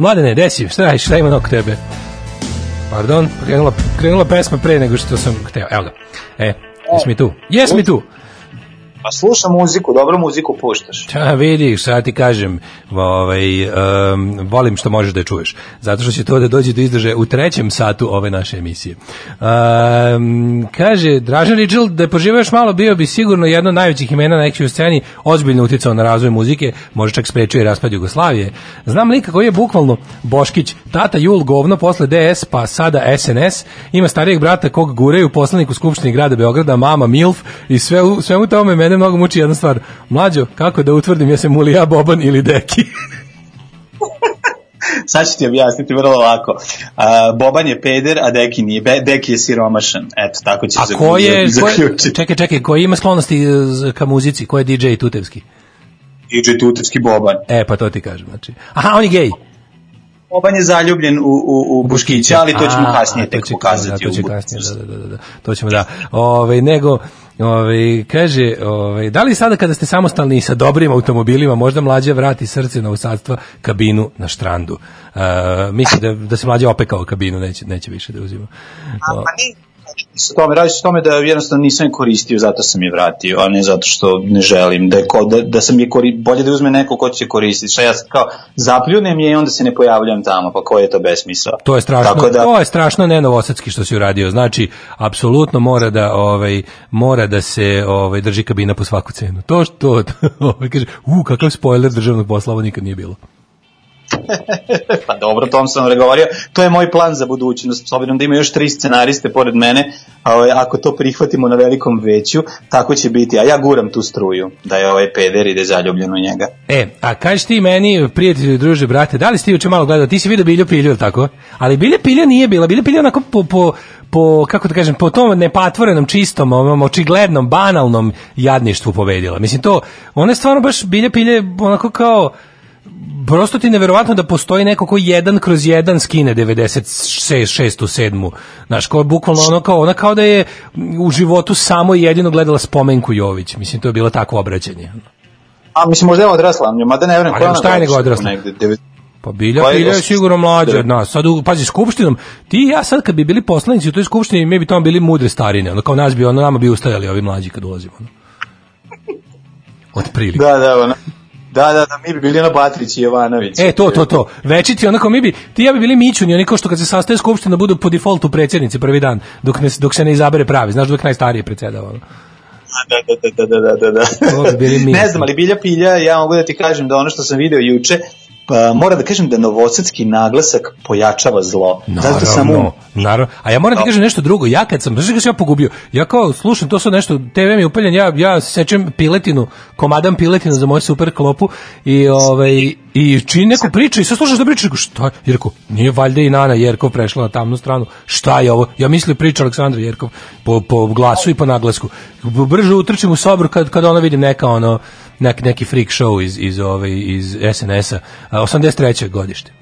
[SPEAKER 1] Mladene, desi, šta radiš, šta ima oko tebe? Pardon, krenula, krenula pesma pre nego što sam hteo. Evo ga. E, jes mi tu? Jes mi tu?
[SPEAKER 2] Pa slušam muziku, dobro muziku puštaš.
[SPEAKER 1] Ja vidiš, sad ti kažem, ovaj, um, volim što možeš da je čuješ, zato što će to da dođe do izdrže u trećem satu ove naše emisije. Um, kaže, Dražan Ridžel, da je poživao još malo, bio bi sigurno jedno od najvećih imena na ekšiju sceni, ozbiljno uticao na razvoj muzike, može čak sprečio i raspad Jugoslavije. Znam lika koji je bukvalno Boškić, tata Jul govno, posle DS, pa sada SNS, ima starijeg brata kog guraju poslanik u Skupštini grada Beograda, mama Milf i sve, u- svemu tome mene mnogo muči jedna stvar. Mlađo, kako da utvrdim jesam li ja Boban ili Deki? <laughs>
[SPEAKER 2] Sad ću ti objasniti vrlo lako. A, Boban je peder, a Deki nije. Be, Deki je siromašan. Eto, tako ću
[SPEAKER 1] A
[SPEAKER 2] za-
[SPEAKER 1] ko je,
[SPEAKER 2] za-
[SPEAKER 1] ko je,
[SPEAKER 2] zaključiti.
[SPEAKER 1] čekaj, čekaj, ko ima sklonosti z- ka muzici, ko je DJ Tutevski?
[SPEAKER 2] DJ Tutevski Boban.
[SPEAKER 1] E, pa to ti kažem, znači. Aha, on je gej.
[SPEAKER 2] Boban je zaljubljen u, u, u Buškića, ali to ćemo kasnije tek
[SPEAKER 1] će-
[SPEAKER 2] pokazati.
[SPEAKER 1] Da, to će
[SPEAKER 2] u
[SPEAKER 1] kasnije, da, da, da, da, to ćemo da. Ove, nego, ove, kaže, ove, da li sada kada ste samostalni sa dobrim automobilima, možda mlađa vrati srce na usadstva kabinu na štrandu? Uh, misli da, da se mlađa opekao kabinu, neće, neće više da uzima.
[SPEAKER 2] A, pa ni, sa tome, radi se o tome da jednostavno nisam je koristio, zato sam je vratio, a ne zato što ne želim, da, je ko, da, da sam je kori, bolje da uzme neko ko će koristiti, šta ja sad kao zapljunem je i onda se ne pojavljam tamo, pa koji je to besmisao?
[SPEAKER 1] To je strašno,
[SPEAKER 2] Tako da,
[SPEAKER 1] to je strašno nenovosadski što si uradio. Znači, apsolutno mora da ovaj mora da se ovaj drži kabina po svaku cenu. To što <laughs> ovaj kaže, u kakav spoiler državnog posla ovo nikad nije bilo. <laughs>
[SPEAKER 2] pa dobro, tom sam regovorio, to je moj plan za budućnost, s obzirom da ima još tri scenariste pored mene, a ovaj, ako to prihvatimo na velikom veću, tako će biti, a ja guram tu struju, da je ovaj peder i je zaljubljen u njega.
[SPEAKER 1] E, a kažeš ti meni, prijatelju, druže, brate, da li si ti juče malo gledao, ti si vidio Bilju Pilju, tako? Ali Bilja Pilja nije bila, Bilja Pilja onako po, po, po, kako da kažem, po tom nepatvorenom, čistom, ovom očiglednom, banalnom jadništvu pobedila. Mislim, to, ona je stvarno baš Bilja Pilja je onako kao, prosto ti neverovatno da postoji neko ko jedan kroz jedan skine 96. 7. Znaš, ko je bukvalno ono kao, ona kao da je u životu samo i jedino gledala spomenku Jović. Mislim, to je bilo takvo obraćanje.
[SPEAKER 2] A mislim, možda je odrasla, mada ne vrem,
[SPEAKER 1] Ali šta je nego odrasla?
[SPEAKER 2] Negde,
[SPEAKER 1] Pa Bilja
[SPEAKER 2] Koja je
[SPEAKER 1] Pilja je sigurno mlađa od nas. Sad, u, pazi, skupštinom, ti i ja sad kad bi bili poslanici u toj skupštini, mi bi tamo bili mudre starine. Ono, kao nas bi, ono, nama bi ustajali ovi mlađi kad ulazimo. Ono. Od prilike.
[SPEAKER 2] Da, da, ono. Da, da, da, mi bi bili na Batrić i Jovanović.
[SPEAKER 1] E, to, to, to. Večiti, onako mi bi, ti ja bi bili mićuni, oni kao što kad se sastaje skupština budu po defaultu predsjednici prvi dan, dok, ne, dok se ne izabere pravi. Znaš, dok najstariji predsjedava.
[SPEAKER 2] Da, da, da, da, da, da, da. <laughs> ne znam, ali Bilja Pilja, ja mogu da ti kažem da ono što sam video juče, pa moram da kažem da novosadski naglasak pojačava zlo. Zato sam um,
[SPEAKER 1] Naravno, naravno. A ja moram ti kažem nešto drugo. Ja kad sam, znaš kad sam ja pogubio, ja kao slušam to sad nešto, TV mi je upaljen, ja, ja sečem piletinu, komadam piletinu za moju super klopu i, ovaj, i čini neku priču i sad slušaš da priča, šta je? Rekao, nije valjda i Nana Jerkov prešla na tamnu stranu, šta je ovo? Ja mislim priča Aleksandra Jerkov po, po glasu i po naglasku. Brže utrčim u sobor kad, kad ona vidim neka ono, nek, neki freak show iz, iz, ovaj, iz SNS-a, a, 83. godište.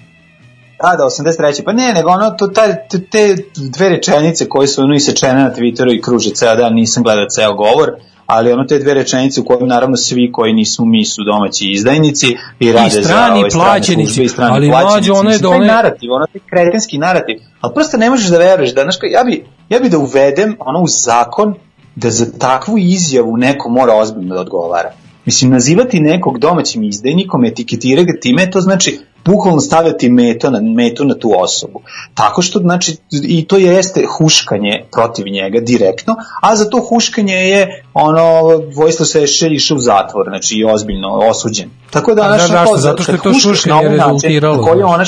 [SPEAKER 2] Da, da, 83. Pa ne, nego ono, to, te, te dve rečenice koje su ono isečene na Twitteru i kruže ceo dan, nisam gledao ceo govor, ali ono te dve rečenice u kojim naravno svi koji nisu mi su domaći izdajnici i rade za
[SPEAKER 1] strani
[SPEAKER 2] ove strane
[SPEAKER 1] plaćenici,
[SPEAKER 2] službe i strani
[SPEAKER 1] ali
[SPEAKER 2] plaćenici.
[SPEAKER 1] mlađe, ono je
[SPEAKER 2] Mislim,
[SPEAKER 1] da one-
[SPEAKER 2] narativ, ono taj kretenski narativ, ali prosto ne možeš da veruješ da, znaš, ja bi, ja bi da uvedem ono u zakon da za takvu izjavu neko mora ozbiljno da odgovara. Mislim, nazivati nekog domaćim izdajnikom, etiketirati ga time, to znači bukvalno stavljati meto na, metu na tu osobu. Tako što, znači, i to jeste huškanje protiv njega direktno, a za to huškanje je ono, Vojstvo Sešelj išao u zatvor, znači i ozbiljno osuđen. Tako da,
[SPEAKER 1] A
[SPEAKER 2] znaš,
[SPEAKER 1] znaš
[SPEAKER 2] ono,
[SPEAKER 1] zašto?
[SPEAKER 2] kao,
[SPEAKER 1] Zato što je to huškanje
[SPEAKER 2] način,
[SPEAKER 1] rezultiralo,
[SPEAKER 2] na koji ona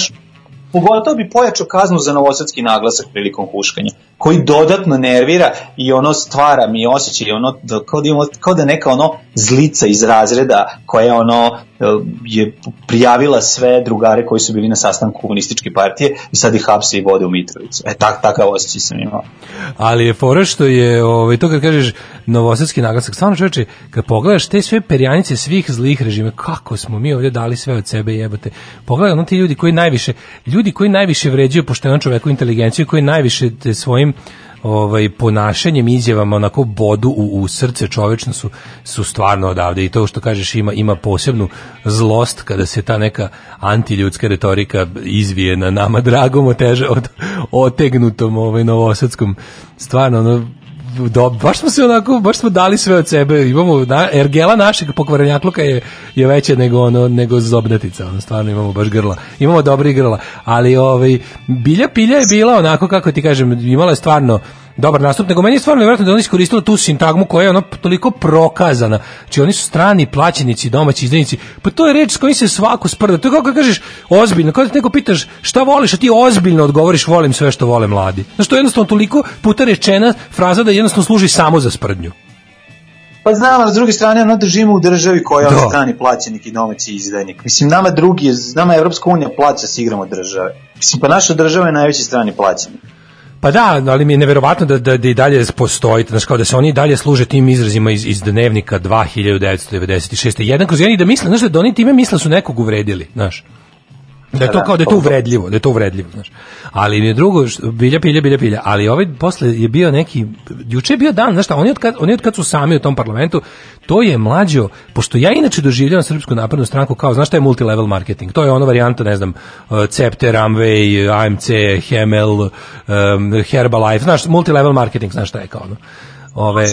[SPEAKER 2] Pogotovo bi pojačao kaznu za novosadski naglasak prilikom huškanja, koji dodatno nervira i ono stvara mi osjećaj, ono, da, kao, da imamo, kao da neka ono zlica iz razreda koja ono e, je prijavila sve drugare koji su bili na sastanku komunističke partije i sad ih hapse i vode u Mitrovicu. E, tak, takav osjećaj sam imao.
[SPEAKER 1] Ali je fora što je, ovaj, to kad kažeš novosadski naglasak, stvarno čoveče, kad pogledaš te sve perjanice svih zlih režima, kako smo mi ovdje dali sve od sebe jebote. Pogledaj ono ti ljudi koji najviše, ljudi koji najviše vređuju pošteno čoveku inteligenciju, koji najviše svojim ovaj ponašanjem izjavama onako bodu u, u srce čovečno su su stvarno odavde. I to što kažeš ima ima posebnu zlost kada se ta neka antiljudska retorika izvije na nama dragom oteže od otegnutom ovaj novosadskom stvarno ono do, baš smo se onako, baš smo dali sve od sebe. Imamo na, ergela našeg pokvarenjakluka je je veće nego ono nego zobnatica, ono stvarno imamo baš grla. Imamo dobri grla, ali ovaj bilja pilja je bila onako kako ti kažem, imala je stvarno dobar nastup, nego meni je stvarno nevjerojatno da oni iskoristili tu sintagmu koja je ono toliko prokazana. Znači oni su strani plaćenici, domaći izdajnici. Pa to je reč s kojim se svako sprda. To je kao kad kažeš ozbiljno, kao da te neko pitaš šta voliš, a ti ozbiljno odgovoriš volim sve što vole mladi. Znači to je jednostavno toliko puta rečena fraza da jednostavno služi samo za sprdnju.
[SPEAKER 2] Pa znam, ali s druge strane, ono držimo u državi koja je strani plaćenik i domaći izdajnik. Mislim, nama drugi, nama Evropska unija plaća s igramo države. Mislim, pa naša država je najveći strani plaćenik.
[SPEAKER 1] Pa da, ali mi je neverovatno da, da, da i dalje postoji, znači kao da se oni dalje služe tim izrazima iz, iz dnevnika 2996. Jedan kroz jedan i da misle, znaš da oni time misle su nekog uvredili, znaš. Da je to kao da je to uvredljivo, da je to uvredljivo, znaš. Ali je drugo, bilja, pilja, bilja, pilja. Ali ovaj posle je bio neki, juče je bio dan, znaš šta, oni od kad, oni od kad su sami u tom parlamentu, to je mlađo, pošto ja inače doživljavam Srpsku naprednu stranku kao, znaš šta je multilevel marketing? To je ona varijanta, ne znam, uh, Cepter, Amway, AMC, Hemel, um, Herbalife, znaš, multilevel marketing, znaš šta je kao ono. Ove,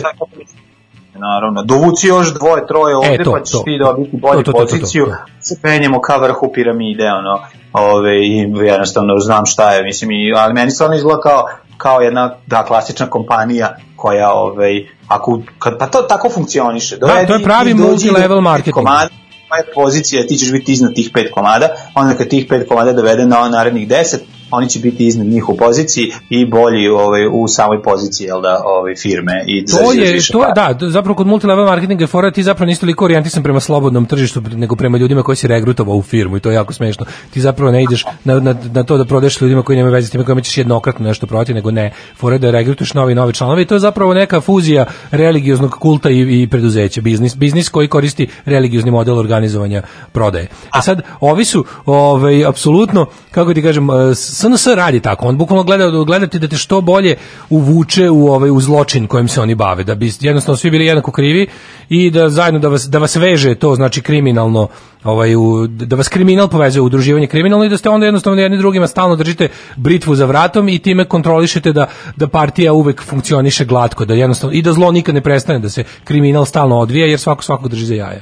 [SPEAKER 2] Naravno, dovuci još dvoje, troje ovde,
[SPEAKER 1] E, to,
[SPEAKER 2] pa ćeš
[SPEAKER 1] to.
[SPEAKER 2] ti dobiti bolju
[SPEAKER 1] To, to, to, to, to,
[SPEAKER 2] poziciju,
[SPEAKER 1] to.
[SPEAKER 2] se penjemo ka vrhu piramide, ono, ove, i jednostavno znam šta je, mislim, i, ali meni stvarno izgleda kao, kao jedna, da, klasična kompanija koja, ove, ako, kad, pa to tako funkcioniše.
[SPEAKER 1] Da, to je pravi multilevel marketing.
[SPEAKER 2] Komada, moja pozicija, ti ćeš biti iznad tih pet komada, onda kad tih pet komada dovede na narednih deset, oni će biti iznad njih u poziciji i bolji ovaj, u samoj poziciji jel da, ovaj, firme. I
[SPEAKER 1] to je to
[SPEAKER 2] para.
[SPEAKER 1] da zapravo kod multilevel marketinga je fora ti zapravo nisi toliko orijentisan prema slobodnom tržištu nego prema ljudima koji si regrutovao u firmu i to je jako smešno ti zapravo ne ideš na, na, na to da prodaješ ljudima koji nemaju veze s time kojima ćeš jednokratno nešto prodati nego ne fora da regrutuješ novi nove članove i to je zapravo neka fuzija religioznog kulta i, i preduzeća biznis biznis koji koristi religiozni model organizovanja prodaje a sad ovi su ovaj apsolutno kako ti kažem SNS radi tako on bukvalno gleda gledati da te što bolje uvuče u ovaj u zločin kojim se oni bave da bi jednostavno svi bili jednako krivi i da zajedno da vas da vas veže to znači kriminalno ovaj u, da vas kriminal povezuje udruživanje kriminalno i da ste onda jednostavno jedni drugima stalno držite britvu za vratom i time kontrolišete da da partija uvek funkcioniše glatko da jednostavno i da zlo nikad ne prestane da se kriminal stalno odvija jer svako svakog drži za jaja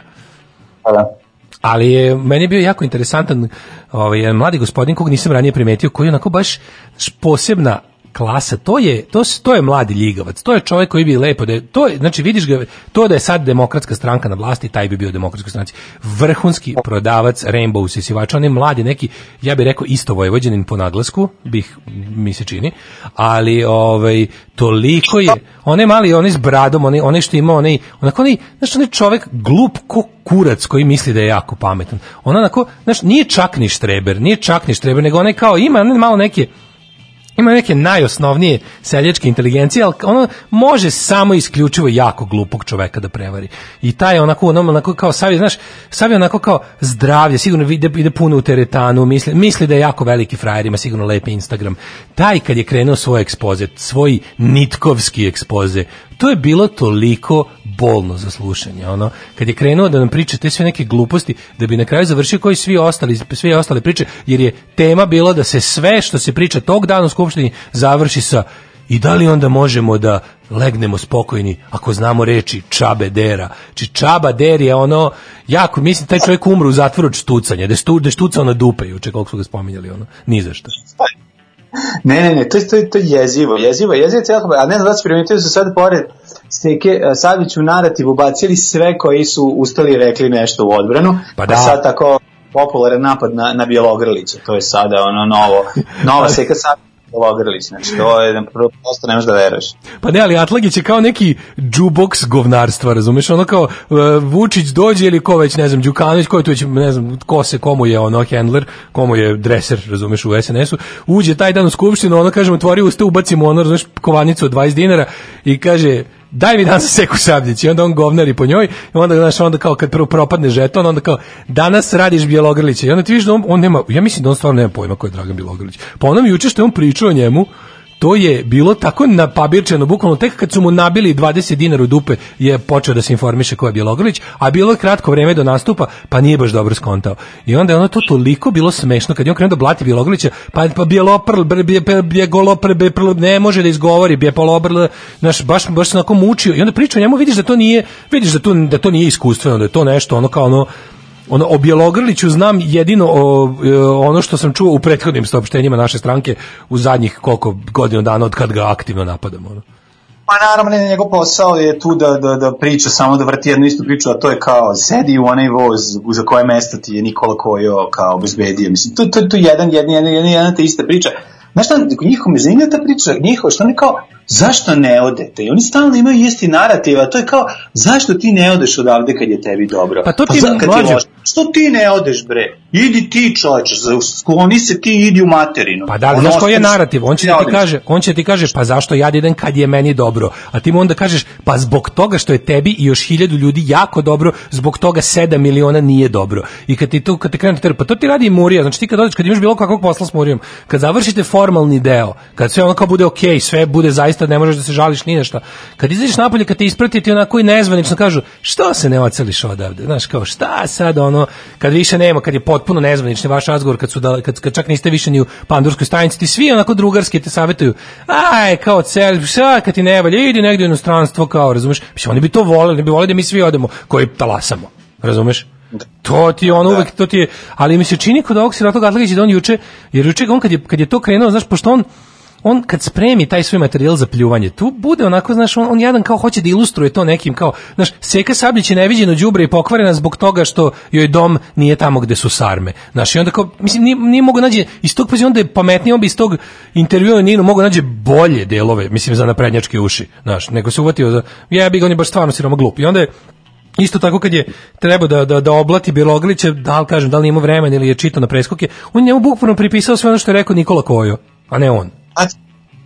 [SPEAKER 2] Pa da.
[SPEAKER 1] Ali je meni je bio jako interesantan ovaj mladi gospodin kog nisam ranije primetio koji je onako baš posebna klasa, to je to to je mladi ljigavac. To je čovjek koji bi lepo da je, to je znači vidiš ga to da je sad demokratska stranka na vlasti, taj bi bio demokratska stranci. Vrhunski prodavac Rainbow sisivača, on je mladi neki, ja bih rekao isto vojvođanin po naglasku, bih mi se čini, ali ovaj toliko je, on je mali, on je s bradom, on je, on je što ima, onaj, onako onaj, znaš, onaj čovjek glup ko kurac koji misli da je jako pametan. On onako, znaš, nije čak ni štreber, nije čak ni štreber, nego onaj kao, ima onaj malo neke, ima neke najosnovnije seljačke inteligencije, ali ono može samo isključivo jako glupog čoveka da prevari. I taj je onako, ono, onako kao Savi, znaš, Savi je onako kao zdravlje, sigurno ide, ide puno u teretanu, misli, misli da je jako veliki frajer, ima sigurno lepi Instagram. Taj kad je krenuo svoj ekspoze, svoj nitkovski ekspoze, to je bilo toliko bolno za slušanje, ono, kad je krenuo da nam priča te sve neke gluposti, da bi na kraju završio koji svi ostali, svi ostale priče, jer je tema bila da se sve što se priča tog dana u Skupštini završi sa i da li onda možemo da legnemo spokojni ako znamo reči čabe dera. Či čaba der je ono, jako, mislim, taj čovjek umru u zatvoru od štucanja, da da je štucao na dupe juče, koliko su ga spominjali, ono, ni za šta.
[SPEAKER 2] Ne, ne, ne, to je, to je, to je jezivo, jezivo, jezivo je cijelo, a ne znam da se primetio da su sad pored Steke eh, Savić u narativu bacili sve koji su ustali i rekli nešto u odbranu,
[SPEAKER 1] Pa da.
[SPEAKER 2] a sad tako popularan napad na, na Bjelogrlića, to je sada ono novo, nova <laughs> Steka Savić Bjelogrlić, znači to je prosto ne možeš da veruješ.
[SPEAKER 1] Pa ne, ali Atlagić je kao neki džuboks govnarstva, razumeš? Ono kao uh, Vučić dođe ili ko već, ne znam, Đukanović, ko je tu već, ne znam, ko se, komu je ono handler, komu je dreser, razumeš, u SNS-u, uđe taj dan u skupštinu, ono kaže, otvori usta, ubacimo ono, razumeš, kovanicu od 20 dinara i kaže, daj mi danas seku sabljić. I onda on govnari po njoj i onda znaš onda kao kad prvo propadne žeton onda kao danas radiš Bjelogrlića. I onda ti vidiš da on, on nema ja mislim da on stvarno nema pojma ko je Dragan Bjelogrlić. Pa onom juče što je on pričao o njemu to je bilo tako napabirčeno, bukvalno tek kad su mu nabili 20 dinara u dupe je počeo da se informiše ko je Bjelogrlić, a bilo je kratko vreme do nastupa, pa nije baš dobro skontao. I onda je ono to toliko bilo smešno kad je on krenuo da blati Bjelogrlića, pa pa Bjeloprl, bre, bje, bje, bje, golopr, bje, prl, ne može da izgovori, bje polobrl, znaš, baš baš se onako mučio. I onda priča o njemu, vidiš da to nije, vidiš da to da to nije iskustveno, da je to nešto ono kao ono ono o Bjelogrliću znam jedino o, e, ono što sam čuo u prethodnim saopštenjima naše stranke u zadnjih koliko godina dana od kad ga aktivno napadamo. Ono.
[SPEAKER 2] Pa naravno, ne, njegov posao je tu da, da, da priča, samo da vrti jednu istu priču, a to je kao, sedi u onaj voz za koje mesto ti je Nikola Kojo kao obezbedio. Mislim, to, to, to je jedan, jedan, jedan, jedan, te ista priča. Znaš šta, njihov me zanima ta priča, njihov, što oni kao, zašto ne odete? I oni stalno imaju isti narativ, a to je kao, zašto ti ne odeš odavde kad je tebi dobro?
[SPEAKER 1] Pa to ti
[SPEAKER 2] za- kad
[SPEAKER 1] mlađe-?
[SPEAKER 2] Što ti ne odeš, bre? Idi ti, čovječe, skloni se ti, idi u materinu.
[SPEAKER 1] Pa da, ali znaš koji je narativ? On će da ti
[SPEAKER 2] odeš.
[SPEAKER 1] kaže, on će da ti kaže, pa zašto ja idem kad je meni dobro? A ti mu onda kažeš, pa zbog toga što je tebi i još hiljadu ljudi jako dobro, zbog toga 7 miliona nije dobro. I kad ti to kad te krenu ter, pa to ti radi i Murija. Znači ti kad dođeš, kad imaš bilo kakvog posla s Murijom, kad završite formalni deo, kad sve ono kao bude okej, sve bude zaista ne možeš da se žališ ni na šta. Kad izađeš napolje, kad te isprati ti onako i nezvanično kažu, što se ne oceliš odavde? Znaš kao, šta sad ono, kad više nema, kad je potpuno nezvanični vaš razgovor, kad su da, kad, kad čak niste više ni u pandurskoj stanici, ti svi onako drugarski te savjetuju. Aj, kao cel, šta kad ti ne valja, idi negdje u inostranstvo kao, razumeš? Mislim, oni bi to voleli, bi voleli da mi svi odemo koji talasamo. Razumeš? To ti je ono uvek, to ti je, ali mi se čini kod ovog Sirotog Atlagića da on juče, jer juče on kad je, kad je to krenuo, znaš, pošto on, on kad spremi taj svoj materijal za pljuvanje, tu bude onako, znaš, on, on jadan kao hoće da ilustruje to nekim kao, znaš, Seka Sablić je neviđeno đubre i pokvarena zbog toga što joj dom nije tamo gde su sarme. Znaš, i onda kao, mislim, nije, nije mogu nađe, iz tog pa onda je pametniji, on bi iz tog intervjua Ninu mogu nađe bolje delove, mislim, za naprednjačke uši, znaš, nego se uvatio za, jebi ga, on je baš stvarno siroma glup. I onda je, Isto tako kad je trebao da, da, da oblati Bjeloglića, da li kažem, da li imao vremena ili je čitao na preskoke, on je njemu bukvalno pripisao sve ono što je rekao Nikola Kojo, a ne on.
[SPEAKER 2] A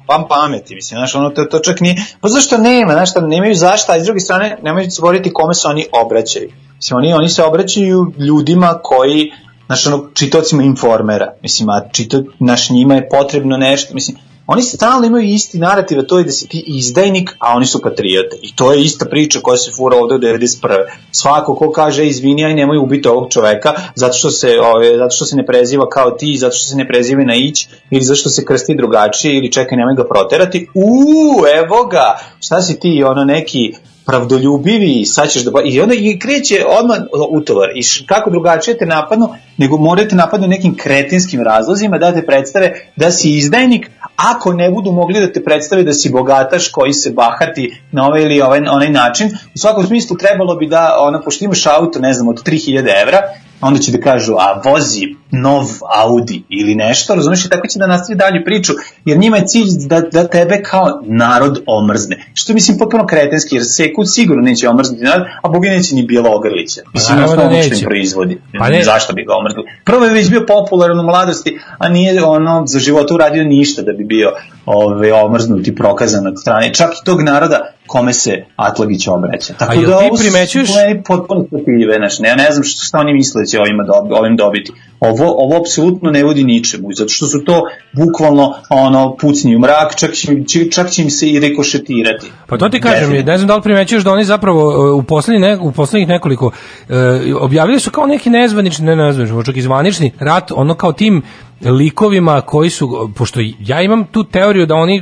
[SPEAKER 2] vam pameti, mislim, znaš, ono, to, to čak nije, pa zašto nema, znaš, šta, nemaju zašta, a s druge strane, nemaju zaboraviti kome se oni obraćaju. Mislim, oni, oni se obraćaju ljudima koji, znaš, ono, čitocima informera, mislim, a čito, naš njima je potrebno nešto, mislim, oni stalno imaju isti narativ, a to je da si ti izdajnik, a oni su patriote. I to je ista priča koja se fura ovde od 91. Svako ko kaže izvini, aj nemoj ubiti ovog čoveka, zato što se, ove, zato što se ne preziva kao ti, zato što se ne preziva na ić, ili zato što se krsti drugačije, ili čekaj, nemoj ga proterati. Uuu, evo ga, šta si ti, ono neki pravdoljubivi, sad ćeš da... I onda i kreće odmah utovar. I š- kako drugačije te napadnu, nego morate napadnu nekim kretinskim razlozima da te predstave da si izdajnik, ako ne budu mogli da te predstave da si bogataš koji se bahati na ovaj ili ovaj, onaj način. U svakom smislu trebalo bi da, ona, pošto imaš auto, ne znam, od 3000 evra, onda će da kažu, a vozi nov Audi ili nešto, razumiješ, i tako će da nastavi dalju priču, jer njima je cilj da, da tebe kao narod omrzne. Što mislim potpuno kretenski, jer Seku sigurno neće omrznuti narod, a Bogi neće ni Bjelogrlića. Mislim,
[SPEAKER 1] naravno
[SPEAKER 2] na
[SPEAKER 1] da
[SPEAKER 2] što
[SPEAKER 1] neće.
[SPEAKER 2] proizvodi.
[SPEAKER 1] Pa ne.
[SPEAKER 2] Zašto bi ga omrzli? Prvo je već bio popularan u mladosti, a nije ono za života uradio ništa da bi bio ove, omrznut i prokazan od strane čak i tog naroda kome se Atlagić obraća. Tako
[SPEAKER 1] A
[SPEAKER 2] da
[SPEAKER 1] ti
[SPEAKER 2] ovo su
[SPEAKER 1] primećuješ-
[SPEAKER 2] meni potpuno shvatljive, znaš, ne, ja ne znam što, šta oni misle da će ovima dobi, ovim dobiti. Ovo, ovo apsolutno ne vodi ničemu, zato što su to bukvalno ono, pucni u mrak, čak će, čak će im se i rekošetirati.
[SPEAKER 1] Pa to ti kažem,
[SPEAKER 2] Definitivno.
[SPEAKER 1] ne znam da li primećuješ da oni zapravo e, u poslednjih ne, u poslednjih nekoliko e, objavili su kao neki nezvanični, ne nezvanični, čak i zvanični rat, ono kao tim likovima koji su, pošto ja imam tu teoriju da oni e,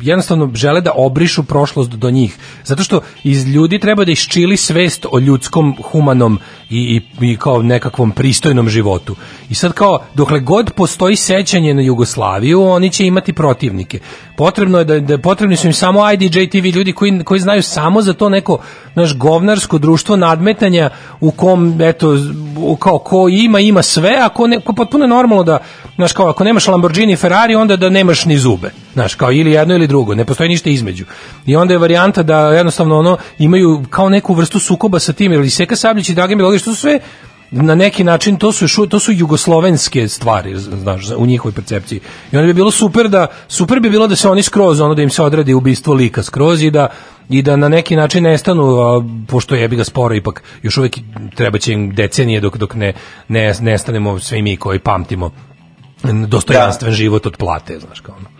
[SPEAKER 1] jednostavno žele da obrišu prošlost do njih, zato što iz ljudi treba da iščili svest o ljudskom, humanom i, i, i kao nekakvom pristojnom životu. I sad kao, dokle god postoji sećanje na Jugoslaviju, oni će imati protivnike. Potrebno je da, da potrebni su im samo IDJ TV ljudi koji, koji znaju samo za to neko naš govnarsko društvo nadmetanja u kom eto kao ko ima ima sve a ko ne ko potpuno normalno da znaš kao ako nemaš Lamborghini i Ferrari onda da nemaš ni zube znaš kao ili jedno ili drugo ne postoji ništa između. I onda je varijanta da jednostavno ono imaju kao neku vrstu sukoba sa tim ili Seka Sablić i Dragan Milović to su sve na neki način to su to su jugoslovenske stvari znaš u njihovoj percepciji. I onda bi bilo super da super bi bilo da se oni skroz ono da im se odradi ubistvo lika skroz i da i da na neki način nestanu a, pošto jebi ga sporo ipak još uvek treba će im decenije dok dok ne ne nestanemo svi mi koji pamtimo dostojanstven život od plate znaš kao ono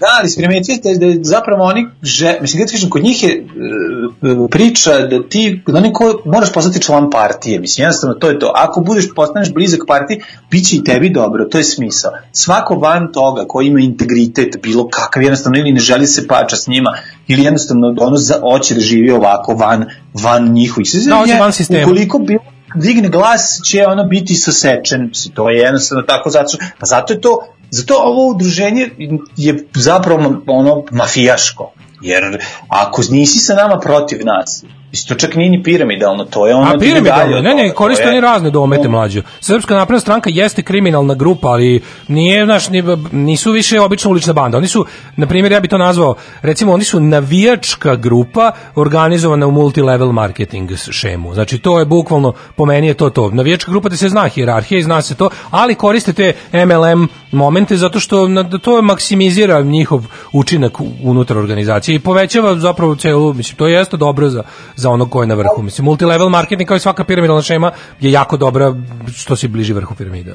[SPEAKER 2] Da, ali si primetio da, da zapravo oni, že, mislim, kad kažem, kod njih je e, priča da ti, da oni ko, moraš postati član partije, mislim, jednostavno to je to. Ako budeš, postaneš blizak partiji, bit će i tebi dobro, to je smisao. Svako van toga ko ima integritet, bilo kakav, jednostavno, ili ne želi se pača s njima, ili jednostavno ono za, hoće da živi ovako van, van njihovih.
[SPEAKER 1] Da, hoće van sistema.
[SPEAKER 2] Ukoliko bilo digne glas će ono biti sasečen, to je jednostavno tako zato, pa zato je to Zato ovo udruženje je zapravo ono mafijaško. Jer ako nisi sa nama protiv nas, Mislim, to čak nije ni piramidalno, to je ono...
[SPEAKER 1] A piramidalno, ne, ne, koriste oni razne domete mlađe. Srpska napredna stranka jeste kriminalna grupa, ali nije, znaš, nisu više obično ulična banda. Oni su, na primjer, ja bih to nazvao, recimo, oni su navijačka grupa organizovana u multilevel marketing šemu. Znači, to je bukvalno, po meni je to to. Navijačka grupa da se zna hirarhija i zna se to, ali koriste te MLM momente zato što to maksimizira njihov učinak unutar organizacije i povećava zapravo celu, mislim, to je jeste dobro za, za onog ko je na vrhu. Mislim, multilevel marketing kao i svaka piramidalna šema je jako dobra što se bliži vrhu piramide.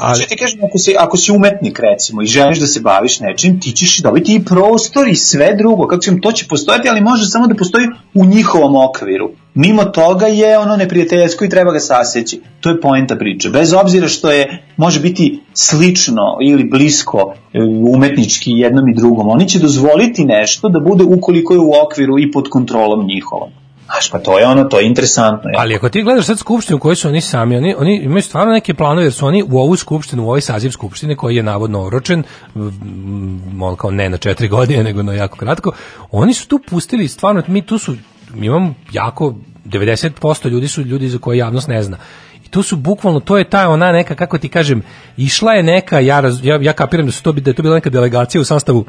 [SPEAKER 2] Ali znači, ti kažem, ako si, ako si umetnik recimo i želiš da se baviš nečim, ti ćeš dobiti i prostor i sve drugo. Kako ćem, to će postojati, ali može samo da postoji u njihovom okviru. Mimo toga je ono neprijateljsko i treba ga saseći. To je poenta priče. Bez obzira što je, može biti slično ili blisko e, umetnički jednom i drugom, oni će dozvoliti nešto da bude ukoliko je u okviru i pod kontrolom njihovom. Znaš, pa to je ono, to je interesantno.
[SPEAKER 1] Ali ako ti gledaš sad skupštinu koju su oni sami, oni, oni imaju stvarno neke planove, jer su oni u ovu skupštinu, u ovaj saziv skupštine koji je navodno oročen, mol kao ne na četiri <laughs> godine, nego na jako kratko, oni su tu pustili, stvarno, mi tu su, mi imamo jako, 90% ljudi su ljudi za koje javnost ne zna. I to su bukvalno, to je ta ona neka, kako ti kažem, išla je neka, ja, ja, ja kapiram da, su to, da je to bila neka delegacija u sastavu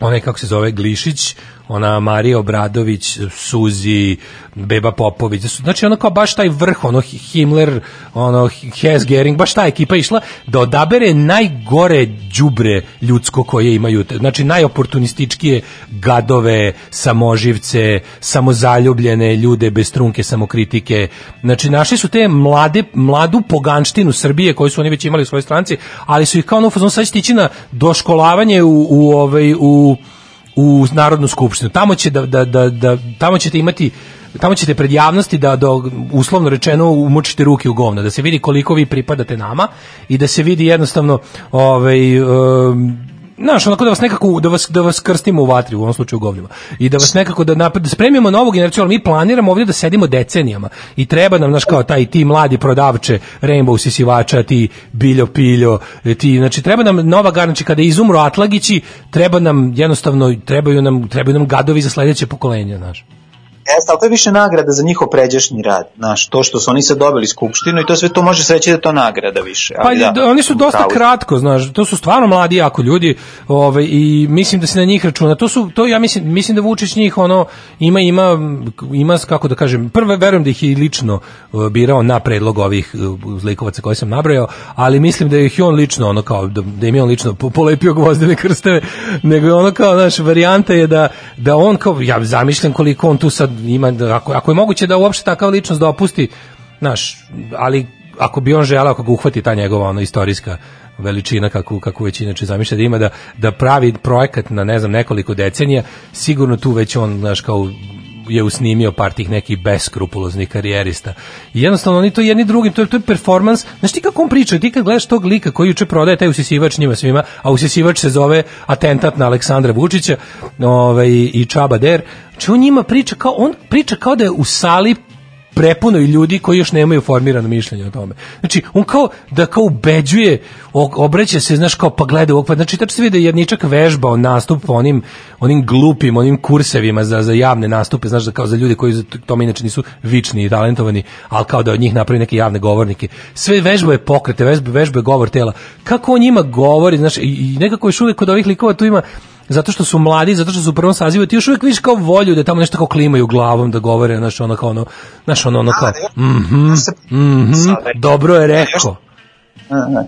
[SPEAKER 1] onaj kako se zove Glišić, ona Marija Obradović, Suzi, Beba Popović, znači ono kao baš taj vrh, ono Himmler, ono Hess Gering, baš ta ekipa išla da odabere najgore đubre ljudsko koje imaju, znači najoportunističkije gadove, samoživce, samozaljubljene ljude bez trunke samokritike. Znači našli su te mlade, mladu poganštinu Srbije koju su oni već imali u svojoj stranci, ali su ih kao ono sad stići na doškolavanje u, u, ovaj, u u Narodnu skupštinu. Tamo će da, da, da, da tamo ćete imati tamo ćete pred javnosti da, da uslovno rečeno umočite ruke u govno, da se vidi koliko vi pripadate nama i da se vidi jednostavno ovaj, um, znaš, onako da vas nekako, da vas, da vas krstimo u vatri, u ovom slučaju u govnima. I da vas nekako, da, napred, da spremimo novu generaciju, ali mi planiramo ovdje da sedimo decenijama. I treba nam, znaš, kao taj, ti mladi prodavče, Rainbow sisivača, ti Biljo Piljo, ti, znači, treba nam nova garnači, kada izumru Atlagići, treba nam, jednostavno, trebaju nam, trebaju nam gadovi za sledeće pokolenje, znaš.
[SPEAKER 2] Jeste, ali to je više nagrada za njihov pređašnji rad. Znaš, to što su oni sad dobili skupštinu i to sve to može se reći da je to nagrada više.
[SPEAKER 1] Ali pa da, oni su dosta pravi. kratko, znaš, to su stvarno mladi jako ljudi ovaj, i mislim da se na njih računa. To su, to ja mislim, mislim da Vučić njih ono, ima, ima, ima, kako da kažem, prve verujem da ih je lično uh, birao na predlog ovih uh, zlikovaca koje sam nabrojao, ali mislim da ih on lično, ono kao, da, da im je on lično polepio gvozdene krsteve, <laughs> nego ono kao, znaš, varijanta je da, da on kao, ja zamišljam koliko on tu sad ima, ako, ako je moguće da uopšte takav ličnost da opusti, znaš, ali ako bi on želeo, ako ga uhvati ta njegova ono, istorijska veličina kako kako već inače zamišlja da ima da da pravi projekat na ne znam nekoliko decenija sigurno tu već on znaš kao je usnimio par tih nekih beskrupuloznih karijerista. I jednostavno oni to jedni drugim, to je, to je performans. Znaš ti kako on priča, ti kad gledaš tog lika koji juče prodaje taj usisivač njima svima, a usisivač se zove atentat na Aleksandra Vučića ovaj, i Čaba Der, znači on njima priča kao, on priča kao da je u sali prepuno i ljudi koji još nemaju formirano mišljenje o tome. Znači, on kao da kao ubeđuje, obraća se, znaš, kao pa gleda ovog, pa znači tačno se vidi da jedničak vežbao nastup po onim, onim glupim, onim kursevima za, za javne nastupe, znaš, da kao za ljude koji za tome inače nisu vični i talentovani, ali kao da od njih napravi neke javne govornike. Sve vežba je pokrete, vežba, vežba je govor tela. Kako on njima govori, znaš, i, i nekako još uvijek kod ovih likova tu ima zato što su mladi, zato što su u prvom sazivu, ti još uvijek vidiš kao volju da tamo nešto kao klimaju glavom, da govore, znaš, ono kao ono, znaš, ono, ono kao, mhm, mhm, dobro je rekao.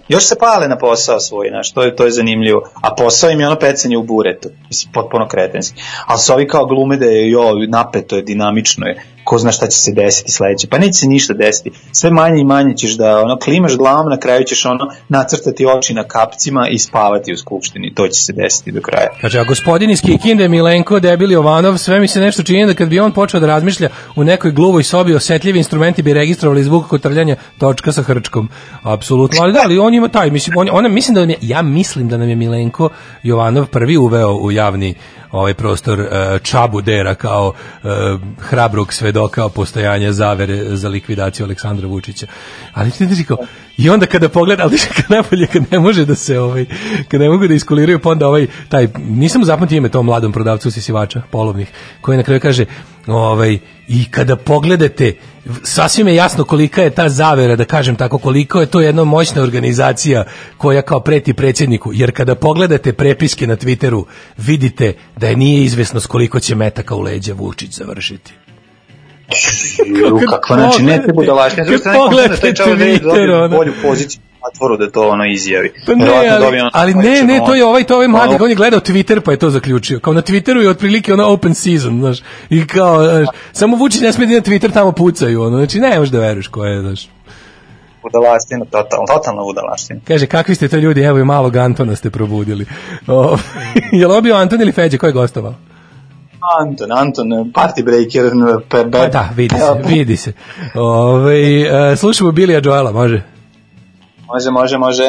[SPEAKER 2] Još se pale na posao svoj, znaš, to je, to je zanimljivo. A posao im je ono pecanje u buretu, mislim, potpuno kretenski. Ali su ovi kao glume da je, jo, napeto je, dinamično je.
[SPEAKER 3] Ko zna šta će se desiti sledeće. Pa neće se ništa desiti. Sve manje i manje ćeš da ono, klimaš glavom, na kraju ćeš ono nacrtati oči na kapcima i spavati u skupštini. To će se desiti do kraja.
[SPEAKER 1] Kaže, a gospodin iz Kikinde, Milenko, Debil Jovanov, sve mi se nešto čini da kad bi on počeo da razmišlja u nekoj gluvoj sobi, osetljivi instrumenti bi registrovali zvuk kotrljanja točka sa hrčkom. Apsolutno, ali da, ali on ima taj, mislim, on, ona, mislim da nam je, ja mislim da nam je Milenko Jovanov prvi uveo u javni ovaj prostor uh, Čabu Dera kao uh, hrabrog svedoka postojanja zavere za likvidaciju Aleksandra Vučića. Ali ti znači kao, i onda kada pogleda, ali kad najbolje kad ne može da se ovaj kad ne mogu da iskuliraju pa onda ovaj taj nisam zapamtio ime tom mladom prodavcu sisivača polovnih koji na kraju kaže ovaj i kada pogledate sasvim je jasno kolika je ta zavera da kažem tako koliko je to jedna moćna organizacija koja kao preti predsjedniku jer kada pogledate prepiske na Twitteru vidite da je nije izvesno s koliko će metaka u leđa Vučić završiti
[SPEAKER 3] Ju, kakva, znači, ne te budalaština. S druge strane, da taj čovjek
[SPEAKER 1] Twitter,
[SPEAKER 3] dobio bolju poziciju na zatvoru da to ono izjavi.
[SPEAKER 1] Pa ne,
[SPEAKER 3] Verovatno
[SPEAKER 1] ali, ali ne, ne, to je ovaj, to je ovaj mladi, on je gledao Twitter pa je to zaključio. Kao na Twitteru je otprilike ono open season, znaš. I kao, znaš, samo Vučić ne smije da na Twitter, tamo pucaju, ono. Znači, ne možeš da veruješ ko je, znaš.
[SPEAKER 3] Budalaština, totalno, totalno budalaština.
[SPEAKER 1] Kaže, kakvi ste to ljudi, evo i malog Antona ste probudili. <laughs> O, je li ovo bio Anton ili Feđe, ko je gostovao?
[SPEAKER 3] Anton, Anton, party breaker, pe, be,
[SPEAKER 1] Pa da, vidi se, vidi se. Ove, e, slušamo Bilija Joela, može?
[SPEAKER 3] Može, može, može.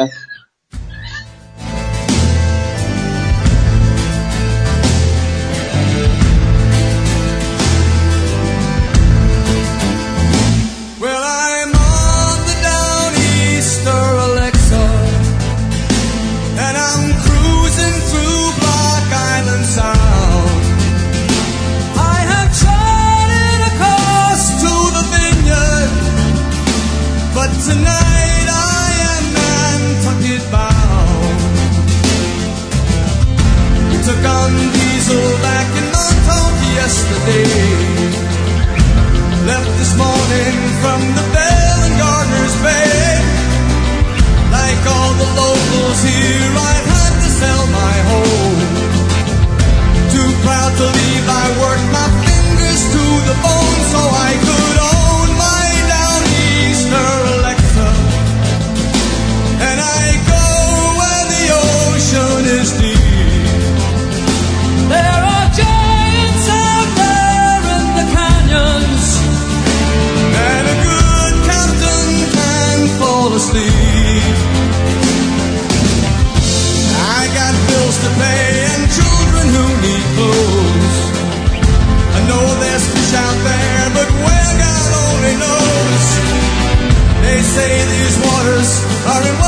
[SPEAKER 11] say these waters are in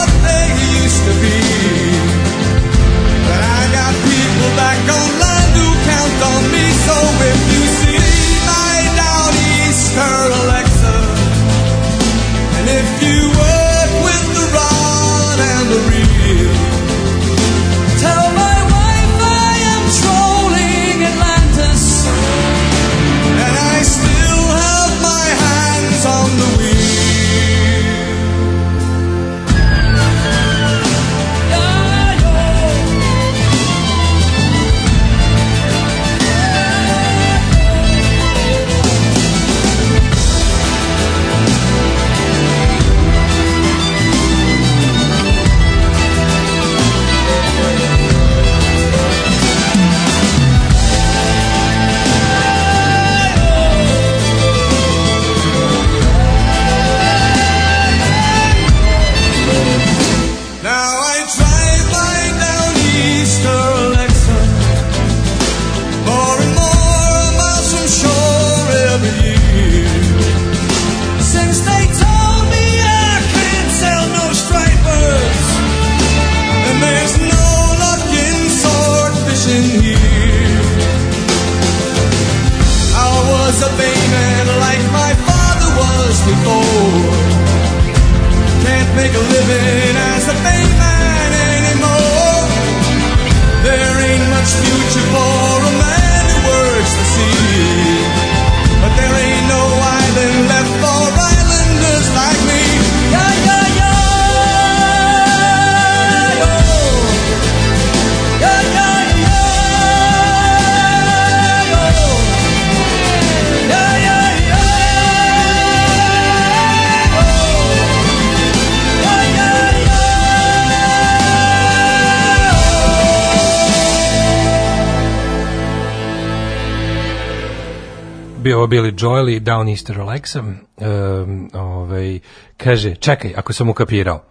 [SPEAKER 1] ovo Billy Joel i Down Easter Alexa. Um, ovaj, kaže, čekaj, ako sam ukapirao.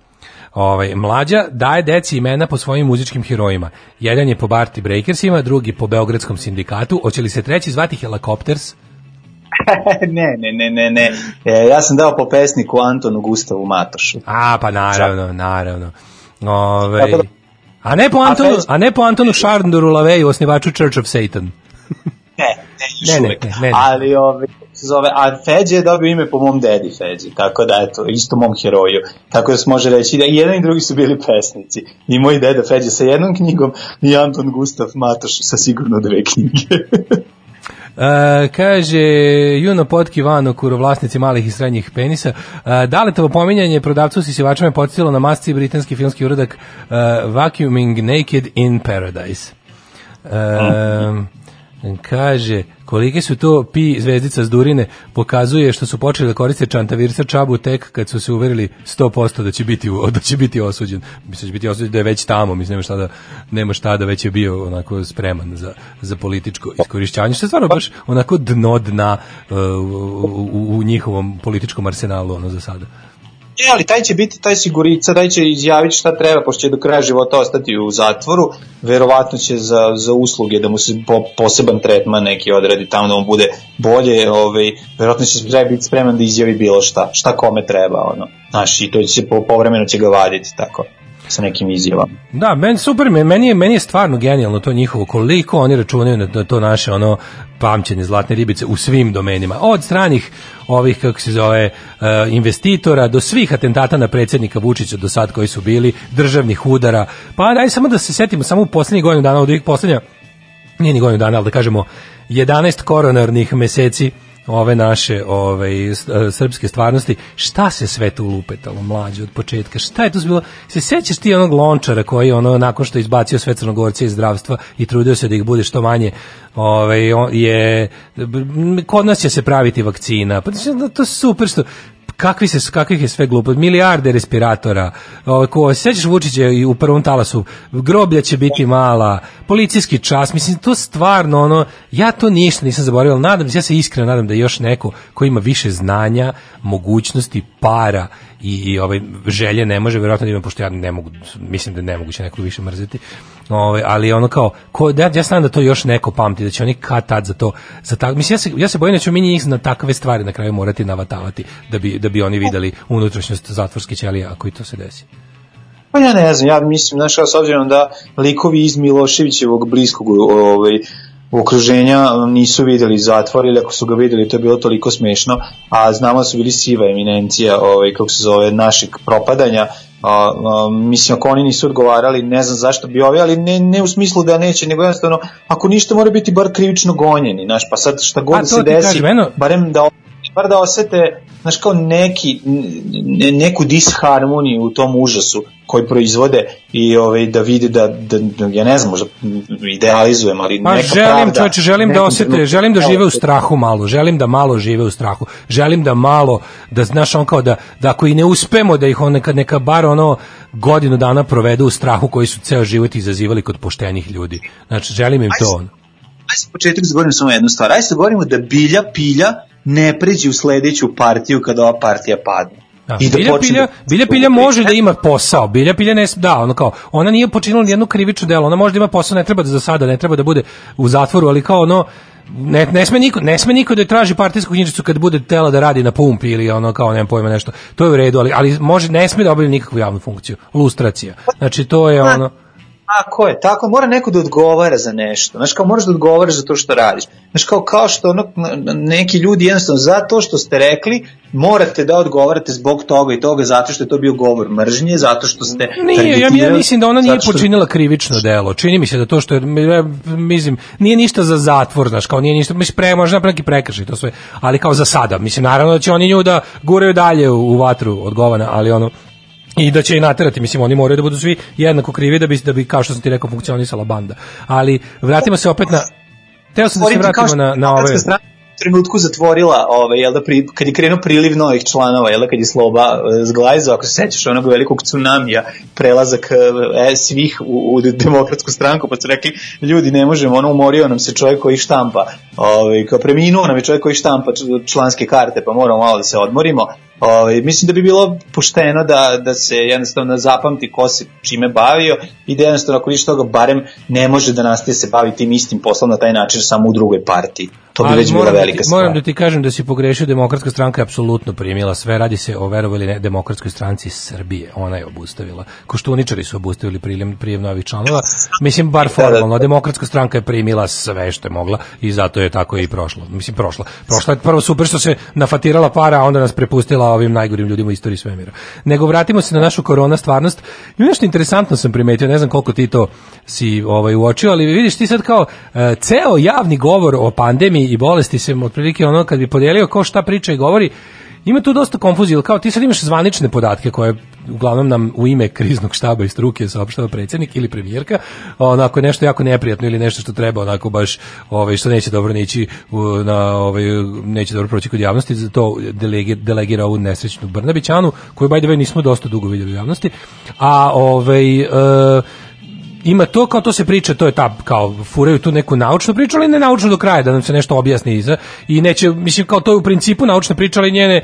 [SPEAKER 1] Ovaj, mlađa daje deci imena po svojim muzičkim herojima. Jedan je po Barty Breakersima, drugi po Beogradskom sindikatu. Hoće li se treći zvati Helicopters? <laughs>
[SPEAKER 2] ne, ne, ne, ne, ne. E, ja sam dao po pesniku Antonu Gustavu Matošu.
[SPEAKER 1] A, pa naravno, naravno. Ove,
[SPEAKER 2] Tako da-
[SPEAKER 1] a ne po Antonu, a ne po Antonu Šarndoru Laveju, osnivaču Church of Satan. <laughs>
[SPEAKER 2] Ne, ne, još
[SPEAKER 1] Ne, ne,
[SPEAKER 2] uvek.
[SPEAKER 1] ne, ne, ne.
[SPEAKER 2] Ali, ove, kako se zove, a Feđe je dobio ime po mom dedi Feđe, tako da, eto, isto mom heroju. Tako da se može reći da i jedan i drugi su bili pesnici. I moj deda Feđe sa jednom knjigom i Anton Gustav Matoš sa sigurno dve knjige. <laughs>
[SPEAKER 1] E, kaže Juno Potki Vano, kuro vlasnici malih i srednjih penisa. E, Daletovo pominjanje prodavcu sisivačima je podsjetilo na masci britanski filmski uradak e, Vacuuming Naked in Paradise. E, kaže, kolike su to pi zvezdica s Durine, pokazuje što su počeli da koriste čantavirsa čabu tek kad su se uverili 100% da će biti, da će biti osuđen. Mislim da će biti osuđen da je već tamo, mislim nema šta da, nema šta da već je bio onako spreman za, za političko iskorišćavanje, što je stvarno baš onako dno dna uh, u, u, u njihovom političkom arsenalu ono za sada.
[SPEAKER 2] E, ali taj će biti taj sigurica, taj će izjaviti šta treba, pošto će do kraja života ostati u zatvoru, verovatno će za, za usluge da mu se po, poseban tretman neki odredi tamo da mu bude bolje, ovaj, verovatno će treba biti spreman da izjavi bilo šta, šta kome treba, ono. Znaš, i to će se po, povremeno će ga vaditi, tako, sa nekim izjavama.
[SPEAKER 1] Da, meni super, me- meni je meni je stvarno genijalno to njihovo koliko oni računaju na to, naše ono pamćenje zlatne ribice u svim domenima. Od stranih ovih kako se zove eh, investitora do svih atentata na predsjednika Vučića do sad koji su bili, državnih udara. Pa daj samo da se setimo samo u poslednjih godinu dana od ovih poslednja nije ni godinu dana, ali da kažemo 11 koronarnih meseci ove naše s- e, srpske stvarnosti, šta se sve tu lupetalo mlađe od početka, šta je to bilo, se sećaš ti onog lončara koji ono nakon što je izbacio sve crnogorce iz zdravstva i trudio se da ih bude što manje on je, kod nas će se praviti vakcina, pa to je super što kakvi se kakvih je sve glupo milijarde respiratora. Ko se sećaš Vučića i u prvom talasu? Groblja će biti mala policijski čas mislim to stvarno ono ja to ništa nisam zaboravio nadam se ja se iskreno nadam da je još neko ko ima više znanja mogućnosti para i, i ovaj želje ne može verovatno da ima pošto ja ne mogu mislim da je nemoguće nekog više mrzeti. Ovaj ali ono kao ko da ja znam da to još neko pamti da će oni kad tad za to za tak mislim ja se ja se bojim da ćemo mi njih na takve stvari na kraju morati navatavati da bi da bi oni videli unutrašnjost zatvorske ćelije ako i to se desi.
[SPEAKER 2] Pa ja ne znam, ja mislim, znaš, s obzirom da likovi iz Miloševićevog bliskog ovaj, okruženja nisu videli zatvor ili ako su ga videli to je bilo toliko smešno, a znamo da su bili siva eminencija ovaj, kako se zove, našeg propadanja, a, a, mislim ako oni nisu odgovarali ne znam zašto bi ovi, ali ne, ne u smislu da neće, nego jednostavno ako ništa mora biti bar krivično gonjeni, znaš, pa sad šta god da se desi,
[SPEAKER 1] kažem, eno-
[SPEAKER 2] barem da bar da osete znaš kao neki ne, neku disharmoniju u tom užasu koji proizvode i ovaj da vide da, da, da ja ne znam možda idealizujem ali
[SPEAKER 1] Pa
[SPEAKER 2] neka
[SPEAKER 1] želim,
[SPEAKER 2] pravda
[SPEAKER 1] čoveče, želim da osete, želim da žive u strahu malo, želim da malo žive u strahu. Želim da malo da znaš on kao da da ako i ne uspemo da ih on neka neka bar ono godinu dana provedu u strahu koji su ceo život izazivali kod poštenih ljudi. Znači želim im to. ono.
[SPEAKER 2] Ajde se početak zagovorimo samo jednu stvar. Ajde se govorimo da bilja pilja ne pređe u sledeću partiju kada ova partija padne.
[SPEAKER 1] Da,
[SPEAKER 2] I da
[SPEAKER 1] bilja,
[SPEAKER 2] počne
[SPEAKER 1] pilja,
[SPEAKER 2] da-
[SPEAKER 1] bilja pilja može da ima posao. Bilja pilja ne da, ono kao ona nije počinila ni jedno krivično delo. Ona može da ima posao, ne treba da za sada, ne treba da bude u zatvoru, ali kao ono ne, ne sme niko ne sme niko da traži partijsku knjižicu kad bude tela da radi na pumpi ili ono kao nemam pojma nešto. To je u redu, ali ali može ne sme da obavlja nikakvu javnu funkciju. Lustracija. Znači to je ono
[SPEAKER 2] Tako je, tako mora neko da odgovara za nešto. Znaš, kao moraš da odgovaraš za to što radiš. Znaš, kao, kao što ono, neki ljudi jednostavno za to što ste rekli, morate da odgovarate zbog toga i toga, zato što je to bio govor mržnje, zato što ste
[SPEAKER 1] Nije, ja, ja mislim da ona nije
[SPEAKER 2] što-
[SPEAKER 1] počinila krivično delo. Čini mi se da to što je, ja mislim, nije ništa za zatvor, znaš, kao nije ništa, mislim, pre, možda neki prekršaj, to sve, ali kao za sada. Mislim, naravno da će oni nju da guraju dalje u, u vatru odgovana, ali ono, <laughs> i da će i naterati, mislim, oni moraju da budu svi jednako krivi da bi, da bi kao što sam ti rekao, funkcionisala banda. Ali, vratimo se opet na, teo sam da se vratimo na, na ove...
[SPEAKER 2] Trenutku zatvorila, ovaj, jel da, pri, kad je krenuo priliv novih članova, jel da, kad je Sloba e, zglajzao, ako se sećaš onog velikog tsunamija, prelazak e, svih u, u demokratsku stranku, pa su rekli, ljudi, ne možemo, ono, umorio nam se čovjek koji štampa, ovaj, kao preminuo nam je čovjek koji štampa članske karte, pa moramo malo da se odmorimo, Ovaj, mislim da bi bilo pošteno da, da se jednostavno zapamti ko se čime bavio i da jednostavno ako više toga barem ne može da nastaje se bavi tim istim poslom na taj način samo u drugoj partiji. To bi
[SPEAKER 1] Ali
[SPEAKER 2] već bila
[SPEAKER 1] da
[SPEAKER 2] velika
[SPEAKER 1] ti-
[SPEAKER 2] stvar.
[SPEAKER 1] Moram da ti kažem da si pogrešio, demokratska stranka je apsolutno primila sve, radi se o verovali ne demokratskoj stranci Srbije, ona je obustavila. Koštuničari su obustavili prijem, prijem novih članova, mislim bar formalno, a demokratska stranka je primila sve što je mogla i zato je tako i prošlo. Mislim prošla. Prošla je prvo super što se nafatirala para, a onda nas prepustila ovim najgorim ljudima u istoriji svemira. Nego vratimo se na našu korona stvarnost. I nešto interesantno sam primetio, ne znam koliko ti to si ovaj uočio, ali vidiš ti sad kao e, ceo javni govor o pandemiji i bolesti se otprilike ono kad bi podelio ko šta priča i govori, ima tu dosta konfuzije, jer kao ti sad imaš zvanične podatke koje uglavnom nam u ime kriznog štaba i struke saopštava predsjednik ili premijerka, onako je nešto jako neprijatno ili nešto što treba onako baš ovaj što neće dobro nići na ovaj neće dobro proći kod javnosti, za to delegi, delegira ovu nesrećnu Brnabićanu, koju by the way nismo dosta dugo vidjeli u javnosti. A ovaj e, ima to kao to se priča, to je ta kao furaju tu neku naučnu priču, ali ne naučnu do kraja da nam se nešto objasni iza i neće mislim kao to je u principu naučna priča, ali njene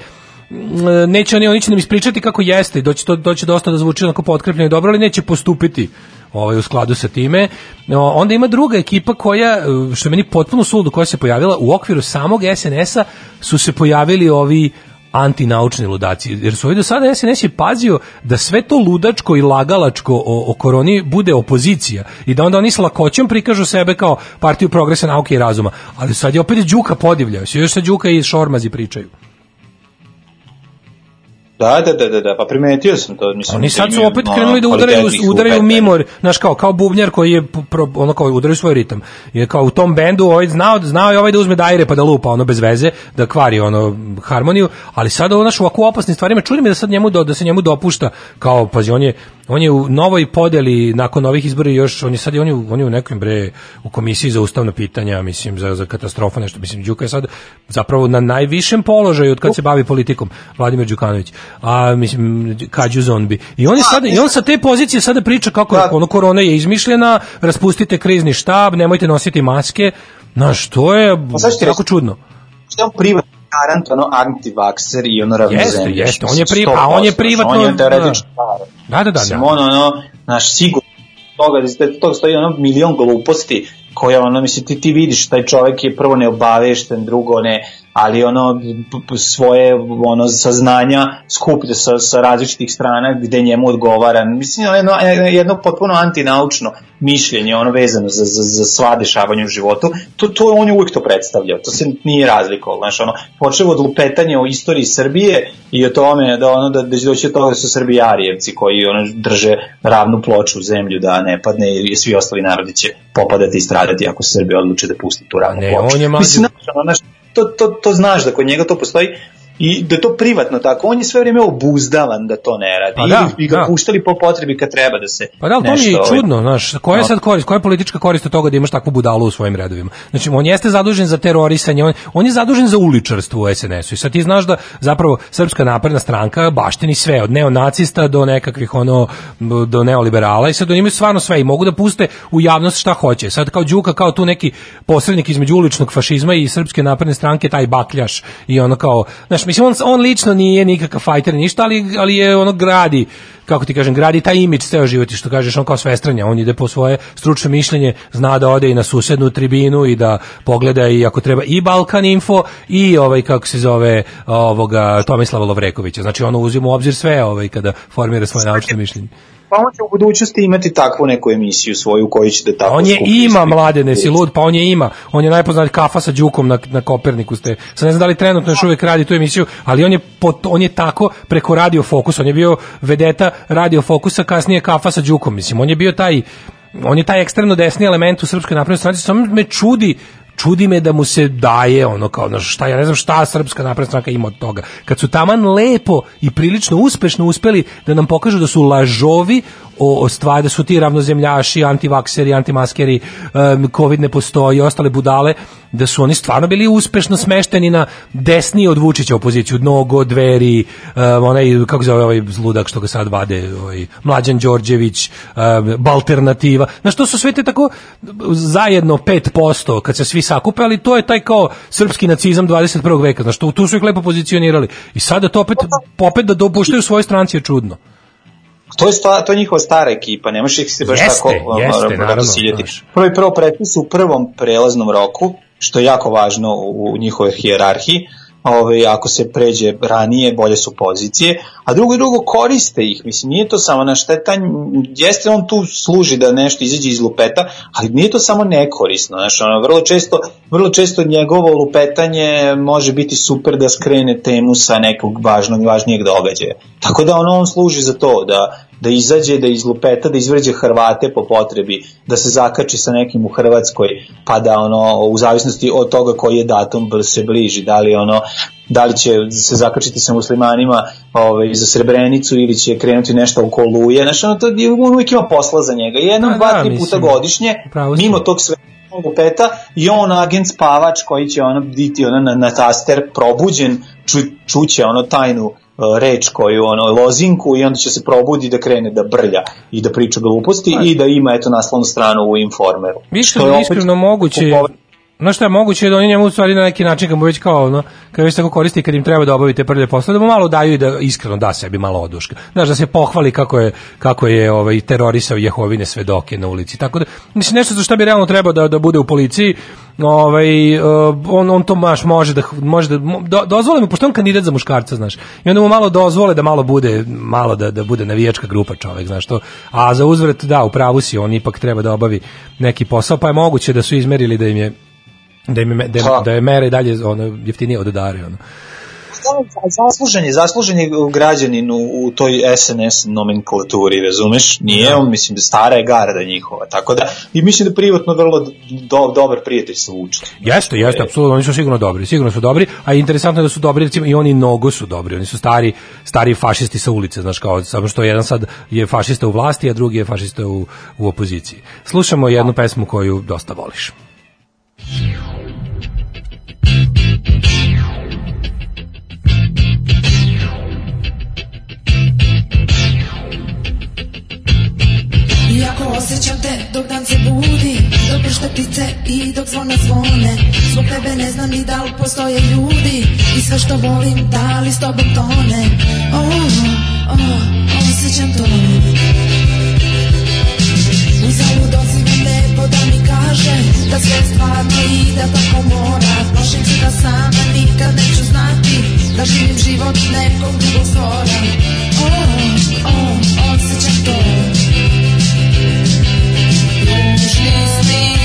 [SPEAKER 1] m, neće oni, oni će nam ispričati kako jeste, doći to doći dosta da zvuči onako potkrepljeno i dobro, ali neće postupiti ovaj u skladu sa time. Onda ima druga ekipa koja što je meni potpuno suludo koja se pojavila u okviru samog SNS-a su se pojavili ovi antinaučni ludaci, jer su ovdje do sada SNS je pazio da sve to ludačko i lagalačko o, o koroni bude opozicija i da onda oni s lakoćem prikažu sebe kao partiju progresa, nauke i razuma. Ali sad je opet Đuka podivljao, još sa Đuka i Šormazi pričaju.
[SPEAKER 2] Da, da, da, da, da, pa primetio sam to. Mislim,
[SPEAKER 1] Oni sad su opet
[SPEAKER 2] ono,
[SPEAKER 1] krenuli da udaraju, udaraju
[SPEAKER 2] lupeta.
[SPEAKER 1] mimo, znaš kao, kao bubnjar koji je pro, ono kao udaraju svoj ritam. Je kao u tom bendu ovaj znao, znao je ovaj da uzme dajre pa da lupa ono bez veze, da kvari ono harmoniju, ali sad ovo naš u ovako opasnim stvarima, čudi me da sad njemu do, da se njemu dopušta kao pazi on je on je u novoj podeli nakon ovih izbora još on je sad on je, u- on je u nekom bre u komisiji za ustavna pitanja, mislim za za katastrofa nešto, mislim Đuka je sad zapravo na najvišem položaju od kad se bavi politikom Vladimir Đukanović. A mislim Kađu zombi. I on je sada i on sa te pozicije sada priča kako ono korona je izmišljena, raspustite krizni štab, nemojte nositi maske. Na što je
[SPEAKER 2] Pa reći.
[SPEAKER 1] čudno.
[SPEAKER 2] Što je on privatni garant, ono antivakser i ono ravnozemljaš.
[SPEAKER 1] Jeste, jeste, on je pri- a on je
[SPEAKER 2] 100%,
[SPEAKER 1] privatno-
[SPEAKER 2] On je
[SPEAKER 1] Da, da, da,
[SPEAKER 2] Mislim,
[SPEAKER 1] da.
[SPEAKER 2] ono, ono, naš sigurno toga, da toga stoji ono milion gluposti koje ono, mislim, ti, ti vidiš, taj čovjek je prvo neobavešten, drugo ne, ali ono, svoje ono, saznanja skuplja sa, sa različitih strana gde njemu odgovara. Mislim, ono, jedno, jedno potpuno antinaučno mišljenje, ono vezano za, za, za sva dešavanja u životu, to, to on je uvijek to predstavljao, to se nije razlikovalo, znaš, ono, počeo od lupetanja o istoriji Srbije i o tome da ono da, da će doći od toga da su Srbi Arijevci koji ono drže ravnu ploču u zemlju da ne padne i svi ostali narodi će popadati i stradati ako se Srbi odluče da pusti tu ravnu
[SPEAKER 1] ne,
[SPEAKER 2] ploču.
[SPEAKER 1] on je mlađi-
[SPEAKER 2] Mislim, znaš, ono, znaš, to, to, to znaš da kod njega to postoji i da to privatno tako, on je sve vrijeme obuzdavan da to ne radi.
[SPEAKER 1] Pa da,
[SPEAKER 2] bi ga
[SPEAKER 1] da.
[SPEAKER 2] puštali po potrebi kad treba da se
[SPEAKER 1] Pa da, to mi je
[SPEAKER 2] ovaj,
[SPEAKER 1] čudno, znaš, koja je sad korist, koja je politička korist od toga da imaš takvu budalu u svojim redovima? Znači, on jeste zadužen za terorisanje, on, on je zadužen za uličarstvo u SNS-u i sad ti znaš da zapravo Srpska napredna stranka baštini sve, od neonacista do nekakvih ono, do neoliberala i sad oni imaju stvarno sve i mogu da puste u javnost šta hoće. Sad kao Đuka, kao tu neki posrednik između uličnog fašizma i Srpske napredne stranke, taj bakljaš i ono kao, znaš, mislim, on, on lično nije nikakav fajter, ništa, ali, ali je ono gradi kako ti kažem, gradi taj imidž ceo život i što kažeš, on kao svestranja, on ide po svoje stručno mišljenje, zna da ode i na susednu tribinu i da pogleda i ako treba i Balkan Info i ovaj, kako se zove, ovoga Tomislava Lovrekovića. Znači, ono uzima u obzir sve ovaj, kada formira svoje naučno mišljenje.
[SPEAKER 2] Pa on će u budućnosti imati takvu neku emisiju svoju koju će da tako
[SPEAKER 1] On je ima
[SPEAKER 2] ispit.
[SPEAKER 1] mlade, ne si lud, pa on je ima. On je najpoznat kafa sa Đukom na, na Koperniku ste. Sad ne znam da li trenutno još uvijek radi tu emisiju, ali on je, pot, on je tako preko Radio Fokus, on je bio vedeta Radio Fokusa, kasnije kafa sa Đukom. Mislim, on je bio taj on je taj ekstremno desni element u srpskoj naprednoj stranci, samo me čudi čudi me da mu se daje ono kao znaš, šta ja ne znam šta srpska napredna stranka ima od toga. Kad su taman lepo i prilično uspešno uspeli da nam pokažu da su lažovi o, o stvari, da su ti ravnozemljaši, antivakseri, antimaskeri, um, covid ne postoji, ostale budale, da su oni stvarno bili uspešno smešteni na desniji od Vučića opoziciju, Nogo, Dveri, um, onaj, kako zove ovaj zludak što ga sad vade, ovaj, Mlađan Đorđević, um, Balternativa, znaš, to su sve te tako zajedno 5% kad se svi sakupe, ali to je taj kao srpski nacizam 21. veka, znaš, tu, su ih lepo pozicionirali. I sada to opet, opet da dopuštaju svoje stranci je čudno.
[SPEAKER 2] To je, sta, to je njihova stara ekipa, ne možeš ih se baš
[SPEAKER 1] Jeste,
[SPEAKER 2] tako
[SPEAKER 1] jeste, naravno, znaš.
[SPEAKER 2] Prvo i prvo pretpis u prvom prelaznom roku, što je jako važno u, u njihovoj hijerarhiji, Ove, ako se pređe ranije, bolje su pozicije, a drugo i drugo koriste ih, mislim, nije to samo na štetanj, jeste on tu služi da nešto izađe iz lupeta, ali nije to samo nekorisno, znači, ono, vrlo često, vrlo često njegovo lupetanje može biti super da skrene temu sa nekog važnog, važnijeg događaja. Tako da ono, on služi za to, da, da izađe, da iz lupeta, da izvređe Hrvate po potrebi, da se zakači sa nekim u Hrvatskoj, pa da ono, u zavisnosti od toga koji je datum se bliži, da li ono, da li će se zakačiti sa muslimanima ovaj, za Srebrenicu ili će krenuti nešto oko Oluje, znači ono, to, on uvijek ima posla za njega, jednom,
[SPEAKER 1] Da,
[SPEAKER 2] dva,
[SPEAKER 1] da,
[SPEAKER 2] tri
[SPEAKER 1] mislim,
[SPEAKER 2] puta godišnje, mimo tog sve lupeta i on agent spavač koji će ono biti ono na, na taster probuđen ču, čuće ono tajnu reč koju ono lozinku i onda će se probudi da krene da brlja i da priča gluposti i da ima eto naslovnu stranu u informeru.
[SPEAKER 1] Više
[SPEAKER 2] Što je
[SPEAKER 1] iskreno moguće,
[SPEAKER 2] kupovanje-
[SPEAKER 1] Znaš šta je moguće da oni njemu stvari na neki način mu već kao ono, kad već tako koristi kad im treba da obavite prve posle, da mu malo daju i da iskreno da sebi malo oduška. Znaš da se pohvali kako je kako je ovaj terorisao Jehovine svedoke na ulici. Tako da mislim nešto za šta bi realno trebao da da bude u policiji, ovaj uh, on on to baš može da može da do, dozvole mu pošto on kandidat za muškarca, znaš. I onda mu malo dozvole da malo bude malo da da bude navijačka grupa čovek, znaš to. A za uzvrat da, u pravu si, on ipak treba da obavi neki posao, pa je moguće da su izmerili da im je da im je, da, im-
[SPEAKER 2] Pa.
[SPEAKER 1] da je mere i dalje ono jeftinije od dare ono.
[SPEAKER 2] zaslužen je, zaslužen je građanin u, u toj SNS nomenklaturi, razumeš? Nije on, mislim, stara je garda njihova, tako da, i mislim da privatno vrlo do, dobar prijatelj sa Vučićem.
[SPEAKER 1] Jeste, jeste, apsolutno, oni su sigurno dobri, sigurno su dobri, a interesantno je da su dobri, recimo, i oni nogo su dobri, oni su stari, stari fašisti sa ulice, znaš, kao, samo što jedan sad je fašista u vlasti, a drugi je fašista u, u opoziciji. Slušamo jednu pesmu koju dosta voliš.
[SPEAKER 3] Iako osjećam te dok dan se budi Dok pršte ptice i dok zvona zvone. Zbog tebe ne znam ni da li postoje ljudi I sve što volim da li s tobom tone. Oh, oh, osjećam to. Uzalud odzivam nebo da mi kaže Da sve stvarno i da tako mora. Plašim se da sama nikad neću znati Da živim život nekog drugog stvora. Oh, oh, osjećam to Ružni sni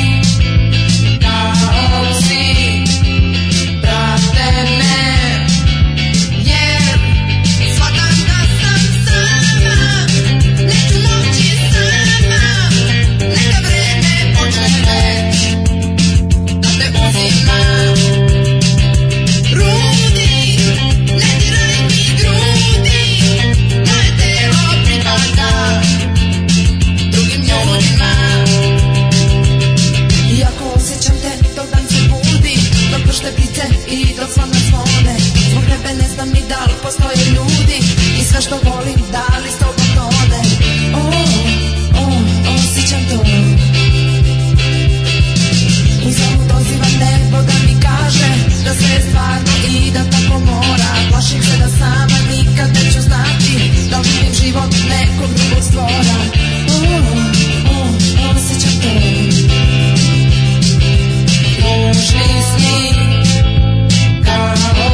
[SPEAKER 3] postoje ljudi I sve što volim da li s tobom tone? Oh, oh, osjećam to. Uzalud dozivam nebo da mi kaže Da sve je stvarno i da tako mora. Plašim se da sama nikad neću znati Da li živim život nekog drugog stvora. Oh, oh, osjećam to. Ružni sni kao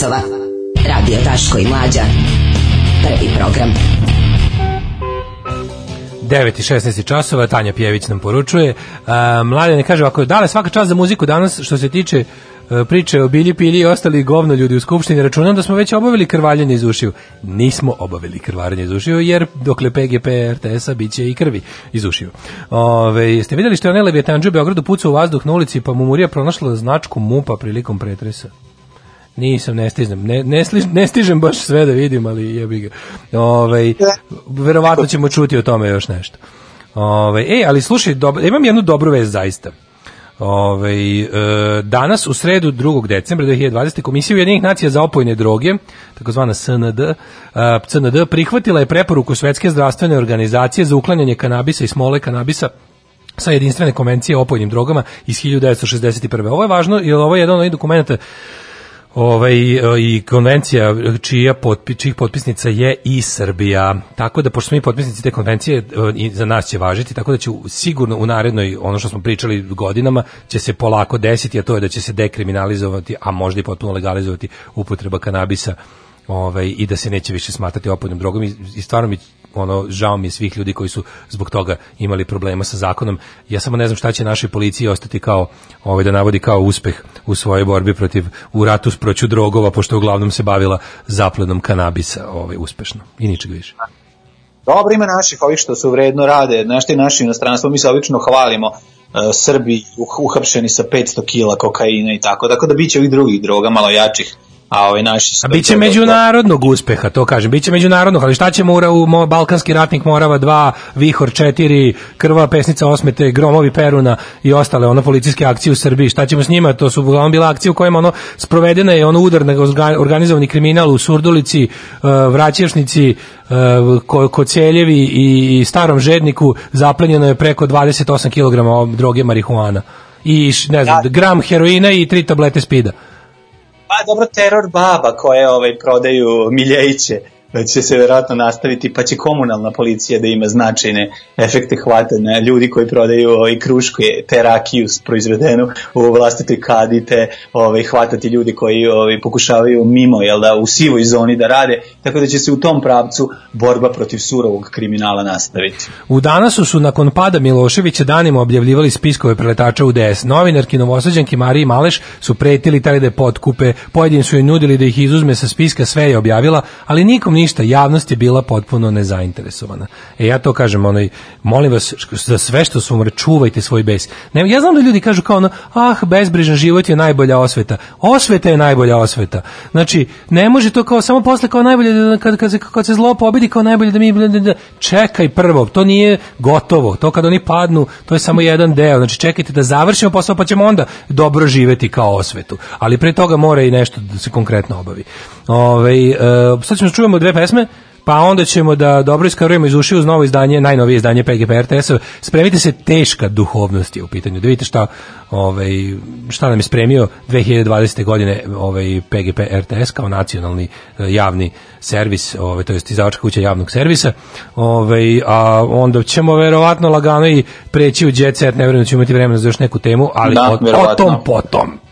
[SPEAKER 9] časova. Radio Daško i Mlađa. Prvi program.
[SPEAKER 1] 9 i 16 časova, Tanja Pjević nam poručuje. A, mlade ne kaže ovako, dale svaka čast za muziku danas što se tiče e, priče o Bilji Pili i ostali govno ljudi u skupštini računam da smo već obavili krvaljenje iz ušiju. Nismo obavili krvarenje iz ušiju jer dokle PGP RTS-a bit će i krvi iz ušiju. Ove, jeste vidjeli što je onaj Levijetanđu u Beogradu pucao u vazduh na ulici pa mu Murija pronašla značku MUPA prilikom pretresa? Nisam, ne stižem. Ne, ne, sliž, ne stižem baš sve da vidim, ali jebi ga. Ovaj verovatno ćemo čuti o tome još nešto. Ovaj ej, ali slušaj, dobro, imam jednu dobru vest zaista. Ove, e, danas u sredu 2. decembra 2020. Komisija Ujedinjenih nacija za opojne droge, takozvana SND, e, CND prihvatila je preporuku Svetske zdravstvene organizacije za uklanjanje kanabisa i smole kanabisa sa jedinstvene konvencije o opojnim drogama iz 1961. Ovo je važno jer ovo je jedan od onih dokumenta ovaj, i konvencija čija potpi, čijih potpisnica je i Srbija. Tako da, pošto smo mi potpisnici te konvencije, e, i za nas će važiti, tako da će sigurno u narednoj, ono što smo pričali godinama, će se polako desiti, a to je da će se dekriminalizovati, a možda i potpuno legalizovati upotreba kanabisa ovaj, i da se neće više smatrati opojnom drogom i, i stvarno mi ono žao mi je svih ljudi koji su zbog toga imali problema sa zakonom. Ja samo ne znam šta će našoj policiji ostati kao ovaj da navodi kao uspeh u svojoj borbi protiv u ratu s proću drogova pošto uglavnom se bavila zaplenom kanabisa, ovaj uspešno i ničeg više.
[SPEAKER 2] Dobro ima naših ovih što su vredno rade, znaš ti naši inostranstvo, mi se obično hvalimo uh, Srbi uh, uhapšeni sa 500 kila kokaina i tako, tako da biće ovih drugih droga malo jačih a ovaj naši
[SPEAKER 1] A biće međunarodnog uspeha, to kažem. Biće međunarodnog, ali šta ćemo u, u Balkanski ratnik Morava 2, Vihor 4, Krva pesnica osmete, Gromovi Peruna i ostale ono policijske akcije u Srbiji. Šta ćemo s njima? To su uglavnom bile akcije u kojima ono sprovedena je ono udar na organizovani kriminal u Surdulici, uh, Vraćešnici, uh, Koceljevi i, i Starom Žedniku zaplenjeno je preko 28 kg droge marihuana i ne znam, gram heroina i tri tablete spida.
[SPEAKER 2] Pa dobro, teror baba koje ovaj, prodaju miljejiće da će se verovatno nastaviti, pa će komunalna policija da ima značajne efekte hvatanja ljudi koji prodaju ovaj kruške, te rakiju proizvedenu u vlastitoj kadi, te ovaj, hvatati ljudi koji ovaj, pokušavaju mimo, jel da, u sivoj zoni da rade, tako da će se u tom pravcu borba protiv surovog kriminala nastaviti.
[SPEAKER 1] U danasu su nakon pada Miloševića danima objavljivali spiskove preletača u DS. Novinarki Novosađanki Mariji Maleš su pretili tali da je potkupe, pojedini su joj nudili da ih izuzme sa spiska, sve je objavila, ali nikom ništa, javnost je bila potpuno nezainteresovana. E ja to kažem, onaj, molim vas, za sve što su umre, čuvajte svoj bes. Ne, ja znam da ljudi kažu kao ono, ah, bezbrižan život je najbolja osveta. Osveta je najbolja osveta. Znači, ne može to kao samo posle kao najbolje, da- kad, kad, se, kad se zlo pobedi kao najbolje da mi, da, čekaj prvo, to nije gotovo, to kad oni padnu, to je samo jedan deo, znači čekajte da završimo posao, pa ćemo onda dobro živeti kao osvetu. Ali pre toga mora i nešto da se konkretno obavi. Ove, uh, sad ćemo da čujemo dve pesme, pa onda ćemo da dobro iskarujemo iz ušiju uz novo izdanje, najnovije izdanje PGP RTS-a. Spremite se, teška duhovnost je u pitanju. Da vidite šta, ovaj, šta nam je spremio 2020. godine ovaj, PGP RTS kao nacionalni eh, javni servis, ovaj, to je izdavačka kuća javnog servisa. Ovaj, a onda ćemo verovatno lagano i preći u jet set, ne da ćemo imati vremena za još neku temu, ali
[SPEAKER 2] Da,
[SPEAKER 1] o, o tom potom.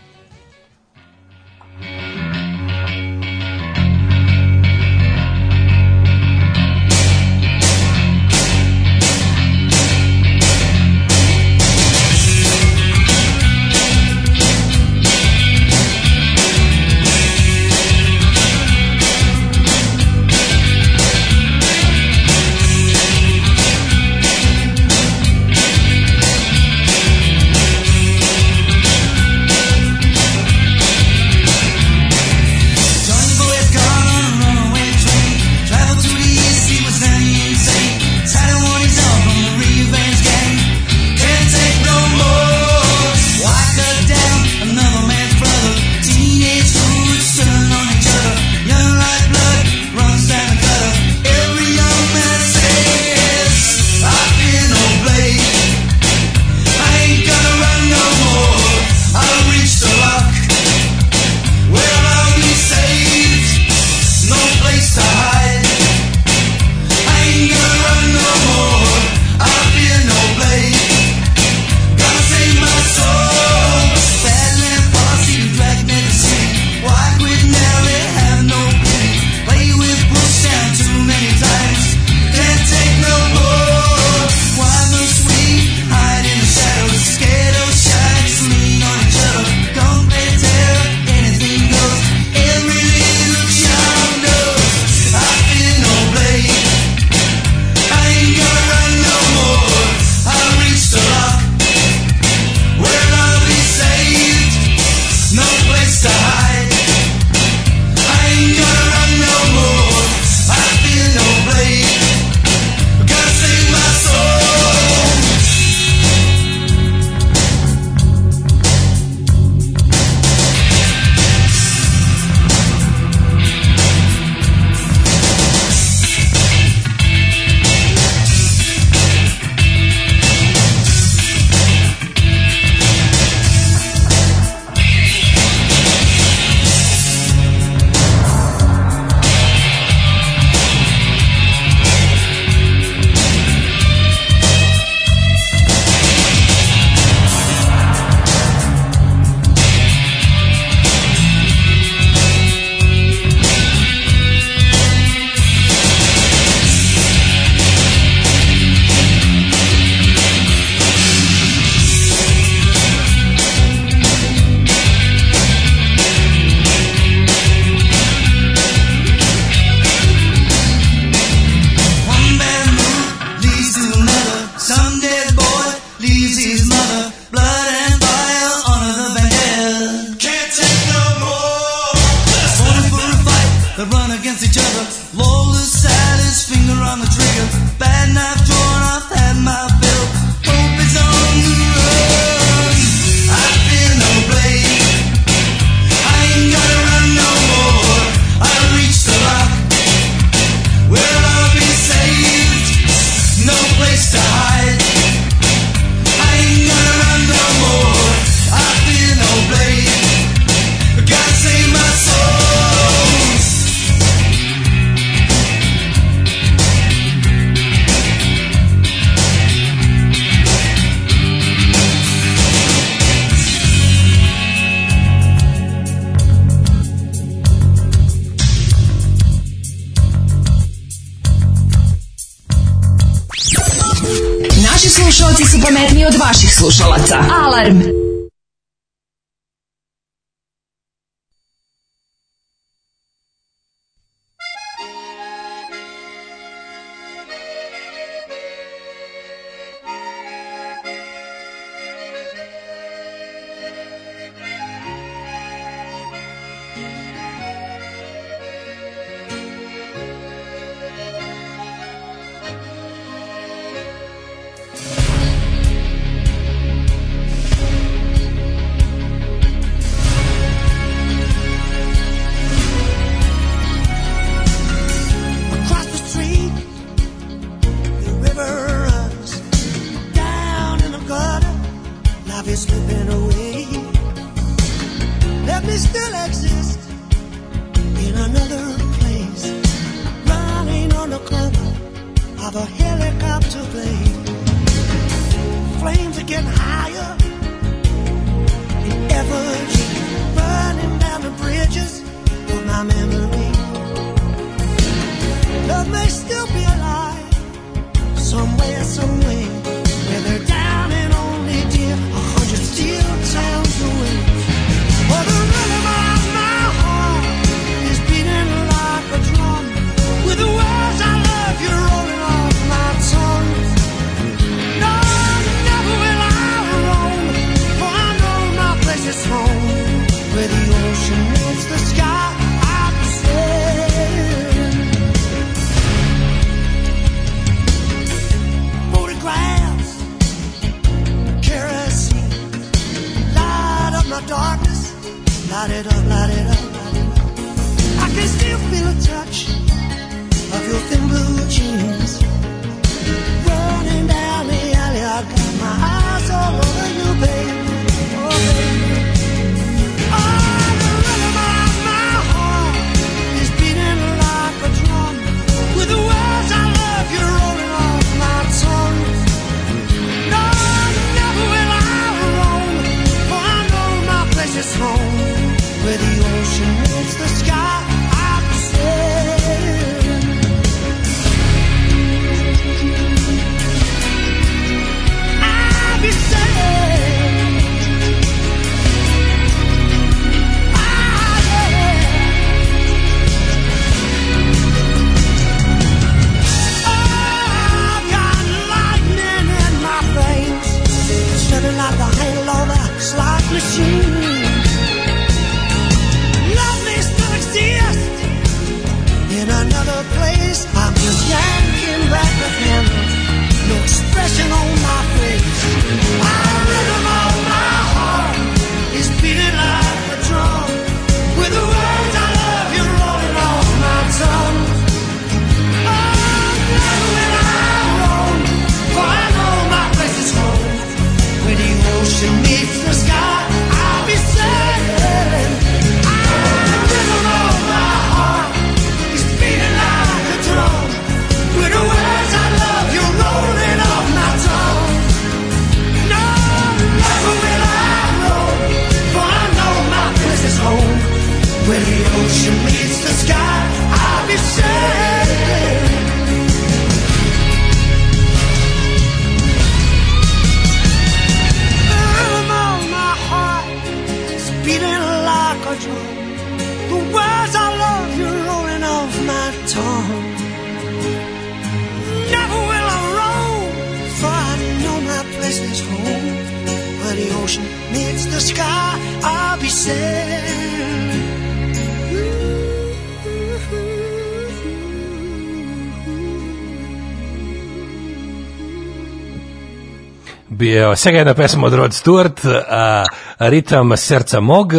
[SPEAKER 1] Bio svega jedna pesma od Rod Stewart, a, ritam srca mog,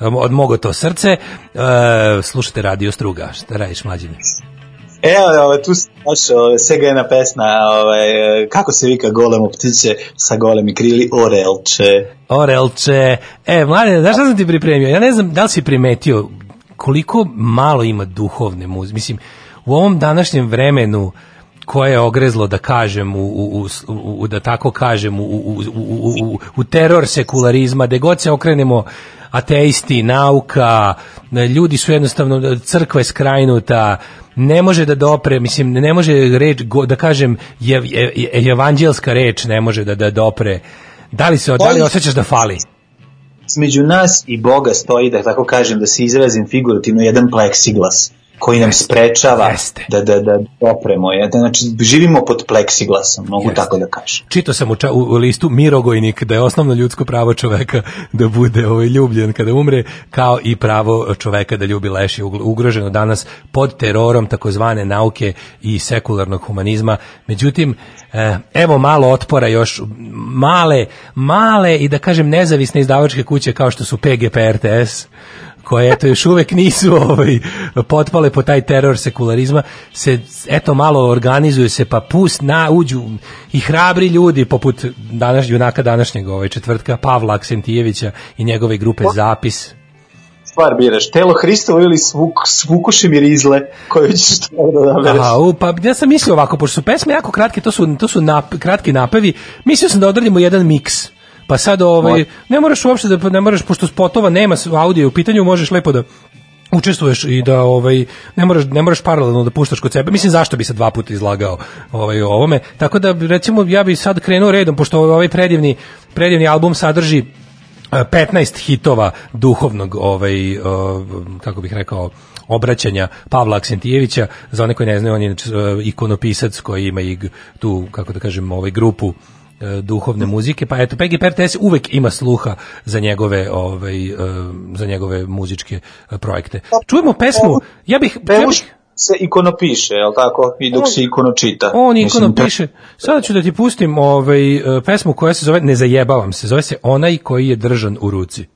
[SPEAKER 1] od mogo to srce. A, slušajte Radio Struga, šta radiš mlađine?
[SPEAKER 2] Evo, ovaj, tu se našao svega jedna pesma, ovaj, kako se vika golemo ptice sa golemi krili, orelče.
[SPEAKER 1] Orelče. E, mladine, znaš šta sam ti pripremio? Ja ne znam da li si primetio koliko malo ima duhovne muzike. Mislim, u ovom današnjem vremenu koje je ogrezlo da kažem u, u, u, u da tako kažem u, u, u, u, u teror sekularizma, da god se okrenemo ateisti, nauka, ljudi su jednostavno, crkva je skrajnuta, ne može da dopre, mislim, ne može reč, da kažem, je, je, je, evanđelska reč ne može da, da dopre. Da li se, da li osjećaš da fali?
[SPEAKER 2] Među nas i Boga stoji, da tako kažem, da se izrazim figurativno, jedan pleksiglas koji nam sprečava
[SPEAKER 1] Jeste.
[SPEAKER 2] da, da, da dopremo. Ja, Znači, živimo pod pleksiglasom, mogu
[SPEAKER 1] Jeste.
[SPEAKER 2] tako da kažem.
[SPEAKER 1] Čitao sam u, ča- u, u listu Mirogojnik da je osnovno ljudsko pravo čoveka da bude ovaj, ljubljen kada umre, kao i pravo čoveka da ljubi leš je ugl- ugroženo danas pod terorom takozvane nauke i sekularnog humanizma. Međutim, eh, evo malo otpora još, male, male i da kažem nezavisne izdavačke kuće kao što su PGP RTS, koje eto još uvek nisu ovaj potpale po taj teror sekularizma se eto malo organizuju se pa pust na uđu i hrabri ljudi poput danas junaka današnjeg ovaj četvrtka Pavla Aksentijevića i njegove grupe Zapis
[SPEAKER 2] Stvar biraš, telo Hristovo ili svuk, svukuše mirizle, koje ćeš to da nabereš.
[SPEAKER 1] Aha, u, pa ja sam mislio ovako, pošto su pesme jako kratke, to su, to su nap, kratki napevi, mislio sam da odradimo jedan miks. Pa sad ovaj, ne moraš uopšte da, ne moraš, pošto spotova nema audio u pitanju, možeš lepo da učestvuješ i da ovaj ne moraš ne moraš paralelno da puštaš kod sebe. Mislim zašto bi se dva puta izlagao ovaj o ovome. Tako da recimo ja bih sad krenuo redom pošto ovaj predivni predivni album sadrži e, 15 hitova duhovnog ovaj e, kako bih rekao obraćanja Pavla Aksentijevića za one koji ne znaju on je e, ikonopisac koji ima i tu kako da kažem ovaj grupu e, duhovne muzike, pa eto PGP RTS uvek ima sluha za njegove ovaj e, za njegove muzičke e, projekte. Čujemo pesmu, ja bih ja bih
[SPEAKER 2] se ikono piše, jel tako? I dok se ikono čita.
[SPEAKER 1] on
[SPEAKER 2] Mislim,
[SPEAKER 1] ikono
[SPEAKER 2] to-
[SPEAKER 1] piše. Sada ću da ti pustim ovaj e, pesmu koja se zove Ne zajebavam se, zove se Onaj koji je držan u ruci.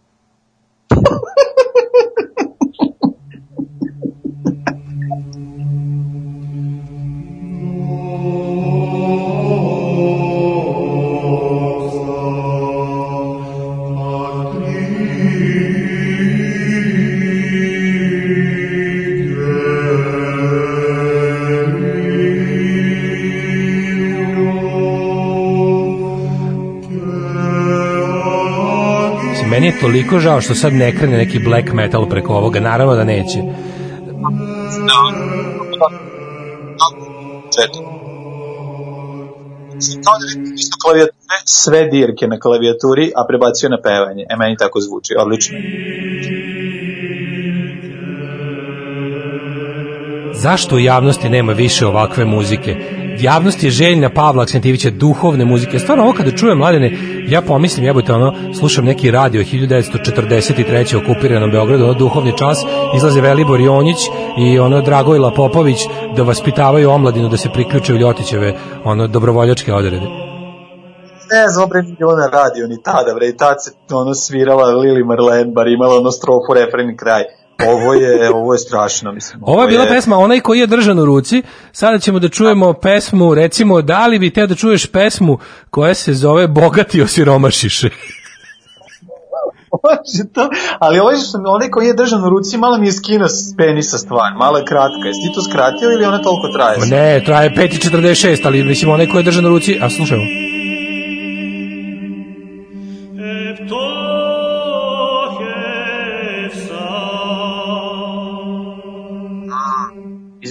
[SPEAKER 1] Meni je toliko žao što sad ne krene neki black metal preko ovoga, naravno da neće.
[SPEAKER 2] Da isto klavijature, sve dirke na klavijaturi, a prebacio na pevanje. E, meni tako zvuči, odlično.
[SPEAKER 1] Zašto u javnosti nema više ovakve muzike? Javnost je željna Pavla Aksentijevića duhovne muzike. Stvarno ovo kada čujem mladene, ja pomislim, jebote, ono, slušam neki radio 1943. okupiranom Beogradu, ono duhovni čas, izlaze Velibor Jonjić i ono Dragojla Popović da vaspitavaju omladinu da se priključe u Ljotićeve ono dobrovoljačke odrede.
[SPEAKER 2] Ne znam, bre, ona radio ni tada, bre, i tad se ono svirala Lili Marlene, bar imala ono strofu, refren kraj. Ovo je, ovo je strašno, mislim.
[SPEAKER 1] Ovo je bila pesma Onaj koji je držan u ruci. Sada ćemo da čujemo pesmu, recimo, da li bi teo da čuješ pesmu koja se zove Bogati osiromašiše?
[SPEAKER 2] Može to, ali ovo je što onaj koji je držan u ruci, malo mi je skino s penisa stvar, malo je kratka. Jesi ti to skratio ili ona toliko traje?
[SPEAKER 1] Ne, traje 5.46, ali mislim onaj koji je držan u ruci, a slušajmo.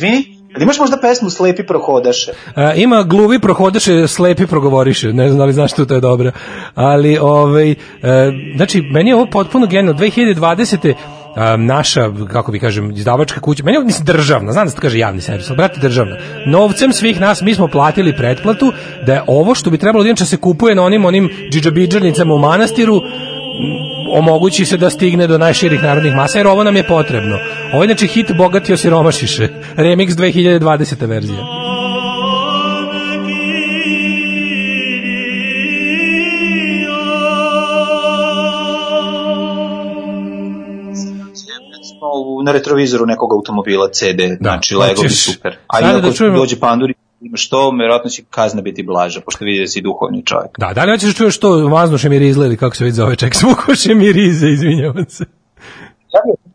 [SPEAKER 2] Izvini, ali imaš možda pesmu Slepi prohodaše?
[SPEAKER 1] A, ima gluvi prohodaše, slepi progovoriše, ne znam da li znaš što to je dobro. Ali, ovaj, e, znači, meni je ovo potpuno genijalno. 2020. a, naša, kako bi kažem, izdavačka kuća, meni je ovo mislim, državna, znam da se kaže javni servis, ali brate državna. Novcem svih nas, mi smo platili pretplatu da je ovo što bi trebalo da se kupuje na onim, onim džidžabidžarnicama u manastiru, omogući se da stigne do najširih narodnih masa, jer ovo nam je potrebno. Ovo je znači hit Bogati osiromašiše, <laughs> remix 2020. verzija.
[SPEAKER 2] na retrovizoru nekog automobila CD, da. znači Lego bi super. A i
[SPEAKER 1] da
[SPEAKER 2] ako da
[SPEAKER 1] čujemo...
[SPEAKER 2] dođe panduri i imaš to, vjerojatno će kazna biti blaža, pošto vidi da si duhovni čovjek.
[SPEAKER 1] Da, da li hoćeš da čuješ to vaznuše mirizle ili kako se već zove, ček, svukoše mirize, izvinjavam se.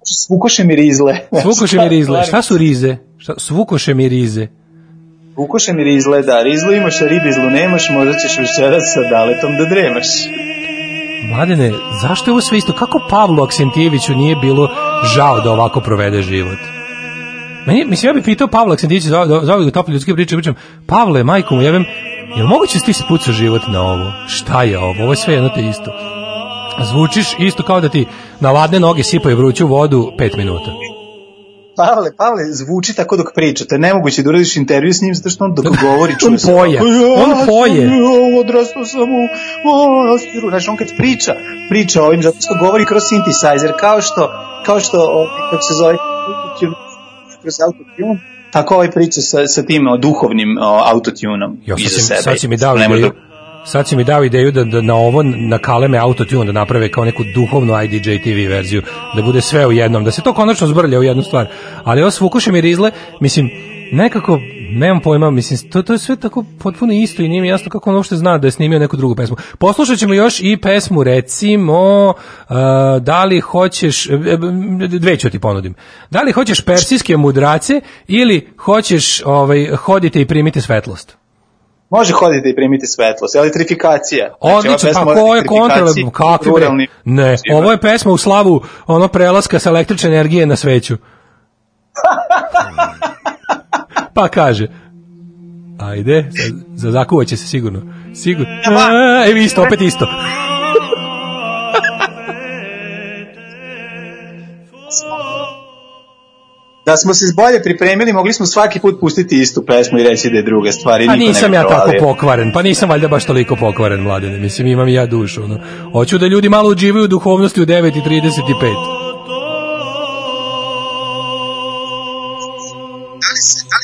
[SPEAKER 2] Svukoše mi rizle.
[SPEAKER 1] Svukoše <laughs> mirizle, šta su rize? Šta, svukoše mirize.
[SPEAKER 2] Svukoše mi rizle, da, rizlu imaš, a ribizlu nemaš, možda ćeš večeras sa daletom da dremaš.
[SPEAKER 1] Mladene, zašto je ovo sve isto? Kako Pavlu Aksentijeviću nije bilo žao da ovako provede život? Meni, mislim, ja bih pitao Pavla Aksentijevića, za, za, za ove tople ljudske priče, pričam, Pavle, majko mu, jebem, je li moguće da ti se pucao život na ovo? Šta je ovo? Ovo je sve jedno te isto. Zvučiš isto kao da ti na ladne noge sipaju vruću vodu pet minuta.
[SPEAKER 2] Pavle, Pavle, zvuči tako dok priča, to je nemoguće da uradiš intervju s njim zato što on dok <laughs> govori čuje
[SPEAKER 1] On
[SPEAKER 2] se
[SPEAKER 1] poje,
[SPEAKER 2] ovako, "Ja
[SPEAKER 1] on poje."
[SPEAKER 2] ja, Odrastao sam u Ostiru. Znaš, on kad priča, priča ovim, zato što govori kroz synthesizer, kao što, kao što, ovaj, kako se zove, kroz autotune, tako ovaj priča sa, sa tim o, duhovnim o, autotunom
[SPEAKER 1] Jo, sad,
[SPEAKER 2] iza
[SPEAKER 1] si,
[SPEAKER 2] sebe.
[SPEAKER 1] sad si mi dao ideju, sad si mi dao ideju da, da na ovo na kaleme autotune da naprave kao neku duhovnu IDJ TV verziju, da bude sve u jednom, da se to konačno zbrlja u jednu stvar. Ali ovo s Vukušem i Rizle, mislim, nekako, nemam pojma, mislim, to, to je sve tako potpuno isto i nije mi jasno kako on uopšte zna da je snimio neku drugu pesmu. Poslušat ćemo još i pesmu, recimo, uh, da li hoćeš, e, e, dve ću ti ponudim, da li hoćeš persijske mudrace ili hoćeš ovaj, hodite i primite svetlost?
[SPEAKER 2] Može hoditi i primiti svetlost, elektrifikacija. Znači,
[SPEAKER 1] Odlično,
[SPEAKER 2] pesma
[SPEAKER 1] pa ko je kontra,
[SPEAKER 2] elektrifikaciji
[SPEAKER 1] kakvi bre? Ne, ovo je pesma u slavu ono prelaska sa električne energije na sveću. <laughs> pa kaže, ajde, za, za zakuvat će se sigurno. Sigurno. A, Evo isto, opet isto.
[SPEAKER 2] Da smo se bolje pripremili, mogli smo svaki put pustiti istu pesmu i reći da je druga stvar. I
[SPEAKER 1] Pa nisam ja tako pokvaren, pa nisam valjda baš toliko pokvaren, mladene. Mislim, imam i ja dušu. Ono. Hoću da ljudi malo uživaju u duhovnosti u 9.35.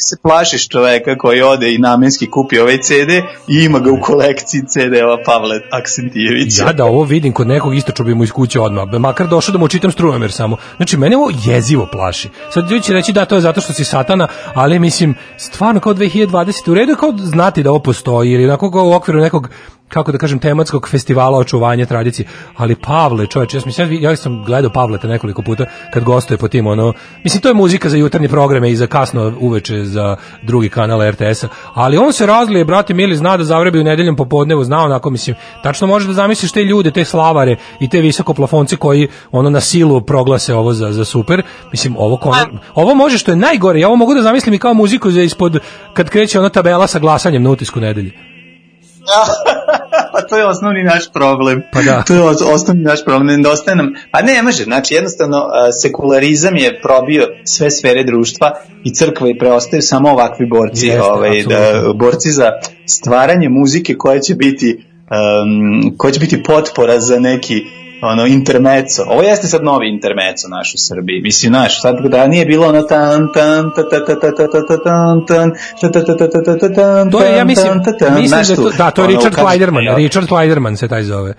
[SPEAKER 2] se plašiš čoveka koji ode i namenski kupi ovaj CD i ima ga u kolekciji CD-ova Pavle Aksentijevića?
[SPEAKER 1] Ja da ovo vidim kod nekog isto bi mu iz kuće odmah, makar došao da mu čitam strujomer samo. Znači, mene ovo jezivo plaši. Sad ljudi će reći da to je zato što si satana, ali mislim, stvarno kao 2020. U redu kao znati da ovo postoji, ili onako kao u okviru nekog kako da kažem, tematskog festivala očuvanja tradicije. Ali Pavle, čovječe, ja, sam, ja sam gledao Pavleta nekoliko puta kad gostuje po tim, ono, mislim, to je muzika za jutarnje programe i za kasno uveče za drugi kanal RTS-a, ali on se razlije, brate Mili, zna da zavrebi u nedeljom popodnevu, zna onako, mislim, tačno može da zamisliš te ljude, te slavare i te visoko plafonci koji ono na silu proglase ovo za, za super. Mislim, ovo, kon- ovo može što je najgore, ja ovo mogu da zamislim i kao muziku za ispod, kad kreće ona tabela sa glasanjem na utisku nedelje. <laughs> <laughs>
[SPEAKER 2] pa to je osnovni naš problem.
[SPEAKER 1] Pa da.
[SPEAKER 2] To je os- osnovni naš problem. Nedostaje nam, pa ne može, znači jednostavno a, sekularizam je probio sve sfere društva i crkva i preostaju samo ovakvi borci,
[SPEAKER 1] Jeste,
[SPEAKER 2] ovaj, da, borci za stvaranje muzike koja će biti um, koja će biti potpora za neki ono intermeco. Ovo jeste sad novi intermeco naš u Srbiji. Mislim, naš, sad da nije bilo ono tan tan ta ta ta ta ta ta ta tan tan ta ta ta ta ta ta ta tan
[SPEAKER 1] To je, ja
[SPEAKER 2] tan,
[SPEAKER 1] mislim,
[SPEAKER 2] tan, ta, tan,
[SPEAKER 1] mislim da, je to, da, to je Richard Kleiderman, Richard Kleiderman se taj zove.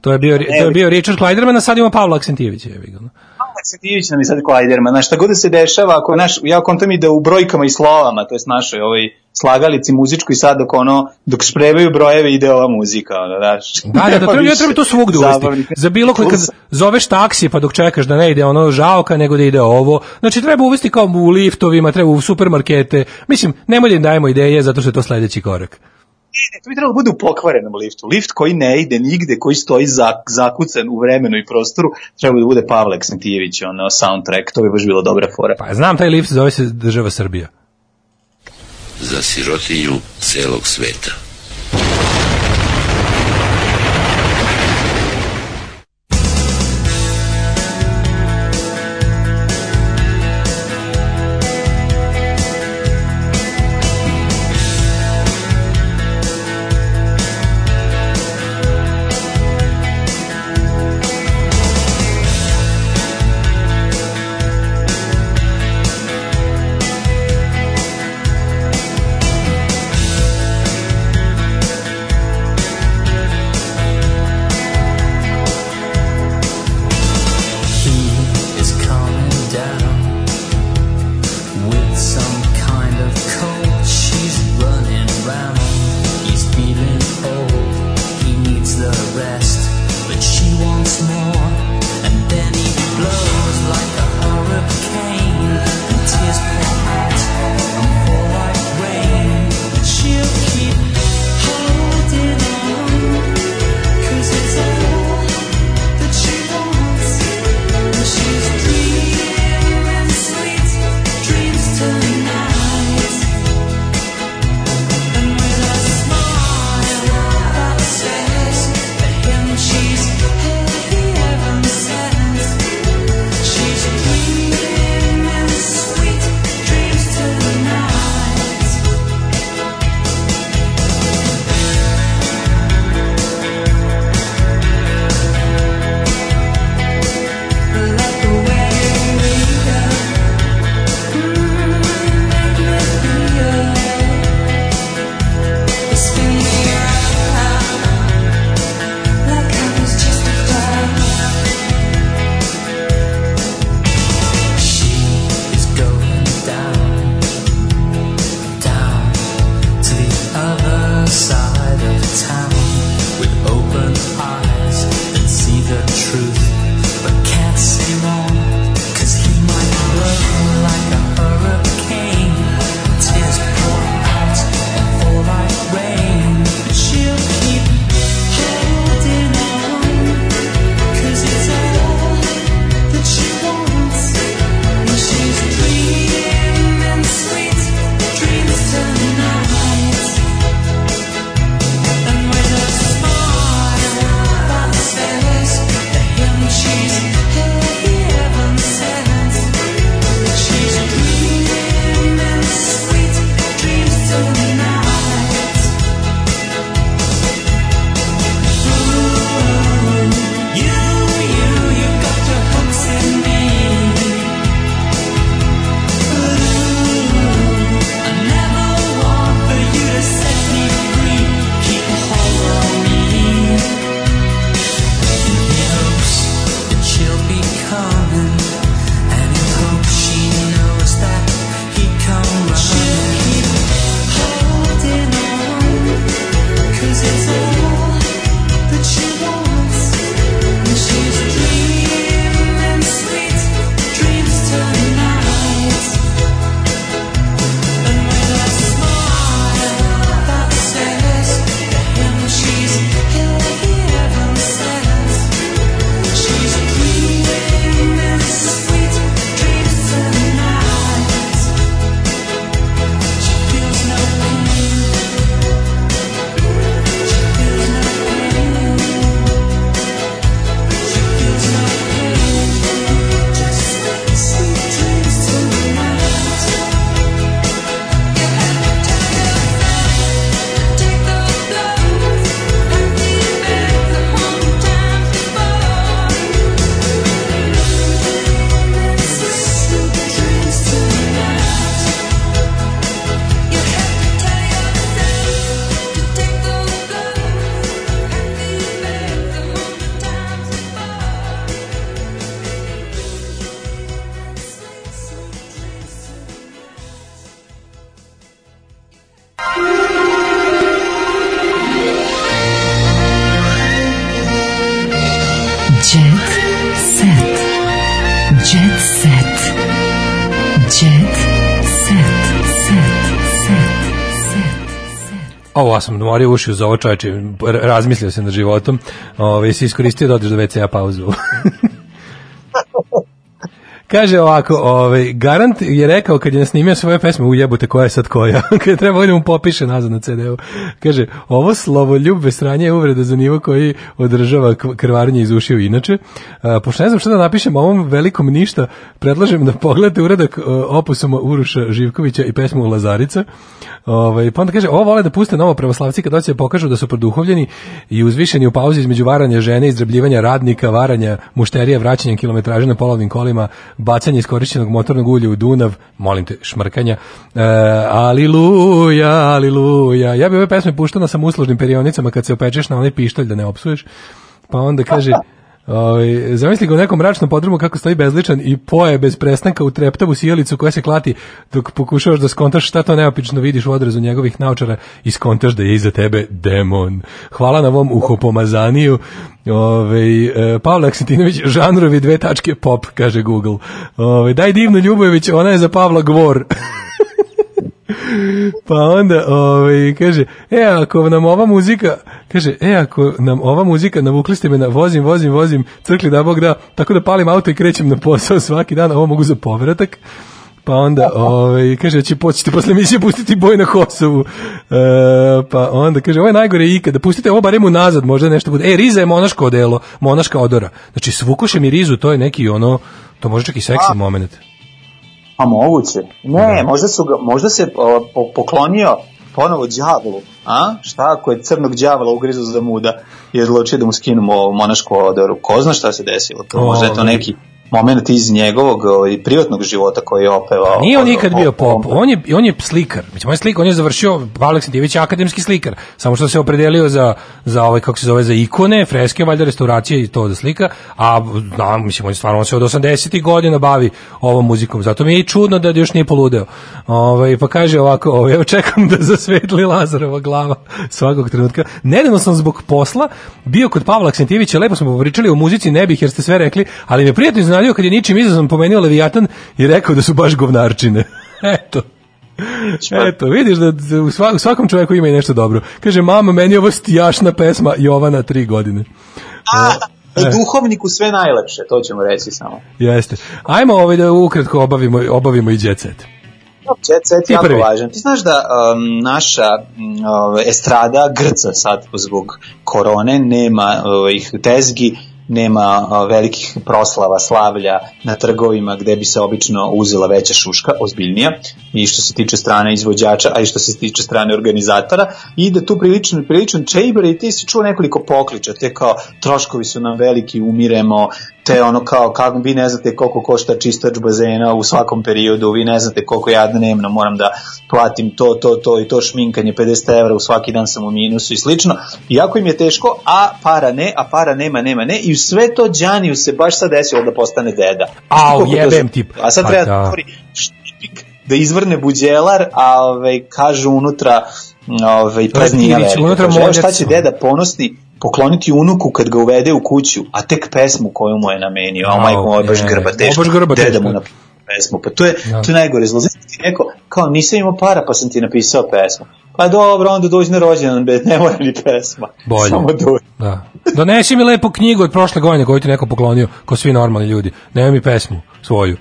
[SPEAKER 1] To je bio, to je bio Richard Kleiderman, a sad ima Pavla Aksentijevića. jebi ga, ono.
[SPEAKER 2] Aksentijević nam je sad Klajderman, znaš, šta god da se dešava, ako naš, ja kontam i da u brojkama i slovama, to jest našoj ovoj slagalici muzičkoj sad dok ono, dok sprevaju brojeve ide ova muzika, ono, znaš.
[SPEAKER 1] Da, da, da, <laughs> treba, ja treba to svugde uvesti. Za bilo koji, kad zoveš taksi pa dok čekaš da ne ide ono žaoka, nego da ide ovo. Znači, treba uvesti kao u liftovima, treba u supermarkete. Mislim, nemoj da im dajemo ideje, zato što je to sledeći korak.
[SPEAKER 2] Ne, to bi trebalo da bude u pokvarenom liftu. Lift koji ne ide nigde, koji stoji za, zakucan u vremenu i prostoru, treba da bude Pavle Aksentijević, ono, soundtrack, to bi baš bilo dobra fora.
[SPEAKER 1] Pa znam taj lift, zove se država Srbija.
[SPEAKER 12] za sirotinju celog sveta.
[SPEAKER 1] Odmorio uši za ovo čoveče, r- razmislio sam nad životom, ovaj, si iskoristio da odeš do WC-a pauzu. <laughs> Kaže ovako, ovaj, Garant je rekao kad je snimio svoje pesme, u jebote koja je sad koja, <laughs> kad je trebao da mu popiše nazad na CD-u. Kaže, ovo slovo ljubve sranje je uvreda za nivo koji održava k- krvarenje iz ušiju inače. A, pošto ne znam šta da napišem ovom velikom ništa, predlažem da pogledate uradak e, opusom Uruša Živkovića i pesmu Lazarica. Ovaj, pa onda kaže, ovo vole da puste novo pravoslavci kad hoće da pokažu da su produhovljeni i uzvišeni u pauzi između varanja žene, izrabljivanja radnika, varanja mušterija, vraćanja kilometraže na polovnim kolima, bacanje iskorišćenog motornog ulja u Dunav, molim te, šmrkanja. E, aliluja, aliluja. Ja bi ove pesme puštao na samouslužnim perionicama kad se opečeš na onaj pištolj da ne opsuješ. Pa onda kaže, Ovaj zamisli ga u nekom mračnom podrumu kako stoji bezličan i poje bez prestanka u treptavu sijalicu koja se klati dok pokušavaš da skontaš šta to neopično vidiš u odrazu njegovih naočara i skontaš da je iza tebe demon. Hvala na ovom uhopomazaniju. Ovaj e, Pavle Aksentinović žanrovi dve tačke pop kaže Google. Ovaj daj divnu Ljubojević, ona je za Pavla Gvor. <laughs> Pa onda, ovaj, kaže, e, ako nam ova muzika, kaže, e, ako nam ova muzika, navukli ste me na vozim, vozim, vozim, crkli da Bog da, tako da palim auto i krećem na posao svaki dan, ovo mogu za povratak. Pa onda, ovaj, kaže, da će početi posle emisije pustiti boj na Kosovu. E, pa onda, kaže, ovo je najgore ikada, pustite ovo barem unazad, možda nešto bude. E, Riza je monaško odelo, monaška odora. Znači, svukuše mi Rizu, to je neki ono, to može čak i seksi moment.
[SPEAKER 2] Pa moguće. Ne, možda, su ga, možda se o, po, poklonio ponovo đavolu. A? Šta ako je crnog đavola ugrizu za muda i odlučio da mu skinu mo- monašku odoru? Ko zna šta se desilo? To možda je to
[SPEAKER 1] Ovaj.
[SPEAKER 2] neki moment iz njegovog ovaj, privatnog života koji je opevao.
[SPEAKER 1] Nije on nikad bio pop, on je, on je slikar. Mislim, on je slikar, on je završio, Pavle Aleksandrović je akademski slikar, samo što se opredelio za, za ovaj, kako se zove, za ikone, freske, valjda restauracije i to da slika, a da, mislim, on je stvarno, on se od 80. godina bavi ovom muzikom, zato mi je i čudno da još nije poludeo. Ovaj, pa kaže ovako, ovaj, evo čekam da zasvetli Lazarova glava svakog trenutka. Nedavno sam zbog posla bio kod Pavla Aksentijevića, lepo smo popričali o muzici, ne bih jer ste sve rekli, ali me prijatno iznenadio kad je ničim izazvan pomenuo Leviatan i rekao da su baš govnarčine. <laughs> Eto. Eto, vidiš da da u sva- u svakom čovjeku ima i nešto dobro. Kaže, mama, meni je ovo stijašna pesma Jovana tri godine.
[SPEAKER 2] A,
[SPEAKER 1] E.
[SPEAKER 2] o duhovniku sve najlepše, to ćemo reći samo.
[SPEAKER 1] Jeste. Ajmo ovaj da ukratko obavimo, obavimo i jet set.
[SPEAKER 2] Jet set je jako
[SPEAKER 1] prvi.
[SPEAKER 2] važan. Ti znaš da um, naša um, estrada grca sad zbog korone, nema ovih tezgi, nema velikih proslava, slavlja na trgovima gde bi se obično uzela veća šuška, ozbiljnija, i što se tiče strane izvođača, a i što se tiče strane organizatora, i da tu prilično, priličan čejber i ti si čuo nekoliko pokliča, te kao troškovi su nam veliki, umiremo, te ono kao, kako vi ne znate koliko košta čistač bazena u svakom periodu, vi ne znate koliko ja dnevno moram da platim to, to, to i to šminkanje 50 evra u svaki dan sam u minusu i slično. Iako im je teško, a para ne, a para nema, nema ne, i sve to Đaniju se baš sad desilo da postane deda.
[SPEAKER 1] Au,
[SPEAKER 2] to
[SPEAKER 1] jebem ti.
[SPEAKER 2] A sad
[SPEAKER 1] Pa
[SPEAKER 2] treba
[SPEAKER 1] da.
[SPEAKER 2] da štipik, da izvrne buđelar, a ovaj, kažu unutra praznina
[SPEAKER 1] Leptirić,
[SPEAKER 2] velika.
[SPEAKER 1] unutra
[SPEAKER 2] šta će deda ponosni pokloniti unuku kad ga uvede u kuću, a tek pesmu koju mu je namenio, a majko, ovo je baš grba
[SPEAKER 1] Ovo
[SPEAKER 2] teško,
[SPEAKER 1] baš grba
[SPEAKER 2] deda
[SPEAKER 1] teško.
[SPEAKER 2] mu napisao pesmu, pa to je,
[SPEAKER 1] Da.
[SPEAKER 2] to je najgore zlo. Znači ti neko, kao nisam imao para pa sam ti napisao pesmu. Pa dobro, onda dođi na rođendan, be, ne mora ni pesma.
[SPEAKER 1] Bolje.
[SPEAKER 2] Samo dođi.
[SPEAKER 1] Da. Donesi mi lepu knjigu od prošle godine koju ti neko poklonio, ko svi normalni ljudi. Nema mi pesmu svoju.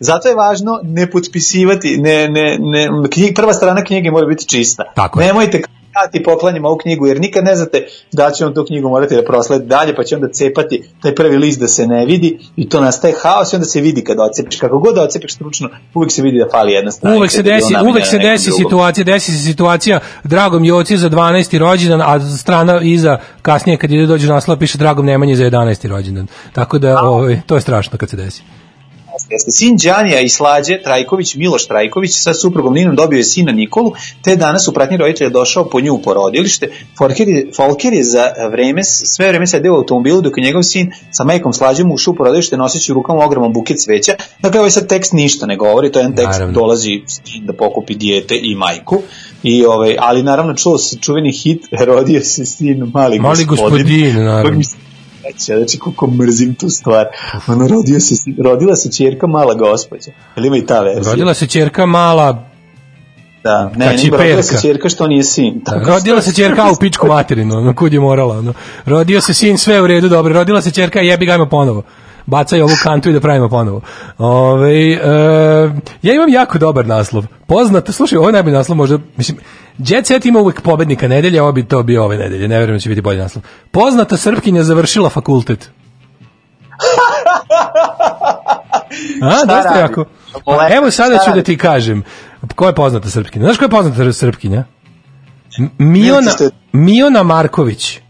[SPEAKER 2] Zato je važno ne potpisivati, ne, ne, ne, knjig, prva strana knjige mora biti čista.
[SPEAKER 1] Tako je.
[SPEAKER 2] Nemojte kao ja ti poklanjam ovu knjigu, jer nikad ne znate da će on tu knjigu morati da prosledi dalje, pa će onda cepati taj prvi list da se ne vidi i to nastaje haos i onda se vidi kada ocepiš. Kako god da ocepiš stručno, uvijek se vidi da fali jedna strana.
[SPEAKER 1] Uvek se desi, uvek se desi situacija, desi se situacija dragom Joci za 12. rođendan, a strana iza kasnije kad ide dođe naslov piše dragom Nemanji za 11. rođendan. Tako da ovaj to je strašno kad se desi.
[SPEAKER 2] Jeste. Sin Đanija i Slađe Trajković, Miloš Trajković, sa suprugom Ninom dobio je sina Nikolu, te danas u pratnji roditelja došao po nju u porodilište. Folker je, Folker je za vreme, sve vreme sedeo u automobilu dok je njegov sin sa majkom Slađem ušao u porodilište noseći u rukama ogroman buket cveća. Dakle, ovaj sad tekst ništa ne govori, to je jedan tekst
[SPEAKER 1] Naravno.
[SPEAKER 2] dolazi da pokupi dijete i majku. I ovaj, ali naravno čuo se čuveni hit <laughs> rodio se sin mali,
[SPEAKER 1] Mali gospodin, naravno.
[SPEAKER 2] Se seća, znači koliko mrzim tu stvar. Ono, rodio se, rodila se čerka mala gospođa. Jel ima i ta verzija?
[SPEAKER 1] Rodila se ćerka mala
[SPEAKER 2] Da, ne,
[SPEAKER 1] Kad
[SPEAKER 2] ne, rodila se čerka što nije sin. Tako
[SPEAKER 1] Rodila se ćerka u pičku materinu, ono kud je morala, ono. Rodio se sin, sve u redu, dobro. Rodila se ćerka, jebi ga, ajmo ponovo. Bacaj ovu kantu i da pravimo ponovo. Ove, ja imam jako dobar naslov. Poznato, slušaj, ovo je najbolji naslov možda, mislim, Jet Set ima uvek pobednika nedelje, ovo bi to bio ove nedelje, ne verujem da će biti bolji naslov. Poznata Srpkinja završila fakultet. <laughs> A, dosta jako. Evo sada ću da ti kažem. Ko je poznata Srpkinja? Znaš ko je poznata Srpkinja? Miona, Miona Marković.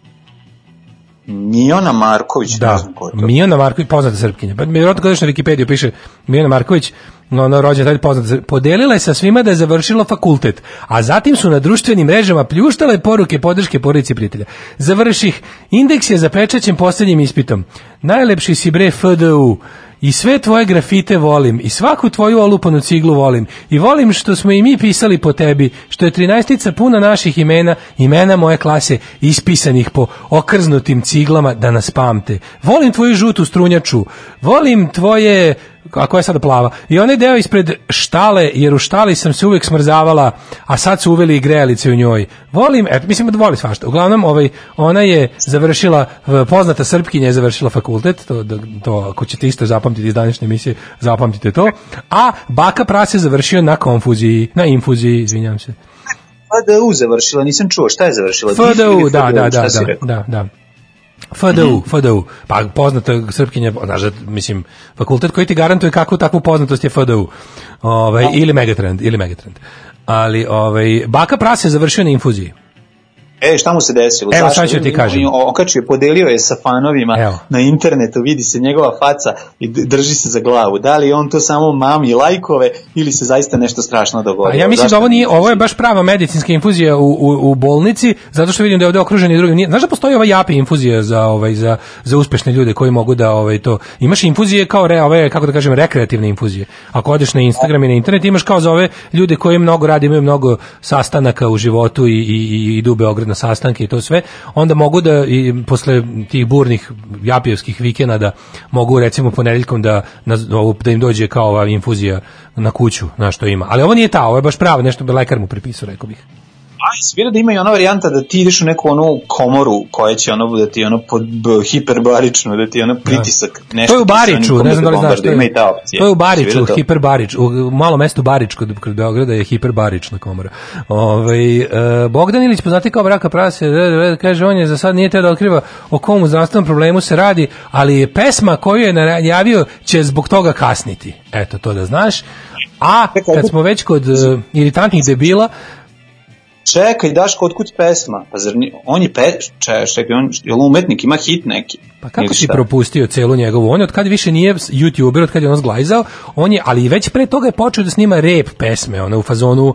[SPEAKER 2] Miona Marković, ne
[SPEAKER 1] Da,
[SPEAKER 2] znam ko je to.
[SPEAKER 1] Miona Marković, poznata Srpkinja. Pa vjerojatno kada na Wikipediju piše Miona Marković, no, no rođena tada poznata Podelila je sa svima da je završila fakultet, a zatim su na društvenim mrežama pljuštale poruke podrške porodici prijatelja. Završih, indeks je zapečaćen posljednjim ispitom. Najlepši si bre FDU. I sve tvoje grafite volim, i svaku tvoju olupanu ciglu volim, i volim što smo i mi pisali po tebi, što je trinaestica puna naših imena, imena moje klase, ispisanih po okrznutim ciglama da nas pamte. Volim tvoju žutu strunjaču, volim tvoje, a koja je sada plava, i onaj deo ispred štale, jer u štali sam se uvek smrzavala, a sad su uveli i grejalice u njoj. Volim, eto, mislim da voli svašta. Uglavnom, ovaj, ona je završila, poznata Srpkinja je završila fakultet, to, da- to ako ćete isto zapamtiti iz današnje emisije, zapamtite to, a Baka Pras je završio na konfuziji, na infuziji, izvinjam se.
[SPEAKER 2] FDU završila, nisam čuo, šta je završila?
[SPEAKER 1] FDU, da, da, da,
[SPEAKER 2] si
[SPEAKER 1] da,
[SPEAKER 2] rekao?
[SPEAKER 1] da, da. FDU, FDU. Pa poznata srpkinja, znaš, da, mislim, fakultet koji ti garantuje kakvu takvu poznatost je FDU. Ovaj, ili Megatrend, ili Megatrend. Ali, ovaj, Baka Pras je završio na infuziji.
[SPEAKER 2] E, šta mu se desilo?
[SPEAKER 1] Evo,
[SPEAKER 2] Zašto?
[SPEAKER 1] sad ću ti kažem.
[SPEAKER 2] On, okačio je, podelio je sa fanovima
[SPEAKER 1] Evo.
[SPEAKER 2] na internetu, vidi se njegova faca i drži se za glavu. Da li on to samo mami lajkove ili se zaista nešto strašno dogodilo?
[SPEAKER 1] A ja mislim
[SPEAKER 2] Zašto
[SPEAKER 1] da ovo nije, ovo je baš prava medicinska infuzija u, u, u bolnici, zato što vidim da je ovde okružen i drugim. Nije- Znaš da postoji ova japi infuzija za ovaj za za uspešne ljude koji mogu da ovaj to. Imaš infuzije kao re, ove kako da kažem rekreativne infuzije. Ako odeš na Instagram i na internet imaš kao za ove ljude koji mnogo rade, imaju mnogo sastanaka u životu i, i, i idu u Beograd na sastanke i to sve, onda mogu da i posle tih burnih japijevskih vikenada mogu recimo ponedeljkom da na, da im dođe kao ova infuzija na kuću, na što ima. Ali ovo nije ta, ovo je baš pravo, nešto bi lekar mu prepisao, rekao bih.
[SPEAKER 2] A, svira da ima i ona varijanta da ti ideš u neku onu komoru koja će ono da ti ono pod, b, hiperbarično, da ti ono pritisak nešto
[SPEAKER 1] to je u Bariču, ne znam da li znaš, to
[SPEAKER 2] bombarduje. Ima i
[SPEAKER 1] je,
[SPEAKER 2] ta opcija.
[SPEAKER 1] to je u Bariču,
[SPEAKER 2] to?
[SPEAKER 1] hiperbarič, u, u malom mestu Barič kod, kod Beograda je hiperbarična komora. Ovaj e, Bogdan Ilić, poznati kao braka prase, e, e, kaže, on je za sad nije te da otkriva o kom zdravstvenom problemu se radi, ali je pesma koju je najavio će zbog toga kasniti. Eto, to da znaš. A, kad smo već kod e, iritantnih debila,
[SPEAKER 2] Čekaj, Daško, otkud pesma? Pa zar ni, on je pe, če, čekaj, on, je li umetnik, ima hit neki?
[SPEAKER 1] Pa kako si propustio celu njegovu? On je od kad više nije youtuber, od kad je on zglajzao, on je, ali već pre toga je počeo da snima rap pesme, ono u fazonu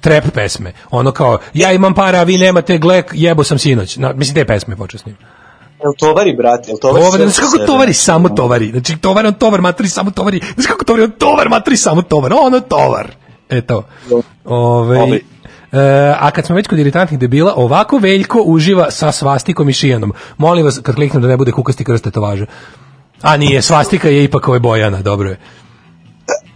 [SPEAKER 1] trap pesme. Ono kao, ja imam para, a vi nemate, gle, jebo sam sinoć. Na, mislim, te pesme je počeo snima.
[SPEAKER 2] Jel tovari, brate, jel tovari?
[SPEAKER 1] Tovar,
[SPEAKER 2] sa
[SPEAKER 1] kako tovari, samo tovari. Znači, tovar, on tovar, matri, samo tovari. Znaš kako tovari, on tovar, matri, samo tovar. Ono tovar. Eto. Ove,
[SPEAKER 2] Ovaj.
[SPEAKER 1] A kad smo već kod iritantnih debila, ovako Veljko uživa sa svastikom i šijanom. Molim vas, kad kliknem da ne bude kukasti krst tetovaže. A nije, svastika je ipak ovaj Bojana, dobro je.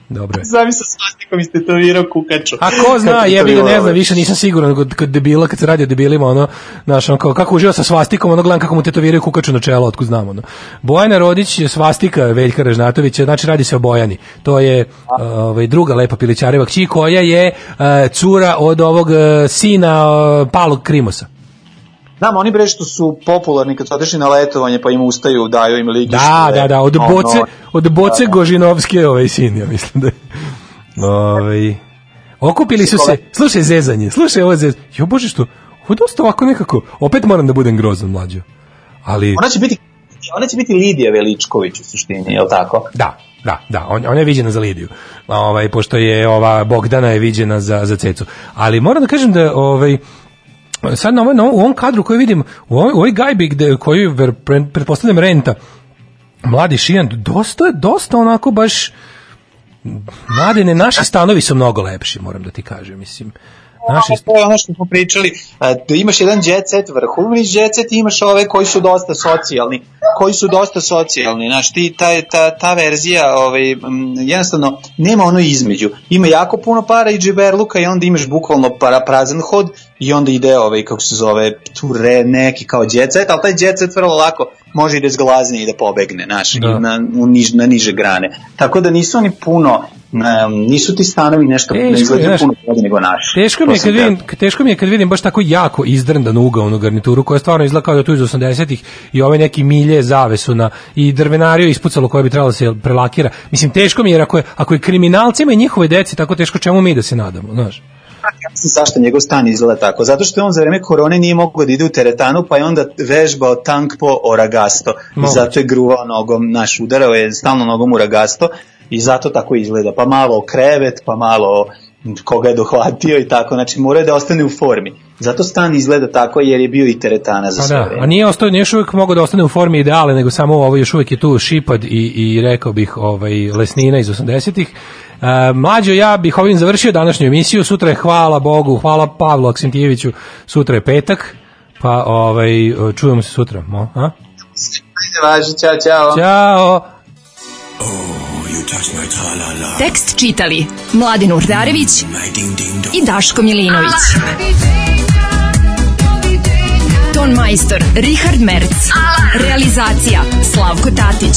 [SPEAKER 1] Dobro je.
[SPEAKER 2] Sa svastikom istetovirao kukaču.
[SPEAKER 1] A ko zna, jebi ga
[SPEAKER 2] bilo,
[SPEAKER 1] ne znam, više nisam siguran kod, kod debila, kad se radi o debilima, ono, znaš, on kao, kako uživa sa svastikom, ono, gledam kako mu tetoviraju kukaču na čelo, otkud znam, ono. Bojana Rodić je svastika Veljka Režnatovića, znači radi se o Bojani. To je ovaj, druga lepa pilićareva kći, koja je eh, cura od ovog eh, sina uh, Palog Krimosa.
[SPEAKER 2] Znam, oni bre što su popularni kad su otišli na letovanje pa im ustaju, daju im ligište.
[SPEAKER 1] Da, da, da, od
[SPEAKER 2] ono,
[SPEAKER 1] Boce, od Boce
[SPEAKER 2] da, da.
[SPEAKER 1] Gožinovske ovaj sin, ja mislim da je. Ovaj, okupili su se, slušaj zezanje, slušaj ovo zezanje. Jo bože što, ovo je dosta ovako nekako, opet moram da budem grozan mlađo. Ali,
[SPEAKER 2] Ona će biti ona će biti Lidija Veličković u suštini, je li tako?
[SPEAKER 1] da, da, da, on, ona je viđena za Lidiju. Ovaj, pošto je ova Bogdana je viđena za, za Cecu. Ali moram da kažem da ovaj, sad na, ovom- u ovom kadru koji vidim, u ovoj, u ovoj gajbi gde, pre- pretpostavljam renta, mladi Šijan, dosta, dosta onako baš Mladene, naši stanovi su mnogo lepši, moram da ti kažem, mislim. Naši
[SPEAKER 2] to je ono što smo pričali, a, da imaš jedan jet set, vrhovni jet set imaš ove koji su dosta socijalni, koji su dosta socijalni, znaš, ti, ta, ta, ta verzija, ovaj, jednostavno, nema ono između, ima jako puno para i džiberluka i onda imaš bukvalno para, prazan hod i onda ide ovaj, kako se zove, ture neki kao jet set, ali taj jet set vrlo lako može i da zglazni i da pobegne, znaš,
[SPEAKER 1] Da.
[SPEAKER 2] na, u niž, na niže grane. Tako da nisu oni puno, um, nisu ti stanovi nešto, ne
[SPEAKER 1] Teško je,
[SPEAKER 2] izgledaju
[SPEAKER 1] znaš,
[SPEAKER 2] puno bolje nego naši.
[SPEAKER 1] Teško mi je kad vidim, teško mi je kad vidim baš tako jako izdrndan ugaonu garnituru koja stvarno izgleda kao da tu iz 80-ih i ove neki milje zavesu na i drvenario ispucalo koje bi trebalo da se prelakira. Mislim teško mi je jer ako je, ako je kriminalcima i njihove deci tako teško čemu mi da se nadamo, znaš.
[SPEAKER 2] Zašto njegov stan izgleda tako. Zato što je on za vreme korone nije mogao da ide u teretanu, pa je onda vežbao tank po oragasto. I
[SPEAKER 1] Moguće.
[SPEAKER 2] zato je gruvao nogom, naš udarao je stalno nogom u ragasto i zato tako izgleda. Pa malo krevet, pa malo koga je dohvatio i tako. Znači mora da ostane u formi. Zato stan izgleda tako jer je bio i teretana za
[SPEAKER 1] Pa
[SPEAKER 2] sve
[SPEAKER 1] da, a nije ostao, nije još uvijek mogao da ostane u formi ideale, nego samo ovo još uvijek je tu šipad i, i rekao bih ovaj, lesnina iz 80-ih. E, mlađo, ja bih ovim završio današnju emisiju, sutra je hvala Bogu, hvala Pavlu Aksentijeviću, sutra je petak, pa ovaj, čujemo se sutra. Mo, a?
[SPEAKER 2] Važi, čao, čao.
[SPEAKER 1] Ćao!
[SPEAKER 5] Tekst čitali Mladin Urdarević i Daško Milinović. Ton majstor Richard Merc. Realizacija Slavko Tatić.